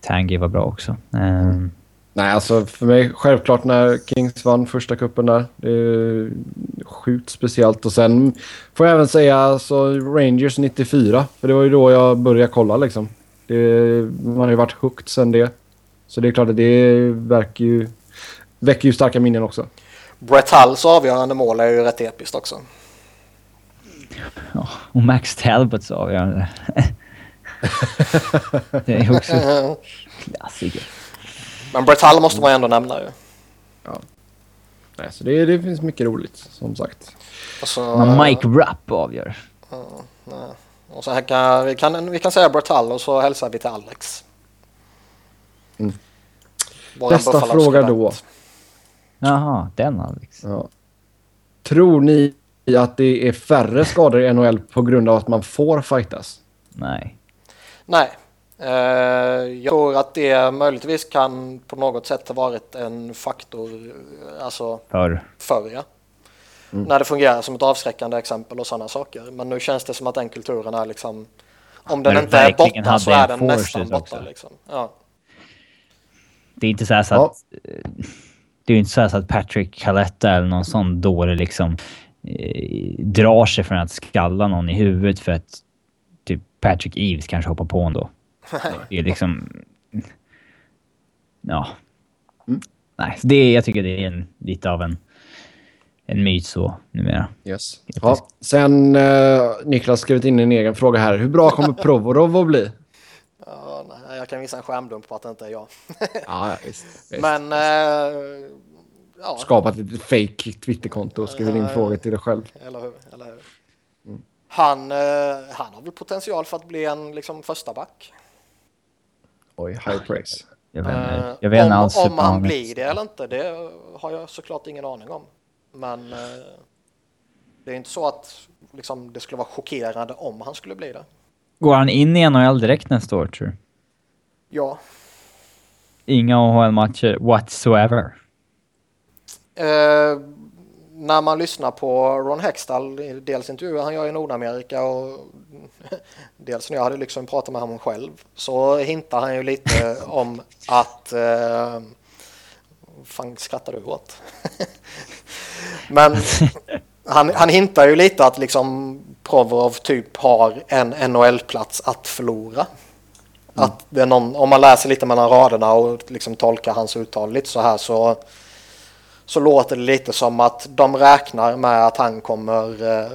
Tanguy var bra också. Eh, Nej, alltså för mig självklart när Kings vann första kuppen där. Det är sjukt speciellt. Och sen får jag även säga alltså, Rangers 94. För det var ju då jag började kolla liksom. Det, man har ju varit hooked sen det. Så det är klart att det verkar ju, väcker ju starka minnen också. Brett Hulls avgörande mål är ju rätt episkt också. ja, och Max Talbots avgörande. det är också klassiker. Men Brett Hull måste man ändå nämna ju. Nej, så det, det finns mycket roligt som sagt. Så, Mike Rapp avgör. nej. och så här kan, vi, kan, vi kan säga Brett Hull och så hälsar vi till Alex. Mm. Buffalo-skribent. fråga då. Jaha, den Alex. Ja. Tror ni att det är färre skador i NHL på grund av att man får fightas? Nej. Nej. Eh, jag tror att det möjligtvis kan på något sätt ha varit en faktor eh, alltså För. förr. Ja. När det fungerar som ett avskräckande exempel och sådana saker. Men nu känns det som att den kulturen är liksom... Om den inte är borta så är den nästan borta. Liksom. Ja. Det är inte så, så Ja. att... eh, Det är ju inte så, så att Patrick Caletta eller någon sån dåre liksom eh, drar sig från att skalla någon i huvudet för att typ Patrick Eves kanske hoppar på en då. Det är liksom... Ja. Mm. Nej, så det, är- jag tycker det är en, lite av en, en myt så numera. Yes. Ja. Sen uh, Niklas skrivit in en egen fråga här. Hur bra kommer Provorov att bli? Jag kan visa en skärmdump på att det inte är jag. Ja, ja visst. visst. Men... Eh, ja, Skapat ett fake Twitterkonto och skrivit in ja. frågor till dig själv. eller hur? Eller hur? Han, eh, han har väl potential för att bli en liksom, första back. Oj, high praise. Jag vet, Eh, inte- jag vet om, alls om han blir det eller inte, det har jag såklart ingen aning om. Men eh, det är inte så att liksom, det skulle vara chockerande om han skulle bli det. Går han in i NHL direkt nästa år tror du? Ja. Inga AHL-matcher whatsoever. Eh, när man lyssnar på Ron Hextall, dels intervjuer han gör i Nordamerika och dels när jag hade lyxen att prata med honom själv, så hintar han ju lite om att... Eh, fan skrattar du åt? Men han, han hintar ju lite att liksom Provorov typ har en NHL-plats att förlora. Att det är någon, om man läser lite mellan raderna och liksom tolkar hans uttal lite så här så så låter det lite som att de räknar med att han kommer eh,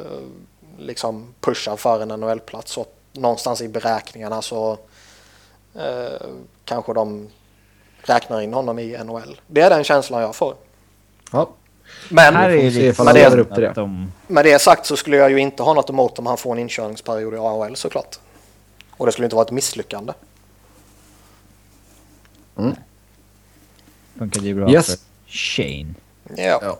liksom pusha för en NHL-plats. Så någonstans i beräkningarna så eh, kanske de räknar in honom i NHL. Det är den känslan jag får. Ja, Men se det det. de... med det sagt så skulle jag ju inte ha något emot om han får en inkörningsperiod i AHL såklart. Och det skulle inte vara ett misslyckande. Funkade ju bra Yes. för Shane. Ja. Ja.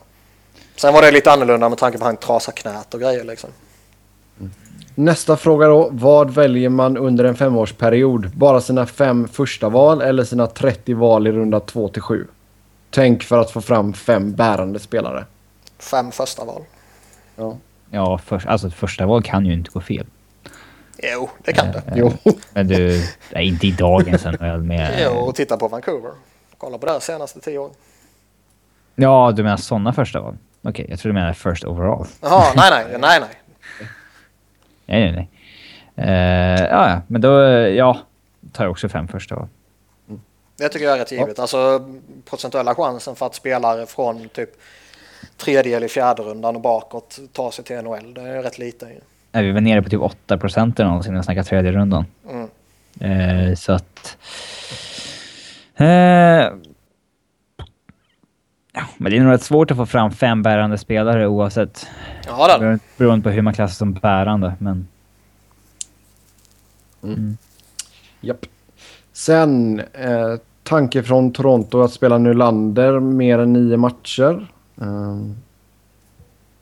Sen var det lite annorlunda med tanke på att han trasade knät och grejer liksom. Nästa fråga då. Vad väljer man under en femårsperiod? Bara sina fem första val eller sina 30 val i runda 2 till 7? Tänk för att få fram fem bärande spelare. Fem första val. Ja. Ja, för, alltså ett första val kan ju inte gå fel. Jo, det kan det. Jo. Men du, nej, inte i dagens NHL med... Jo, och titta på Vancouver. Kolla på det här senaste tio åren. Ja, du menar sådana första val? Okej, jag tror du menar first overall. Jaha, nej, nej, nej, nej. Nej, nej, nej. Eh, ja, ja, men då, eh, ja, tar jag också fem första val. Det tycker jag är rätt givet. Alltså procentuella chansen för att spelare från typ tredje eller fjärde rundan och bakåt tar sig till NHL. Det är rätt liten Nej, vi var nere på typ 8 procent eller någonting när jag snackade tredje rundan. Mm. Eh, så att... Eh, ja, men det är nog rätt svårt att få fram fem bärande spelare oavsett. Ja, den. Beroende- Beroende på hur man klassar som bärande, men... Japp. Sen, eh, tanke från Toronto att spela Nylander mer än nio matcher. Ehm,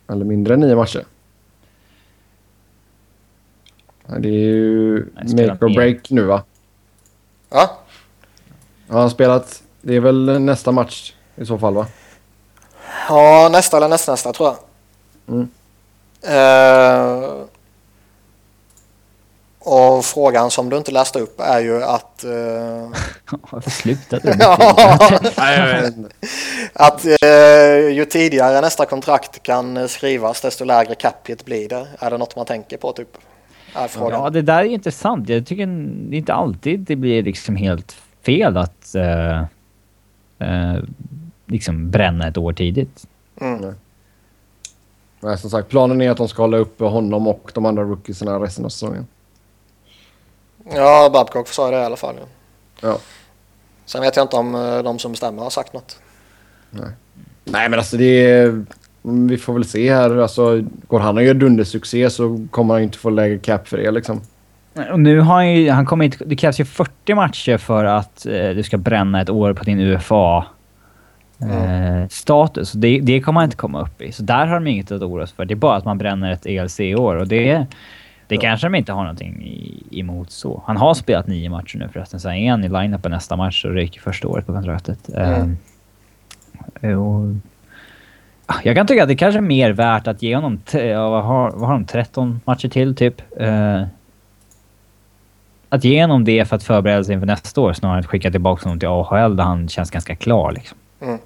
eller mindre än nio matcher. Ja, Det är ju Nej, make or break nu va? Ja, Ja, han har spelat... Det är väl nästa match i så fall va? ja nästa eller nästnästa tror jag. Mm. Eh, och frågan som du inte läste upp är ju att... eh, Varför slutade du? inte. att eh, ju tidigare nästa kontrakt kan skrivas desto lägre cap blir det. Är det något man tänker på typ? Frågan. Ja, det där är intressant. Jag tycker det är inte alltid det blir liksom helt fel att eh, eh, liksom bränna ett år tidigt. Mm. Nej, som sagt, planen är att de ska hålla uppe honom och de andra rookiesarna resten av säsongen. Ja, Babcock sa det i alla fall. Ja. Ja. Sen vet jag inte om eh, de som bestämmer har sagt något. Nej, men alltså det är... Vi får väl se här. Alltså, går han och gör dundersuccé så kommer han ju inte få lägre cap för det liksom. Och nu har han ju, han kommer inte, det krävs ju 40 matcher för att eh, du ska bränna ett år på din UFA. Eh, status. Det, det kommer han inte komma upp i. Så där har de inget att oroa sig för. Det är bara att man bränner ett ELC-år och det, det kanske de inte har någonting emot så. Han har spelat nio matcher nu förresten, så är han i line-upen nästa match och ryker första året på kontraktet. Mm. Eh, och, jag kan tycka att det kanske är mer värt att ge honom, ja, vad, har, vad har de, 13 matcher till typ. Eh, att ge honom det för att förbereda sig inför nästa år snarare än att skicka tillbaka honom till AHL där han känns ganska klar liksom. Mm.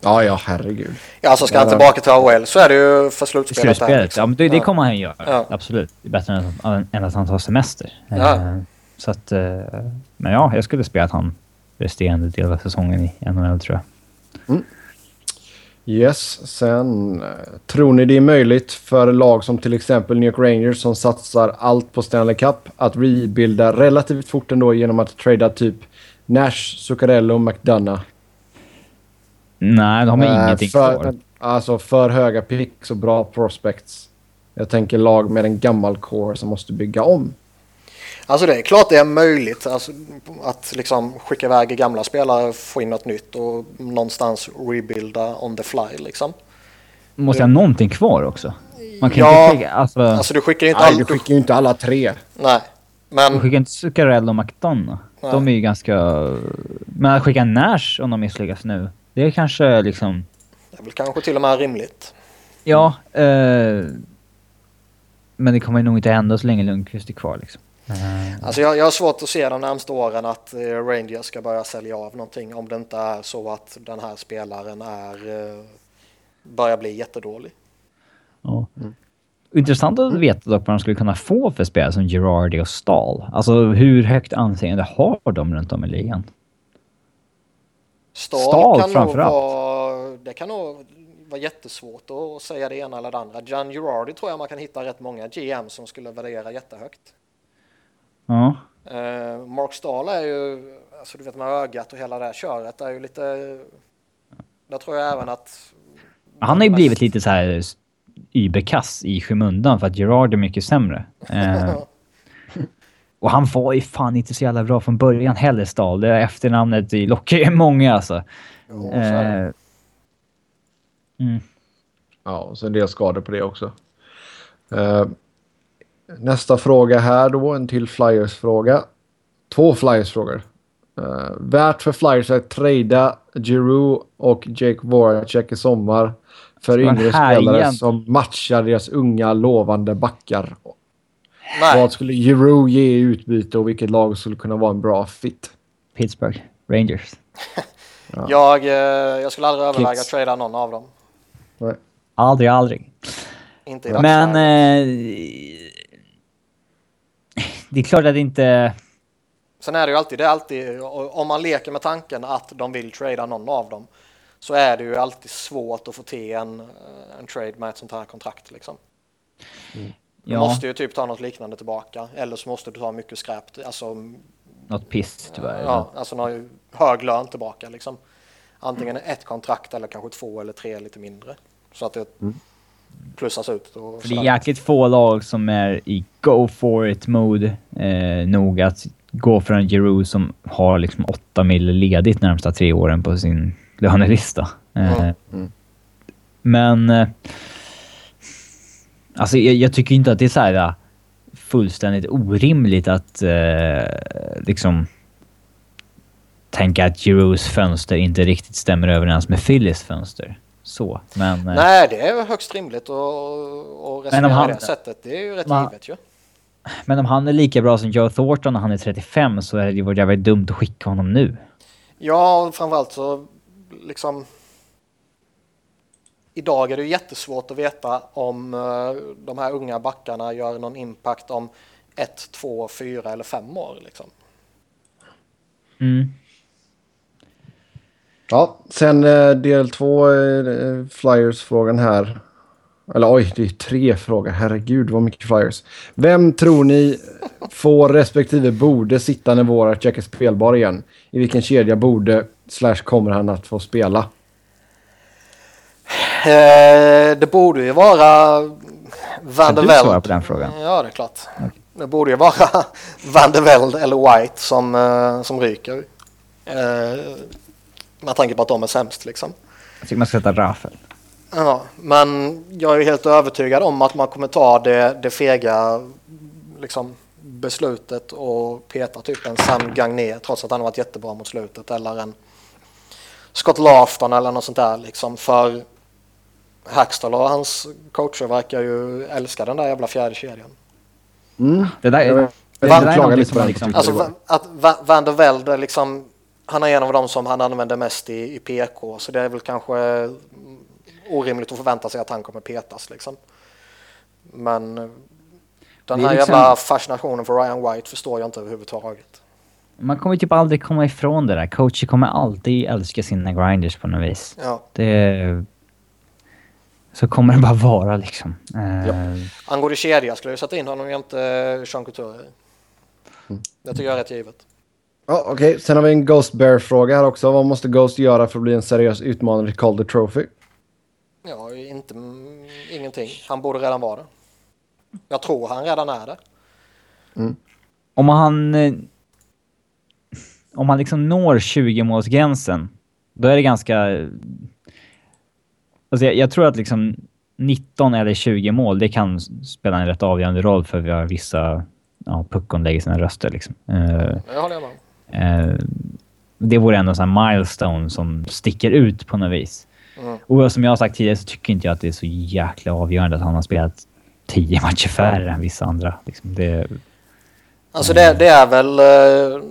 Ja, ja, herregud. Ja, alltså ska han tillbaka till AHL så är det ju för slutspelet. där, Slutspelet, liksom. ja men det, det kommer han göra. Ja. Absolut. Det är bättre än, att- än att han tar semester. Ja. Eh, så att... eh, men ja, jag skulle spela han resterande del av säsongen i NHL tror jag. Yes, sen eh, tror ni det är möjligt för lag som till exempel New York Rangers som satsar allt på Stanley Cup att rebuilda relativt fort ändå genom att trada typ Nash, Zuccarello och McDonough? Nej, de har Eh, ingenting för, kvar. Alltså för höga picks och bra prospects. Jag tänker lag med en gammal core som måste bygga om. Alltså det är klart det är möjligt alltså, att liksom skicka iväg gamla spelare, få in något nytt och någonstans rebuilda on the fly liksom. Måste ha någonting kvar också. Man kan Ja, inte skicka... Alltså, Alltså du skickar ju inte Nej, allt. du skickar inte alla tre. Nej, men skickar inte Zuccarello och McDonough. Nej. De är ju ganska... Men att skicka Nash om de misslyckas nu, det är kanske liksom... det är väl kanske till och med rimligt. Ja, eh, men det kommer nog inte hända så länge Lundqvist är kvar liksom. Eh, Alltså jag, jag har svårt att se de närmsta åren att eh, Rangers ska börja sälja av någonting om det inte är så att den här spelaren är eh, börjar bli jättedålig. ja. Intressant att veta dock vad de skulle kunna få för spel som Girardi och Stahl. Alltså hur högt anseende har de runt om i ligan? Stahl, Stahl kan nog framförallt. vara, det kan nog vara jättesvårt att säga det ena eller det andra. John Girardi tror jag man kan hitta rätt många GM som skulle värdera jättehögt. Ja. Eh, Mark Stahl är ju, alltså du vet med ögat och hela det här köret är ju lite, där tror jag även att Han har ju blivit lite så här überkass i skymundan för att Gerard är mycket sämre. Eh, och han var ju fan inte så jävla bra från början heller, Stahl. Det efternamnet det lockar ju många alltså. Eh, mm. Ja, och så en del skador på det också. Nästa fråga här då, en till Flyers-fråga. Två Flyers-frågor. Eh, värt för Flyers att trada Giroux och Jake Voracek i sommar för yngre spelare som matchar deras unga lovande backar. nej, Vad skulle Giroux ge i utbyte och vilket lag skulle kunna vara en bra fit? Pittsburgh Rangers. jag, eh, jag skulle aldrig överväga att Kids. trada någon av dem. Nej. Aldrig, aldrig. Inte i Men eh, det är klart att det inte... Sen är det ju alltid, det är alltid, om man leker med tanken att de vill trada någon av dem så är det ju alltid svårt att få till en, eh, en trade med ett sånt här kontrakt liksom. Du Ja, måste ju typ ta något liknande tillbaka eller så måste du ta mycket skräp, alltså, något piss tyvärr. ja, alltså någon hög lön tillbaka liksom. Antingen ett kontrakt eller kanske två eller tre lite mindre. Så att det plussas ut. Och För det är jäkligt få lag som är i go for it mode eh, nog att gå för en Giroud som har liksom 8 mil ledigt närmsta tre åren på sin lönelista. Eh, Mm. Men... eh, Alltså jag, jag tycker inte att det är så här eh, fullständigt orimligt att eh, liksom tänka att Giroux fönster inte riktigt stämmer överens med Phillies fönster. Så, men... eh, Nej, det är högst rimligt att resonera på det sättet. Det är ju rätt Man- givet ju. Men om han är lika bra som Joe Thornton när han är 35 så är det ju jävligt dumt att skicka honom nu. Ja, framförallt så liksom... Idag är det ju jättesvårt att veta om eh, de här unga backarna gör någon impact om ett, två, fyra eller fem år. Liksom. Mm. Ja, sen eh, del två, eh, Flyers-frågan här. Eller oj, det är tre frågor. Herregud vad mycket Flyers. Vem tror ni får respektive borde sitta när vårat Jack är spelbar igen? I vilken kedja borde slash kommer han att få spela? Eh, det borde ju vara Van der du svara på den frågan? Ja, det är klart. Det borde ju vara Van der Velde eller White som, eh, som ryker. Eh, med tanke på att de är sämst liksom. Jag tycker man ska sätta Rafael. Ja, men jag är ju helt övertygad om att man kommer ta det, det fega liksom, beslutet och peta typ en Sam Gagné trots att han har varit jättebra mot slutet eller en Scott Laughton eller något sånt där liksom för Hackstall och hans coacher verkar ju älska den där jävla fjärde kedjan. Mm. Det där, Jag det, det jag där är klagar någonting lite som på man den. liksom... Alltså det att Va- Van der Velde liksom, han är en av dem som han använder mest i, i PK så det är väl kanske mm, orimligt att förvänta sig att han kommer petas liksom. Men eh, den här liksom- jävla fascinationen för Ryan White förstår jag inte överhuvudtaget. Man kommer typ aldrig komma ifrån det där. Coacher kommer alltid älska sina grinders på något vis. Ja. Det... Så kommer det bara vara liksom. Eh, Angående kedja skulle jag sätta in honom jämte Sean Couture. Det tycker jag är rätt givet. Ja, Okej, sen har vi en Ghost Bear-fråga här också. Vad måste Ghost göra för att bli en seriös utmanare till Calder Trophy? Ja, inte, mm, ingenting. Han borde redan vara det. Jag tror han redan är det. Om han... eh, Om han liksom når 20-målsgränsen, då är det ganska... Alltså jag, jag tror att liksom 19 eller 20 mål, det kan spela en rätt avgörande roll för vi har vissa... Ja, puckon lägger sina röster liksom. Det håller jag med det vore ändå en milestone som sticker ut på något vis. Mm. Och som jag har sagt tidigare så tycker inte jag att det är så jäkla avgörande att han har spelat 10 matcher färre än vissa andra. Liksom det, Alltså det, det är väl... Eh,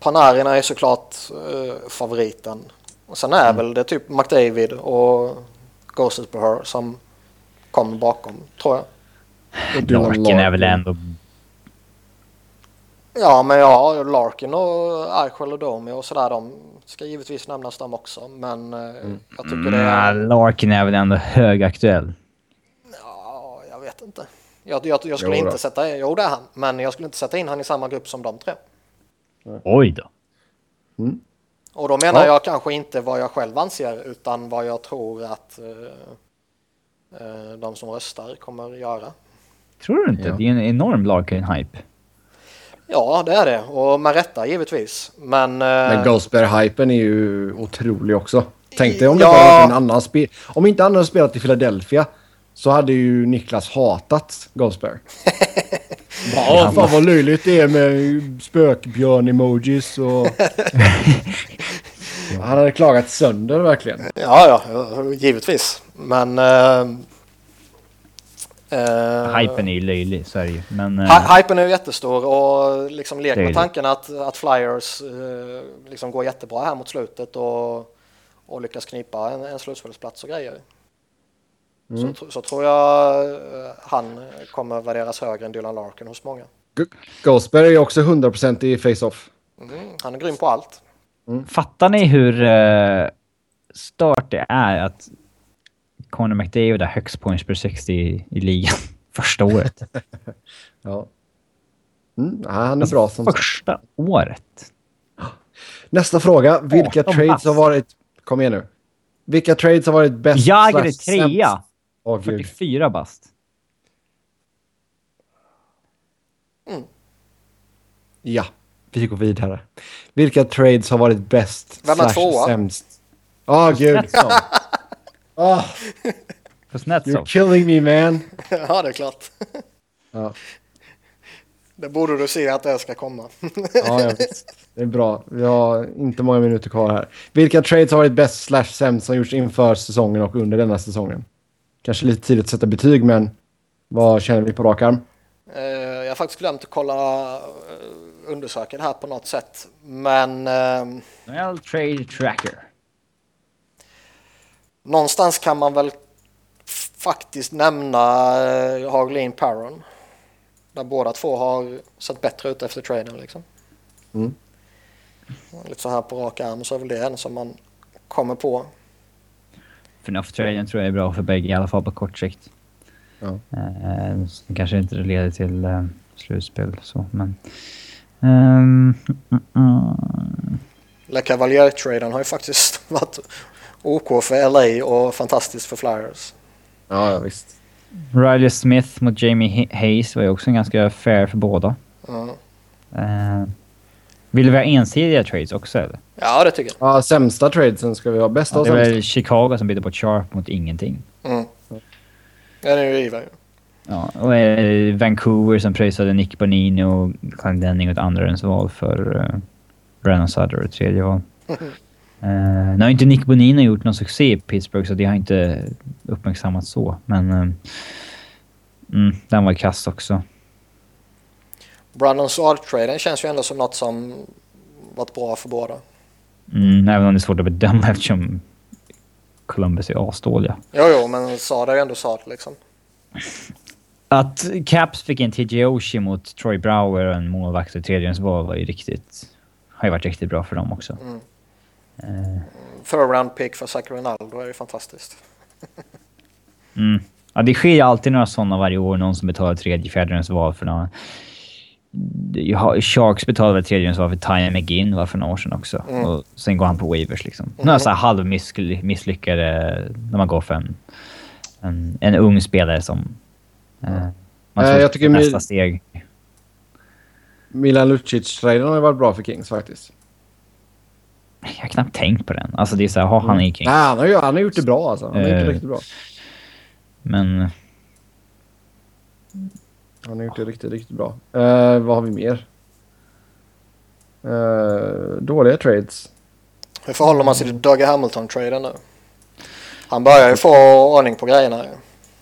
Panarina är såklart eh, favoriten. Och sen är väl det typ McDavid och Ghost Her som kommer bakom, tror jag. Larkin är väl ändå... Ja, men ja, Larkin och Eichel och Domi och sådär, de ska givetvis nämnas dem också. Men eh, jag tycker det är... Mm, Larkin är väl ändå högaktuell. Ja, jag vet inte. Jag, jag, jag skulle Jo inte sätta in... Jo, det är han. Men jag skulle inte sätta in han i samma grupp som de tre. Oj då. Och då menar Ja. jag kanske inte vad jag själv anser utan vad jag tror att eh, de som röstar kommer göra. Tror du inte? Ja. Det är en enorm Larkin-hype. Ja, det är det. Och med rätta givetvis. Men... eh, Men Ghost Bear-hypen är ju otrolig också. Tänk dig om det Ja. bara varit en annan spel. Om inte han hade spelat i Philadelphia så hade ju Niklas hatat Ghost Bear. Ja, fan vad löjligt det är med spökbjörn-emojis och... Han hade klagat sönder verkligen. Ja, ja, givetvis. Men... Eh, eh, Hypen är ju löjlig, så är det ju. Men... Hy- Hypen är ju jättestor och liksom lek med tanken att, att Flyers eh, liksom går jättebra här mot slutet och, och lyckas knipa en, en slutspelsplats och grejer. Så, tr- så tror jag han kommer värderas högre än Dylan Larkin hos många. G- Ghost Bear är också 100% i face-off. Mm, han är grym på allt. Fattar ni hur uh, stört det är att Conor McDavid har högst points per 60 i, i ligan första året? Ja. Mm, ja, han är bra som sagt. första året? Nästa fråga. Vilka 18 trades har varit... Kom igen nu. Vilka trades har varit bäst Jagr är trea. Åh gud. 44 bast. Ja, vi går vidare. Vilka trades har varit bäst Vem är slash tvåa? sämst? Åh gud. Ah, För snett you're killing me man. ja, det är klart. Ja, Det borde du se att det ska komma. ja, ja visst. Det är bra. Vi har inte många minuter kvar här. Vilka trades har varit bäst slash sämst som gjorts inför säsongen och under denna säsongen? Kanske lite tidigt att sätta betyg, men vad känner vi på rak arm? Eh, Jag har faktiskt glömt att kolla eh, undersöka det här på något sätt. Men eh, Well, trade tracker. Någonstans kan man väl faktiskt nämna eh, Hagelin Perron. Där båda två har sett bättre ut efter traden liksom. Mm. Lite så här på rak arm så är väl det en som man kommer på. Förnuft-traden tror jag är bra för bägge, i alla fall på kort sikt. Ja. Eh, som kanske inte leder till eh, slutspel så, men... Ehm, mm, mm. Le Cavalier-traden har ju faktiskt varit OK för LA och fantastiskt för Flyers. Ja, ja visst. Riley Smith mot Jamie Hay- Hayes var ju också ganska fair för båda. Ja. Eh, vill vi ha ensidiga trades också eller? ja, det tycker jag. Ja, sämsta tradesen ska vi ha. Bästa Ja, och det var sämsta. Chicago som bytte bort Sharp mot ingenting. Mm. Ja, det är ju. Ja, och eh, Vancouver som pröjsade Nick Bonini och Glendening åt andra val för uh, Brennan Sutter och tredje val. Uh, nu har inte Nick Bonino gjort någon succé i Pittsburgh så det har inte uppmärksammats så. Men eh, mm, den var kass också. Brandon Saad-traden känns ju ändå som något som varit bra för båda. Mm, även om det är svårt att bedöma eftersom Columbus är asdåliga. Jo, jo, men Saad är ju ändå Saad liksom. Att Caps fick en TJ Oshie mot Troy Brower och en målvakt i tredjedelsval var ju riktigt... Har ju varit riktigt bra för dem också. Mm. Eh, Third round pick för Zach Ronaldo är ju fantastiskt. Mm. Ja, det sker ju alltid några sådana varje år. Någon som betalar tredje, fjärdedels val för några... Sharks betalade väl tredjedels val för Ty McGinn var för några år sedan också. Mm. Och sen går han på waivers liksom. Några så här halvmisslyckade när man går för en, en, en ung spelare som... Eh, man Eh, tror jag tycker nästa Mil- steg. Milan Lucic-traden har varit bra för Kings faktiskt. Jag har knappt tänkt på den. Alltså det är såhär, ha han är king. Nej, han har, han har gjort det bra alltså. Han har gjort det Eh. riktigt bra. Men... Han har gjort det riktigt, riktigt bra. Eh, vad har vi mer? Eh, dåliga trades. Hur förhåller man sig till Doug Hamilton-traden nu? Han börjar ju få ordning på grejerna. ju.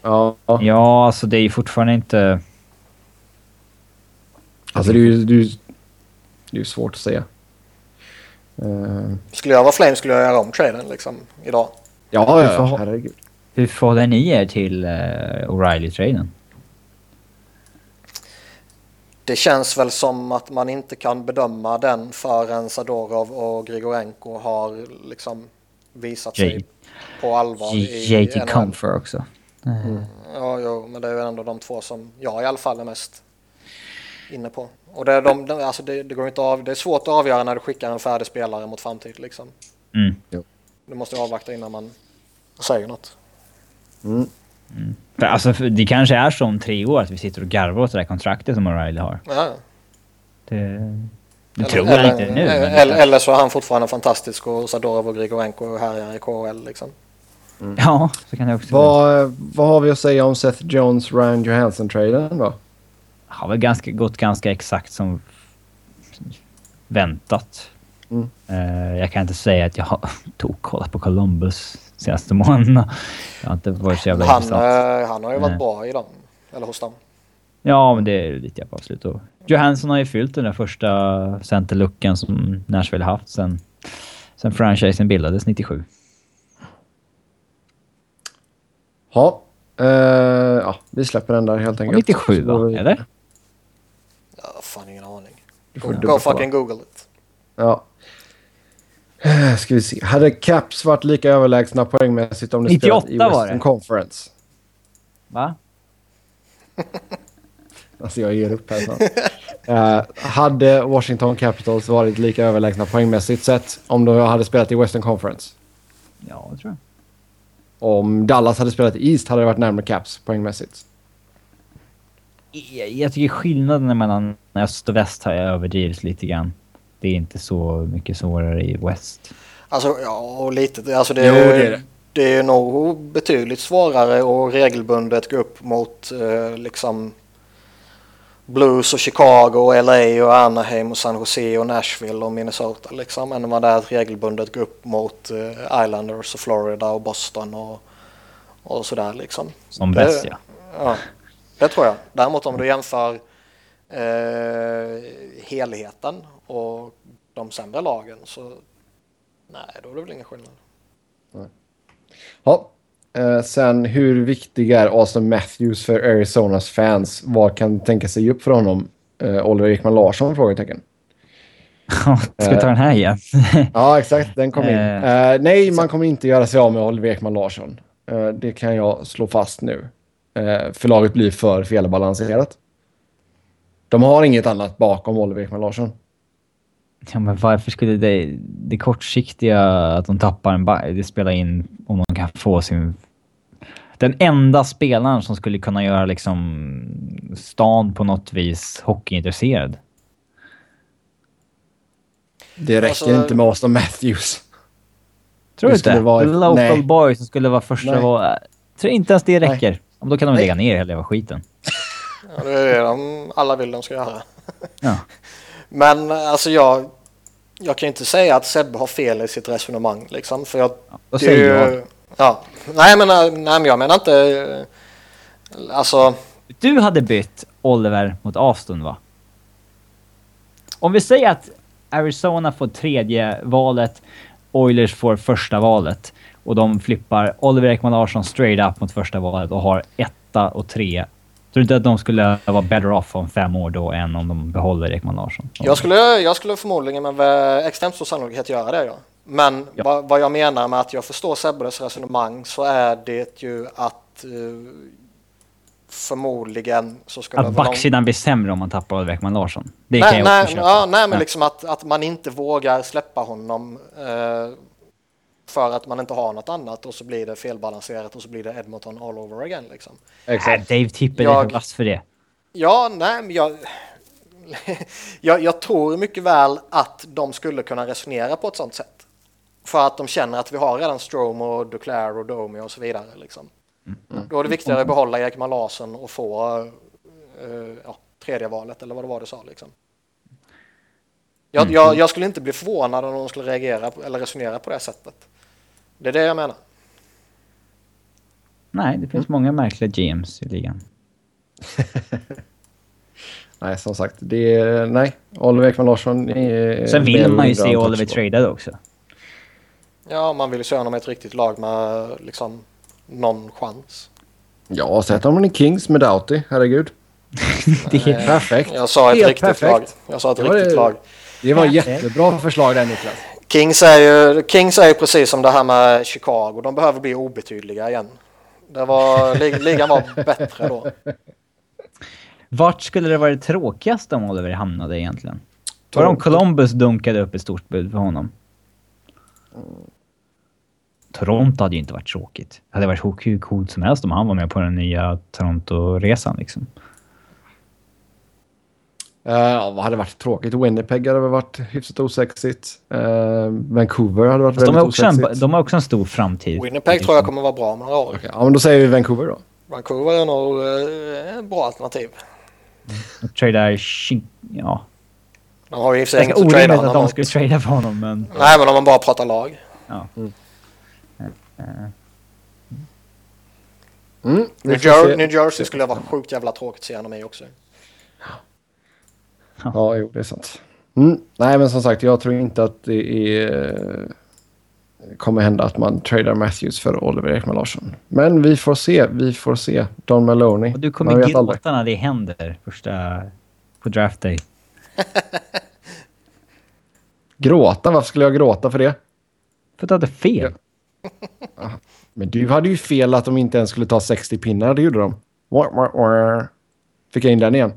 Ja, Ja, alltså det är ju fortfarande inte... alltså det är ju, det är ju, det är ju svårt att säga. Eh, Skulle jag vara Flame skulle jag göra om traden liksom idag. ja, ja, får ja, herregud. Hur förhåller ni er till uh, O'Reilly-traden? Det känns väl som att man inte kan bedöma den förrän Sadorov och Grigorenko har liksom visat sig J- på allvar i JT. Comfer också. Ja, jo, men det är ju ändå de två som jag i alla fall är mest inne på. Och det, är de, de, alltså det, det, går inte av, det är svårt att avgöra när du skickar en färdig spelare mot framtid. Liksom. Mm. Du måste avvakta innan man säger något. Mm. För, alltså, för det kanske är så om tre år att vi sitter och garvar åt det där kontraktet som O'Reilly har. Ja. Det, det Eller- tror jag eller, inte nu. Eller, eller så är han fortfarande fantastisk och Sadorov och Grigorenko härjar i KHL. Liksom. Ja, så kan det också vara. Vad, vad har vi att säga om Seth Jones, Ryan Johansson-traden då? Har väl ganska, gått ganska exakt som väntat. Mm. Eh, jag kan inte säga att jag har tog kollat på Columbus senaste månaderna. Jag har inte varit så jävla Han, eh, han har ju varit Nej. bra i dem. Eller hos dem. Ja, men det är lite jag på avslut. Och Johansson har ju fyllt den där första centerluckan som Nashville haft sen, sen franchisen bildades 97. Ja, eh, ja, vi släpper den där helt enkelt. 97 Så går va? Eller? Ja, fan ingen aning. Du får Go, fucking google it. Ja. Ska vi se. Hade Caps varit lika överlägsna poängmässigt om de spelat i 98 var Western. Conference? Va? Alltså jag ger upp här snart. Eh, hade Washington Capitals varit lika överlägsna poängmässigt sett om de hade spelat i Western Conference? Ja, det tror jag. Om Dallas hade spelat i East hade det varit närmare Caps poängmässigt. Jag, jag tycker skillnaden mellan öst och väst har jag överdrivits lite grann. Det är inte så mycket svårare i West. Alltså, ja, och lite. Alltså det, Jo, det är det. det är nog betydligt svårare att regelbundet gå upp mot eh, liksom Blues och Chicago och LA och Anaheim och San Jose och Nashville och Minnesota liksom än vad det är att regelbundet gå upp mot eh, Islanders och Florida och Boston och, och sådär liksom. Som bäst ja. Ja, det tror jag. Däremot om du jämför eh, helheten och de sämre lagen så nej, då är det väl ingen skillnad. Ja. Eh, sen hur viktig är Austin Matthews för Arizonas fans? Vad kan tänka sig upp för honom? Eh, Oliver Ekman Larsson? Frågetecken. Ska vi ta den här igen? Ja, exakt. Den kom in. Eh, Eh, nej, man kommer inte göra sig av med Oliver Ekman Larsson. Eh, det kan jag slå fast nu. Eh, för laget blir för felbalanserat. De har inget annat bakom Oliver Ekman Larsson. Ja, men varför skulle det, det kortsiktiga att de tappar en back, det spelar in om de kan få sin... Den enda spelaren som skulle kunna göra liksom stan på något vis hockeyintresserad. Det räcker Alltså- inte med Austin Matthews. Tror du inte? vara- Local nej. boy som skulle vara första val. Tror inte ens det Nej. Om då kan de lägga ner hela jävla skiten. Ja, det är det de alla vill de ska göra. Ja. Men alltså jag, jag kan inte säga att Sebbe har fel i sitt resonemang liksom. För jag, Vad det är säger ju- jag? Ja, nej men, nej men jag menar inte... eh, Alltså, Du hade bytt Oliver mot Aston va? Om vi säger att Arizona får tredje valet, Oilers får första valet och de flippar Oliver Ekman Larsson straight up mot första valet och har etta och tre. Tror du inte att de skulle vara better off om fem år då än om de behåller Ekman Larsson? jag skulle, jag skulle förmodligen med extremt stor sannolikhet göra det. Ja. Men Ja. vad, vad jag menar med att jag förstår Sebbes resonemang så är det ju att eh, förmodligen så skulle Att väl någon- backsidan blir sämre om man tappar Oliver Ekman Larsson. Det kan nej, jag nej, också köpa. ja, nej, men Ja. liksom att, att man inte vågar släppa honom eh, för att man inte har något annat och så blir det felbalanserat och så blir det Edmonton all over again. Liksom. Nej, Exakt. Dave Tippel är Jag- för vass för det. Ja, nej, men jag, jag, jag tror mycket väl att de skulle kunna resonera på ett sånt sätt. För att de känner att vi har redan Strom och Duclair och Domi och så vidare. Liksom. Då är det viktigare att behålla Ekman Larsson och få eh, ja, tredje valet eller vad det var du sa. Liksom. Jag, jag, jag skulle inte bli förvånad om de skulle reagera eller resonera på det sättet. Det är det jag menar. Nej, det finns många märkliga GMs i ligan. Nej, som sagt. Det är, nej, Oliver Ekman Larsson är... Sen vill man ju se. Oliver tradad också. Ja, man vill ju se honom i ett riktigt lag med liksom, någon chans. Ja, sätt honom i Kings med Doughty. Herregud. Det är, Perfekt. Jag sa ett Helt riktigt perfekt. lag. Jag sa ett Det riktigt det- lag. Det var ett jättebra förslag där Niklas. Kings är, ju, Kings är ju precis som det här med Chicago. De behöver bli obetydliga igen. Det var, lig- ligan var bättre då. Vart skulle det varit tråkigast om Oliver hamnade egentligen? Var det om. Columbus dunkade upp ett stort bud för honom? Toronto hade ju inte varit tråkigt. Det hade varit hur coolt som helst om han var med på den nya Toronto-resan liksom. Uh, ja, vad hade varit tråkigt? Winnipeg hade varit hyfsat osexigt. Uh, Vancouver hade varit Fast de, väldigt har också en, osexigt. de har också en stor framtid. Winnipeg tror jag kommer vara bra om några år. Okej, Ja, men då säger vi Vancouver då. Vancouver är nog eh, ett bra alternativ. Tradar... Shin- Ja. De har ju i och för sig inget att trada att honom de skulle trada för honom, men... Nej, men om man bara pratar lag. Ja. Mm, vi New, får Jer-. New Jersey skulle vara sjukt jävla tråkigt att se honom i också. Ja, jo, det är sant. Mm. Nej, men som sagt, jag tror inte att det är, kommer hända att man tradar Matthews för Oliver Ekman Larsson. Men vi får se. Vi får se. Don Maloney. Och du kommer vet aldrig. gråta när det händer första... På draft day. Gråta? Varför skulle jag gråta för det? För att du hade fel. Men du hade ju fel att de inte ens skulle ta 60 pinnar. Det gjorde de. Fick jag in den igen.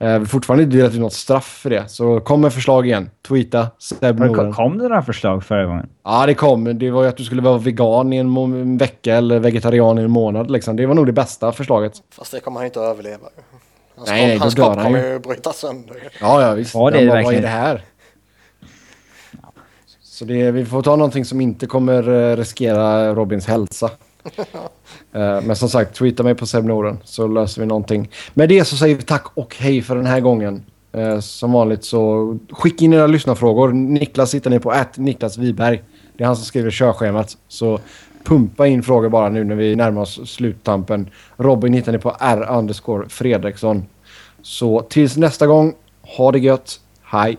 Eh, fortfarande inte delat ut något straff för det. Så kom med förslag igen. Tweeta. Seb Men kom, Noren. kom det några förslag förra gången? Ja, det kom. Det var ju att du skulle vara vegan i en, en vecka eller vegetarian i en månad. Liksom. Det var nog det bästa förslaget. Fast det kommer han inte att överleva. Hans, Nej, nej, hans då dör kropp han kommer ju. ju bryta sönder. Ja, ja visst. Var det Jag bara, Vad är det här? Så det, vi får ta någonting som inte kommer eh, riskera Robins hälsa. Eh, men som sagt, tweeta mig på Seb Norden så löser vi någonting. Med det så säger vi tack och hej för den här gången. Eh, som vanligt så skicka in era lyssnarfrågor. Niklas hittar ni på att Niklas Wiberg. Det är han som skriver körschemat. Så pumpa in frågor bara nu när vi närmar oss sluttampen. Robin hittar ni på R underscore Fredriksson. Så tills nästa gång, ha det gött. Hej!